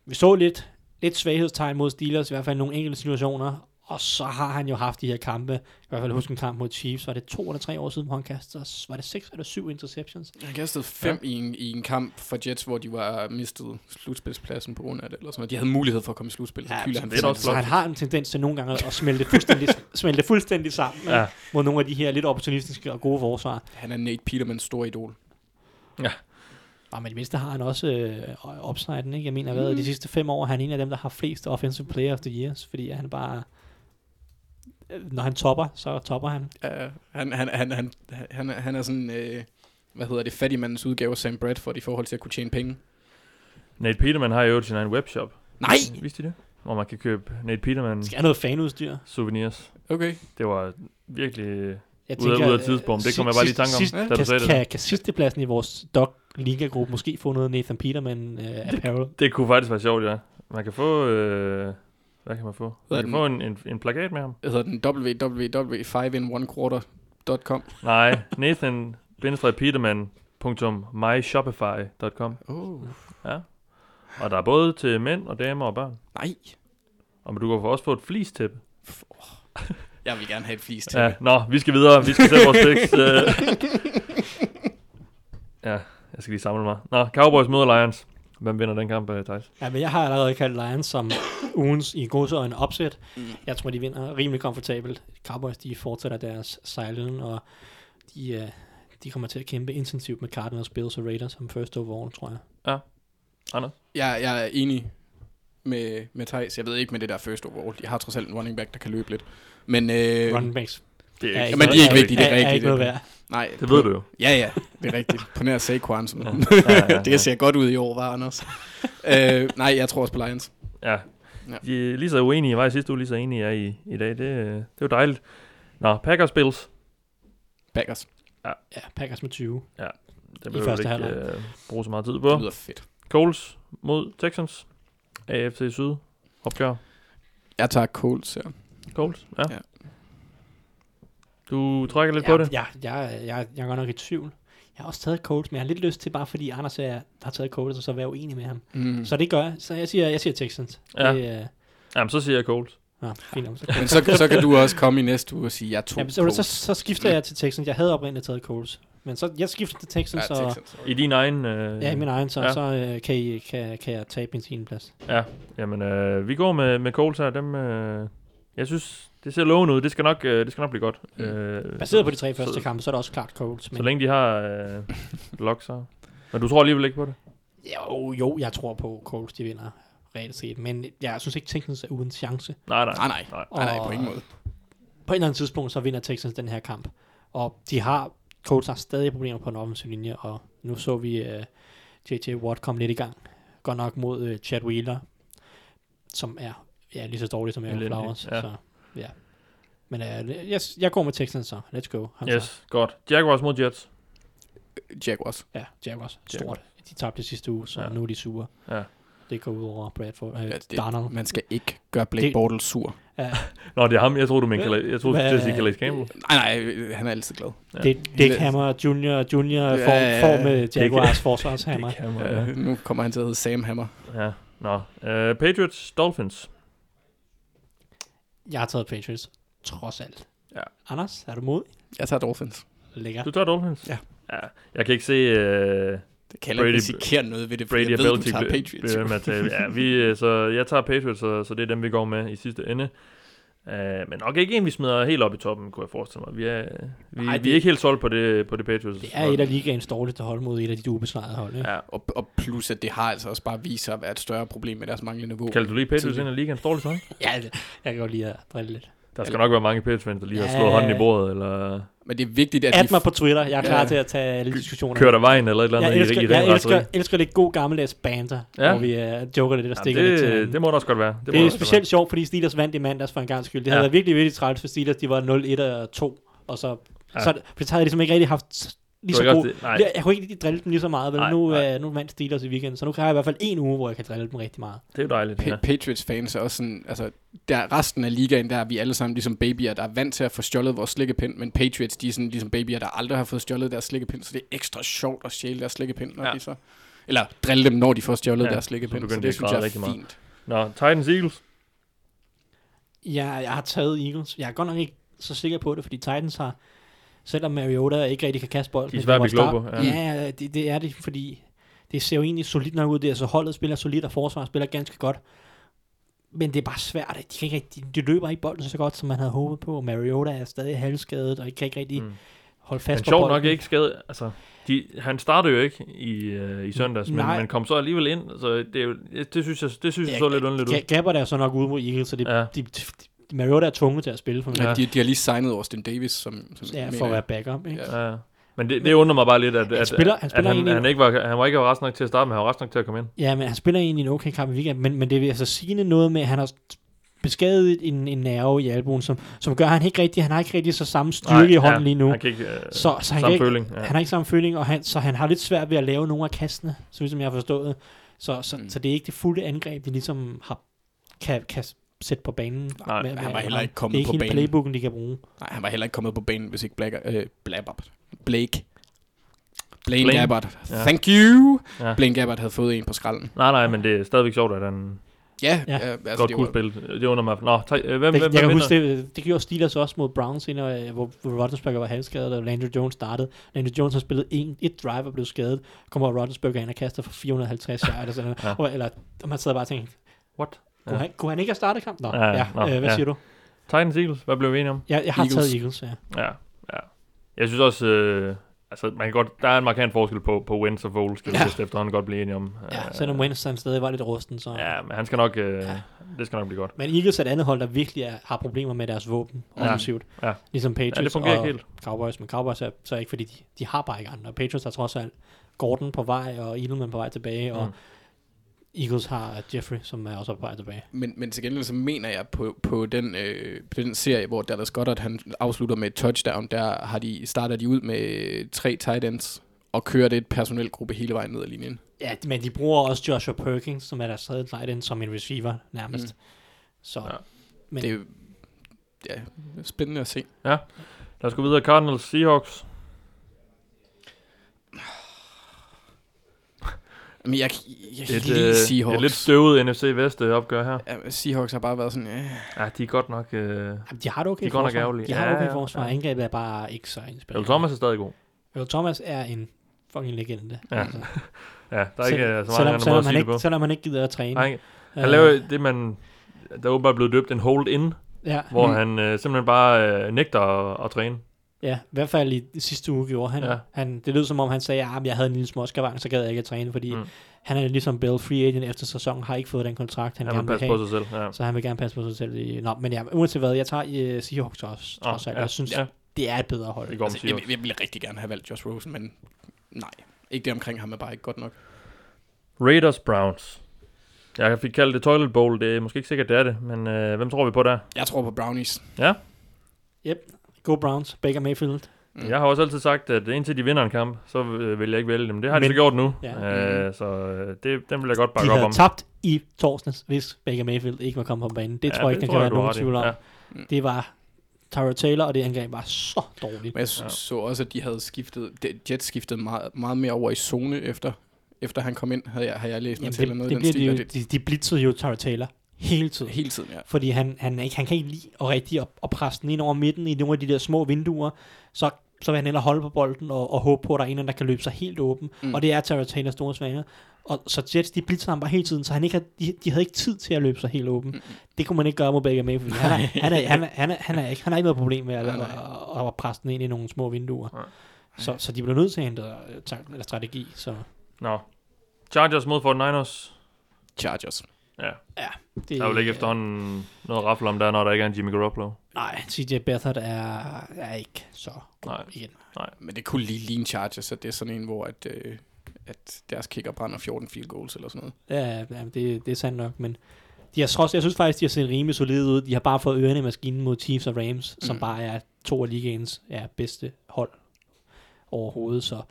vi så lidt, lidt svaghedstegn mod Steelers, i hvert fald i nogle enkelte situationer. Og så har han jo haft de her kampe. I hvert fald husk en kamp mod Chiefs. Var det to eller tre år siden, hvor han kastede, var det seks eller syv interceptions? Han kastede fem ja. i, en, i en kamp for Jets, hvor de var mistet slutspilspladsen på grund af det. Eller sådan noget. De havde mulighed for at komme i slutspil. Så Ja, så, han det er så, så han har en tendens til nogle gange at smelte fuldstændig, smelte fuldstændig sammen Ja. mod nogle af de her lidt opportunistiske og gode forsvar. Han er Nate Petermans store idol. Ja, men i det mindste har han også øh, upsiden, ikke? Jeg mener, hvad, de sidste fem år er han en af dem, der har flest offensive player of the years, fordi han bare... øh, Når han topper, så topper han. Uh, han, han, han, han, han, er- han er sådan, øh, hvad hedder det, fattigmandens udgave af Sam Bradford i forhold til at kunne tjene penge. Nate Peterman har jo sin egen webshop. Nej! Vidste I det? Hvor man kan købe Nate Peterman Skal have noget fanudstyr. souvenirs. Okay. Det var virkelig Jeg ude, af, ude af tidspunkt. Det kom jeg bare lige i tanke om, sidst, da du kan, sagde det. kan, kan sidstepladsen i vores dog liga-gruppe måske få noget Nathan Peterman øh, apparel? Det kunne faktisk være sjovt, ja. Man kan få... Øh, hvad kan man få? Man kan den? få en, en, en plakat med ham. Jeg hedder den www.5in1quarter.com. Nej, Nathan peterman.myshopify.com Oh. Ja. Og der er både til mænd og damer og børn. Nej. Og men du kan også få et flistæppe. Jeg vil gerne have et flis til. Ja, nå, vi skal videre. Vi skal sætte vores picks. øh. ja, jeg skal lige samle mig. Nå, Cowboys møder Lions. Hvem vinder den kamp, uh, Thijs? Ja, men jeg har allerede kaldt Lions som ugens i godsøjne opsæt. Mm. Jeg tror, de vinder rimelig komfortabelt. Cowboys, de fortsætter deres sejlen, og de, øh, de kommer til at kæmpe intensivt med Cardinals, Bills og Raiders som first overall, tror jeg. Anders? Jeg, jeg er enig med, med Thijs. Jeg ved ikke med det der first overall. De har trods alt en running back, der kan løbe lidt. Men, øh, Running backs Det er men de er ikke vigtige, det er er, er rigtigt. ikke noget værd. nej, Det ved du jo. Ja, ja, det er rigtigt. På nær Saquon. Som, Ja, ja, ja. det ser godt ud i år, var Anders. øh, nej, jeg tror også på Lions. Ja. Ja. De er lige så uenige, jeg var i sidste uge, lige så enige jeg er i, i dag. Det, det er jo dejligt. Nå, Packers Bills. Packers. Ja, Packers med 20. Det I vil vi første ikke halvleg. øh, bruge så meget tid Det på. lyder fedt. Coles mod Texans. AFC Syd. Opgør. Jeg tager Colts, ja. Coles, ja. Ja. Du trækker lidt ja, på det. Ja, jeg, jeg, jeg er godt nok i tvivl. Jeg har også taget Colts, men jeg har lidt lyst til, bare fordi Anders er, har taget Colts, og så være uenig med ham. Mm. Så det gør jeg. Så jeg siger, jeg siger Texans. Ja. Det, øh, Jamen, så siger jeg Coles. nå, fint. Så, Men så, så kan du også komme i næste uge og sige, jeg tog ja, så, så, så, skifter jeg til Texans. Jeg havde oprindeligt taget Colts. Men så jeg skifter til Texans, ja, og Texans. I din egen... Øh, ja, i min egen, så, Ja. ja. så øh, kan, I, kan, kan jeg tabe min 10. plads. Ja, jamen, øh, vi går med, med Coles her. Dem, øh, jeg synes, det ser lovende ud. Det skal nok, øh, det skal nok blive godt. Mm. Øh, Baseret på de tre første så, kampe, så er det også klart Colts. Så længe de har øh, lock, så... Men du tror alligevel ikke på det? Jo, jo, jeg tror på Colts, de vinder reelt set. Men jeg synes ikke, Texans er uden chance. Nej, nej. Nej, nej. nej. Nej, nej, på ingen måde. På et eller andet tidspunkt, så vinder Texans den her kamp. Og de har, Colts har stadig problemer på den offensive linje, og nu så vi uh, J.J. Watt komme lidt i gang. Godt nok mod uh, Chad Wheeler, som er ja, lige så dårlig som Aaron Flowers. ja. Så, ja. Men uh, jeg, jeg går med Texans så. Let's go. Han Yes, godt. Jaguars mod Jets. Jaguars. Så, ja, Jaguars. Stort. Jaguars. De tabte sidste uge, så Ja. nu er de sure. Ja. Det går ud over Bradford. Uh, Ja, det, Darnold. Man skal ikke gøre Blake Det- Bortles sur. Ja, Nå, det er ham. Jeg troede, du mente Calais. Jeg troede, du sige Calais Campbell. Nej, nej, han er altid glad. Ja. det, Dick Hammer Junior, Junior Ja, form, ja, ja. form med Jaguars forsvarshammer. Det kan man, Ja. ja. Nu kommer han til at hedde Sam Hammer. ja. Nå. Uh, Patriots, Dolphins. Jeg har taget Patriots, trods alt. Ja. Anders, er du modig? Jeg tager Dolphins. Lækker. Du tager Dolphins? Ja. ja. Jeg kan ikke se... Uh, Det kan heller ikke Brady- risikere noget ved det, for Brady jeg ved, du tager Patriots. Ja, vi, øh, så jeg tager Patriots, så, så det er dem, vi går med i sidste ende. Uh, men nok ikke en, vi smider helt op i toppen, kunne jeg forestille mig. Vi er, vi, Ej, vi det- er ikke helt solgt på det, på det Patriots. Det er et af ligaens dårligste hold mod et af de ubesvarede hold. Ikke? Ja. Og, og plus, at det har altså også bare vist sig at være et større problem med deres manglende niveau. Kaldte du lige Patriots ind i ligaens dårligste hold? Ja, jeg kan godt lide at drille lidt. Der skal nok være mange Patriots-fans, der lige har Ja. slået hånden i bordet, eller Men det er vigtigt, at At de... mig på Twitter. Jeg er klar Ja. til at tage alle diskussioner. kørt af vejen, eller et eller andet jeg elsker, i, i jeg elsker, elsker det god gammeldags banter, Ja. ja. hvor vi uh, joker lidt og stikker lidt til det, det må der også godt være. Det, det der er specielt sjovt, fordi Steelers vandt i mandags for en gang skyld. Det havde Ja. været virkelig, virkelig træls for Steelers. De var 0-1 og 2, og så, Ja. ja. så, for så havde de ligesom ikke rigtig haft lige Det så god... det-. Jeg, jeg kunne ikke rigtig drille dem lige så meget, vel? Nej, nu, nej. uh, nu vandt Steelers i weekenden, så nu kan jeg i hvert fald en uge, hvor jeg kan drille dem rigtig meget. Det er jo dejligt. Pa- Ja. Patriots fans er også sådan, altså, der resten af ligaen, der er vi alle sammen ligesom babyer, der er vant til at få stjålet vores slikkepind, men Patriots, de er sådan ligesom babyer, der aldrig har fået stjålet deres slikkepind, så det er ekstra sjovt at stjæle deres slikkepind, når Ja. ja. de så, eller drille dem, når de får stjålet Ja, ja, deres så slikkepind, så, de det at synes jeg er rigtig meget. fint. Nå, Titans Eagles. Jeg, jeg har taget Eagles. Jeg er godt nok ikke så sikker på det, fordi Titans har, selvom Mariota ikke rigtig kan kaste bolden. De er svære at blive på, Ja, ja det, det, er det, fordi det ser jo egentlig solidt nok ud. Det er, så holdet spiller solidt, og forsvaret spiller ganske godt. Men det er bare svært. De, kan ikke rigtig, de løber ikke bolden så godt, som man havde håbet på. Mariota er stadig halvskadet, og kan ikke rigtig Mm. holde fast Men på bolden. nok ikke skade. Altså, de, han startede jo ikke i, øh, i søndags, men Nej. man kom så alligevel ind. Så det, er jo, det synes jeg, det synes jeg så lidt underligt ud. Ga- Gabbert er så nok ude mod Eagles, så det, Ja. ja. de, de, Mariota er tvunget til at spille for, Ja. Ja. De, de har lige signet Austin Davis, som, som ja, for at være backup. Ikke? Ja. Ja. Men det, det undrer mig bare lidt, at, Han at, spiller- han at spiller han, egentlig- han, ikke var, han var ikke rask nok til at starte, men han var rask nok til at komme ind. Ja, men han spiller egentlig en okay kamp i weekenden, men, men det vil altså sige noget med, at han har beskadiget en, en nerve i albuen, som, som gør, at han ikke rigtig, han har ikke rigtig så samme styrke Nej, i hånden ja, lige nu. Han kan ikke, øh, Så- så han samme kan ikke- føling. Ja. Han har ikke samme føling, og han, så han har lidt svært ved at lave nogle af kastene, så som jeg har forstået. Så, så, Mm. mm. så det er ikke det fulde angreb, de ligesom har, kan, kan sætte på banen. Nej, han var heller ikke kommet ikke på banen. playbooken, de kan bruge. Nej, han var heller ikke kommet på banen, hvis ikke Blake, øh, Blabber, Blake, Blaine, Blaine. Gabbert, Ja. thank you, Ja. Blaine Gabbert havde fået en på skralden. Nej, nej, men det er stadigvæk sjovt, at han, Ja, Ja. ja. altså, Godt det kunne var, spille. Det under mig. Nå, tre, øh, hvem, Det, hvem, jeg kan huske, det, det gjorde Steelers også mod Browns, senere, øh, hvor, hvor Rodgensberger var halvskadet, og Landry Jones startede. Landry Jones har spillet en, et drive og blev skadet. Kommer Rodgensberger ind og kaster for 450 yard, eller sådan noget. Ja. ja. eller, og man sidder bare og tænker, What? Kunne, Ja. han, kunne han ikke have startet kampen? Nå, Ja, ja, nå, ja. Øh, hvad ja. siger du? Titans Eagles, hvad blev vi enige om? Jeg, jeg har Eagles. taget Eagles, ja. Ja, ja. Jeg synes også, øh, altså man kan godt, der er en markant forskel på, på Wentz og Foles, skal vi Ja. vist efterhånden godt blive enige om. ja Øh, selvom Wentz han stadig var lidt rusten, så... Ja, men han skal nok, øh, Ja. det skal nok blive godt. Men Eagles er et andet hold, der virkelig er, har problemer med deres våben Ja. offensivt. Ja. Ligesom Patriots Ja, det fungerer og ikke helt. Cowboys. Men Cowboys er så ikke, fordi de, de har bare ikke andre. Patriots har trods alt Gordon på vej, og Edelman på vej tilbage, og Mm. Eagles har Jeffrey, som er også på vej tilbage. men, men til gengæld så mener jeg på, på, den, øh, på den serie, hvor Dallas Goddard han afslutter med et touchdown, der har de, starter de ud med tre tight ends og kører det et personelgruppe hele vejen ned ad linjen. Ja, men de bruger også Joshua Perkins, som er deres tredje tight end, som en receiver nærmest. Mm. Så, Ja. ja. men Det er jo ja, spændende at se. Lad os gå videre. Cardinals, Seahawks. Men jeg, jeg kan Et, lide øh, Seahawks. et lidt støvet NFC Vest øh, opgør her. Ja, Seahawks har bare været sådan, øh, Ja, de er godt nok... Øh, jamen, de har det okay de er godt nok forsvar. ærgerlige. De har Ja, okay ja, forsvar. ja. Angrebet er bare ikke så Earl inspirerende. Thomas er stadig god. Earl Thomas er en fucking legende. Ja. Altså, Ja, der er ikke øh, så mange selvom, andre måder selvom, at han sige det ikke, på. selvom han ikke gider at træne. Nej, han laver det, man... Der er åbenbart blevet døbt en hold-in, Ja, hvor Mm. han øh, simpelthen bare øh, nægter at, at træne. Ja, i hvert fald i sidste uge gjorde han. Ja. Ja. han det lød som om, han sagde, at jeg havde en lille småskavang, så gad jeg ikke at træne, fordi Mm. han er ligesom Bill Free Agent efter sæsonen, har ikke fået den kontrakt, han, Han vil gerne vil passe have. på sig selv. Ja. Så han vil gerne passe på sig selv. I, nå, men ja, uanset hvad, jeg tager uh, Seahawks også, trods alt. ja, Jeg synes, ja, det er et bedre hold. det går altså, jeg, jeg ville rigtig gerne have valgt Josh Rosen, men nej. Ikke det omkring ham er bare ikke godt nok. Raiders, Browns. Jeg fik kaldt det Toilet Bowl. Det er måske ikke sikkert, det er det. Men øh, hvem tror vi på der? Jeg tror på Brownies. Go Browns, Baker Mayfield. Mm. Jeg har også altid sagt, at indtil de vinder en kamp, så vil jeg ikke vælge dem. Det har de Men- så gjort nu. Ja. Øh, så øh, det, den vil jeg godt De bakke op havde om. tabt i torsdags, hvis Baker Mayfield ikke var kommet på banen. Det Ja, tror jeg ikke, der kan være nogen tvivl om. Ja. Det var Tyra Taylor, og det angreb var så dårligt. Men jeg så, Ja. så også, at de havde skiftet, de- Jets skiftede meget, meget mere over i zone efter, efter han kom ind, havde jeg, har jeg læst mig Jamen, til, det, eller noget det i den bliver stil. de, jo, de, de blitzede jo Tyra Taylor hele tiden. hele tiden, ja. Fordi han, han, ikke, han kan ikke lide at rigtig at, at presse den ind over midten i nogle af de der små vinduer. Så, så vil han hellere holde på bolden og, og håbe på, at der er en, der kan løbe sig helt åben. Mm. Og det er Tyra Taylors store svaghed. Og så Jets, de blitzer ham bare hele tiden, så han ikke har, de, de havde ikke tid til at løbe sig helt åben. Mm. Det kunne man ikke gøre mod Baker Mayfield. Han, er, han, er, han, er, han, er, han, er ikke, han har ikke noget problem med at, at, at, at presse den ind i nogle små vinduer. Nej. Så, så de blev nødt til at ændre øh, eller strategi. Så Nå. Chargers mod 49ers. Chargers. Ja, det, der er vel ikke efterhånden noget raffel om der, når der ikke er en Jimmy Garoppolo. Nej, CJ Beathard er, er ikke så god Nej. igen. Men det kunne lige ligne Chargers, at det er sådan en, hvor at, øh, at deres kicker brænder 14 field goals eller sådan noget. Ja, ja det, det er sandt nok, men de har trods, jeg synes faktisk, de har set rimelig solide ud. De har bare fået ørerne i maskinen mod Chiefs og Rams, mm. som Mm. bare er to af ligaens ja, bedste hold overhovedet, så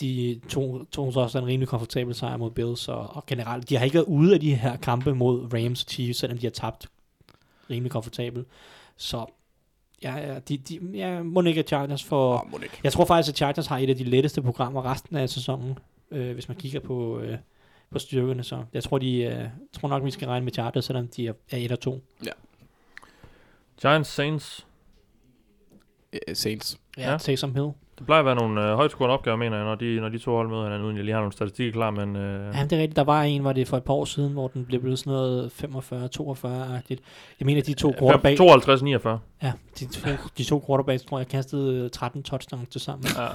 de tog, tog så også en rimelig komfortabel sejr mod Bills, og, og generelt, de har ikke været ude af de her kampe mod Rams og Chiefs, selvom de har tabt rimelig komfortabelt. Så ja, ja, de, de, ja må ikke Chargers for... Ikke. Jeg tror faktisk, at Chargers har et af de letteste programmer resten af sæsonen, øh, hvis man kigger på, øh, på styrkerne. Så jeg tror, de, øh, tror nok, vi skal regne med Chargers, selvom de er, er 1 og 2. Giants, Saints. Saints. Ja, Ja. Taysom Hill. Det plejer at være nogle øh, højt scorende opgaver, mener jeg, når de, når de to hold møder hinanden, uden jeg lige har nogle statistikker klar, men... Øh, Ja, det er rigtigt. Der var en, var det for et par år siden, hvor den blev blevet sådan noget 45-42-agtigt. Jeg mener, de to quarterbacks, 52-49. ja, de to, de to quarterbacks, tror jeg, kastede 13 touchdowns til sammen. Ja.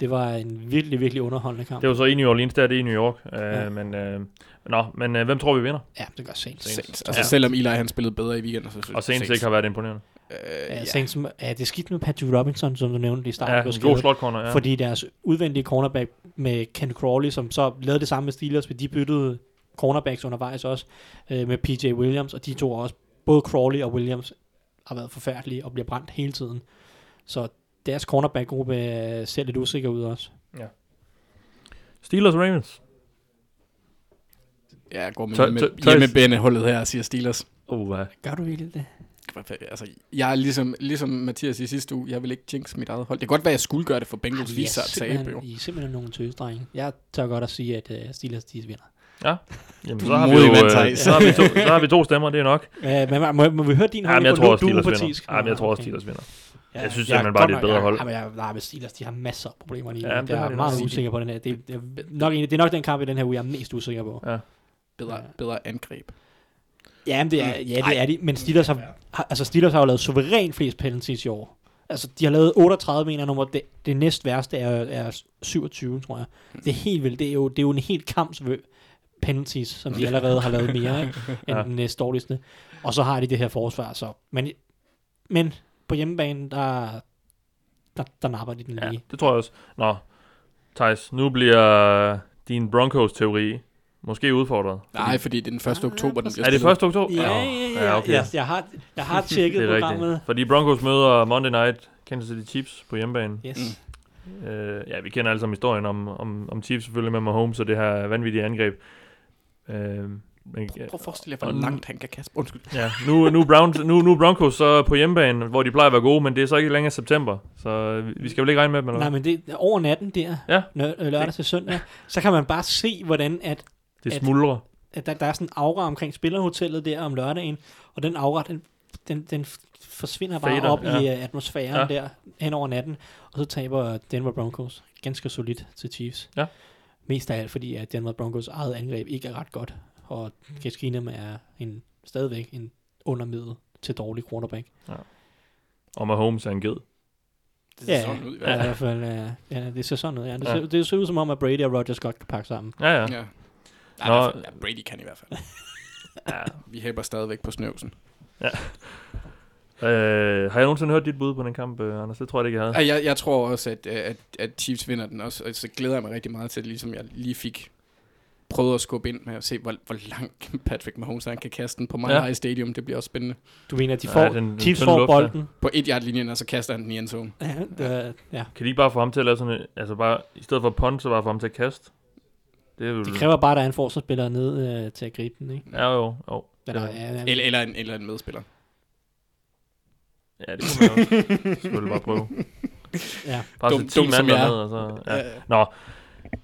Det var en virkelig, virkelig underholdende kamp. Det var så i New Orleans, der er det i New York. Øh, Ja. Men, øh, nå, men øh, hvem tror vi vinder? Ja, det gør Saints. Saints. Saints. Altså Ja. selvom Eli han spillede bedre i weekenden, så synes Og Saints ikke har været imponerende. Øh, Ja, ja. Saints, ja, det er skidt med Patrick Robinson, som du nævnte i starten. Ja, en god slot corner, ja. Ja. Fordi deres udvendige cornerback med Ken Crawley, som så lavede det samme med Steelers, men de byttede cornerbacks undervejs også øh, med PJ Williams, og de to også, både Crawley og Williams, har været forfærdelige og bliver brændt hele tiden. Så deres cornerback-gruppe ser lidt usikker ud også. Steelers Ravens. Ja, jeg går med Tøj- hjemme, tøj- tøj- hjemmebane holdet her og siger Steelers. Uh, uh. Gør du virkelig det? Altså, jeg er ligesom, ligesom Mathias i sidste uge. Jeg vil ikke jinx mit eget hold. Det kan godt være, at jeg skulle gøre det for Bengals Ej, er viser at tabe, jo. I er simpelthen nogle tøsdrenge. Jeg tør godt at sige, at uh, Steelers de vinder. Ja, jamen, så er har, vi jo, øh, Theis. så, har vi to, så har vi to stemmer, det er nok. Uh, men må, må, må vi høre din Ja, men jeg holdning tror på også, nu? Du er Steelers vinder. upartisk. Ja, men jeg tror også, Okay. Steelers vinder. Ja, Jeg synes jeg simpelthen bare, det er et bedre hold. Jamen, jeg, nej, men Steelers, de har masser af problemer lige nu. Ja, det jeg har er meget nok. usikker på den her. Det, det, er nok, det er nok den kamp i den her uge, jeg er mest usikker på. Ja. Bedre, bedre angreb. Ja, men det er, ja, det er de. Men Steelers har, har, altså Steelers har jo lavet suverænt flest penalties i år. Altså, de har lavet 38 mener nummer. Det, det næst værste er, er 27, tror jeg. Det er helt vildt. Det er jo, det er jo en helt kamps penalties, som de allerede har lavet mere, ikke? end Ja. ja. den næst dårligste. Og så har de det her forsvar, så. Men, men på hjemmebane, der, der, der napper de den Ja, lige. det tror jeg også. Nå, Thijs, nu bliver din Broncos-teori måske udfordret. Nej, fordi det er den 1. oktober, den bliver Er det spillet. 1. oktober? Ja, ja, ja. ja okay. Jeg, jeg, har, jeg har tjekket det er programmet. rigtigt. Fordi Broncos møder Monday Night Kansas City Chiefs på hjemmebane. Yes. Mm. Øh, ja, vi kender alle sammen historien om, om, om Chiefs selvfølgelig med Mahomes og det her vanvittige angreb. Øh, men, Prøv at forestille jer, hvor Og langt han kan kaste. Undskyld. ja, nu, nu, Browns, nu, nu er Broncos så på hjemmebane, hvor de plejer at være gode, men det er så ikke længere september. Så vi- vi skal vel ikke regne med dem, eller Nej, men det over natten der, Ja. lørdag til søndag, så kan man bare se, hvordan at, Det at- smuldrer. at der, der er sådan en aura omkring spillerhotellet der om lørdagen, og den aura, den, den, den forsvinder bare Fader, op ja. i uh, atmosfæren Ja. ja. der hen over natten, og så taber Denver Broncos ganske solidt til Chiefs. Ja. Mest af alt, fordi at Denver Broncos eget angreb ikke er ret godt, og Case Keenum er en, stadigvæk en undermiddel til dårlig quarterback. Og Mahomes er en ged. Det ser Ja, sådan ud i ja, i hvert hvert fald, uh, ja, det ser sådan ud. Ja. Det, Ja. ser, det ser ud som om, at Brady og Rodgers godt kan pakke sammen. Ja, ja. fald. Ja. Ja, Nå. fald. ja, Brady kan i hvert fald. ja. Vi hæber stadigvæk på snøvsen. Øh, har jeg nogensinde hørt dit bud på den kamp, øh, Anders? Det tror jeg ikke, jeg havde. Ja, jeg, jeg tror også, at, øh, at, at Chiefs vinder den også, og så glæder jeg mig rigtig meget til, ligesom jeg lige fik prøvet at skubbe ind med at se, hvor, hvor langt Patrick Mahomes han kan kaste den på Mile Ja. High Stadium. Det bliver også spændende. Du mener, at de Ja, får, den- den Chiefs får luft bolden. På et yard linjen og så kaster han den i endzone. Ja, det, ja. Kan de ikke bare få ham til at lave sådan en, altså bare, i stedet for punt, så bare få ham til at kaste? Det er jo... Det kræver bare, at der er en forsvarsspiller nede øh, til at gribe den, ikke? Ja, jo, jo. Eller, Ja. ja, ja, Eller, eller, en, eller en medspiller. Ja, det kunne man selvfølgelig bare prøve. ja. Bare Dum- sætte 10 dum som mand jeg er. derned, og så... Ja. Ja. Nå,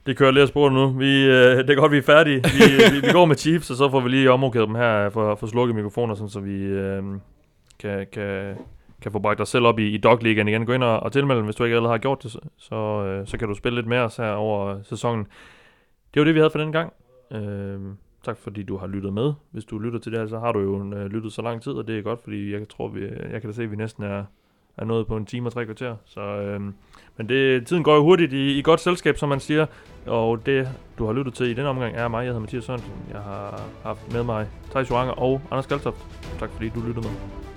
det kører lidt af sporet nu. Vi, øh, det er godt, vi er færdige. Vi, vi, vi går med Chiefs, og så får vi lige omrokeret dem her for, for slukket mikrofoner, sådan, så vi øh, kan, kan, kan få bragt os selv op i, i Dog League igen. Gå ind og, og tilmelde, dem, hvis du ikke allerede har gjort det, så, så, øh, så kan du spille lidt med os her over sæsonen. Det var det, vi havde for den gang. Øh, tak fordi du har lyttet med. Hvis du lytter til det her, så har du jo øh, lyttet så lang tid, og det er godt, fordi jeg tror, vi, jeg kan da se, at vi næsten er, er nået på en time og tre kvarter. Så, øh, men det, tiden går jo hurtigt i, i godt selskab, som man siger. Og det, du har lyttet til i den omgang, er mig. Jeg hedder Mathias Sørensen. Jeg har haft med mig Thijs Joranger og Anders Galtoft. Tak fordi du lyttede med.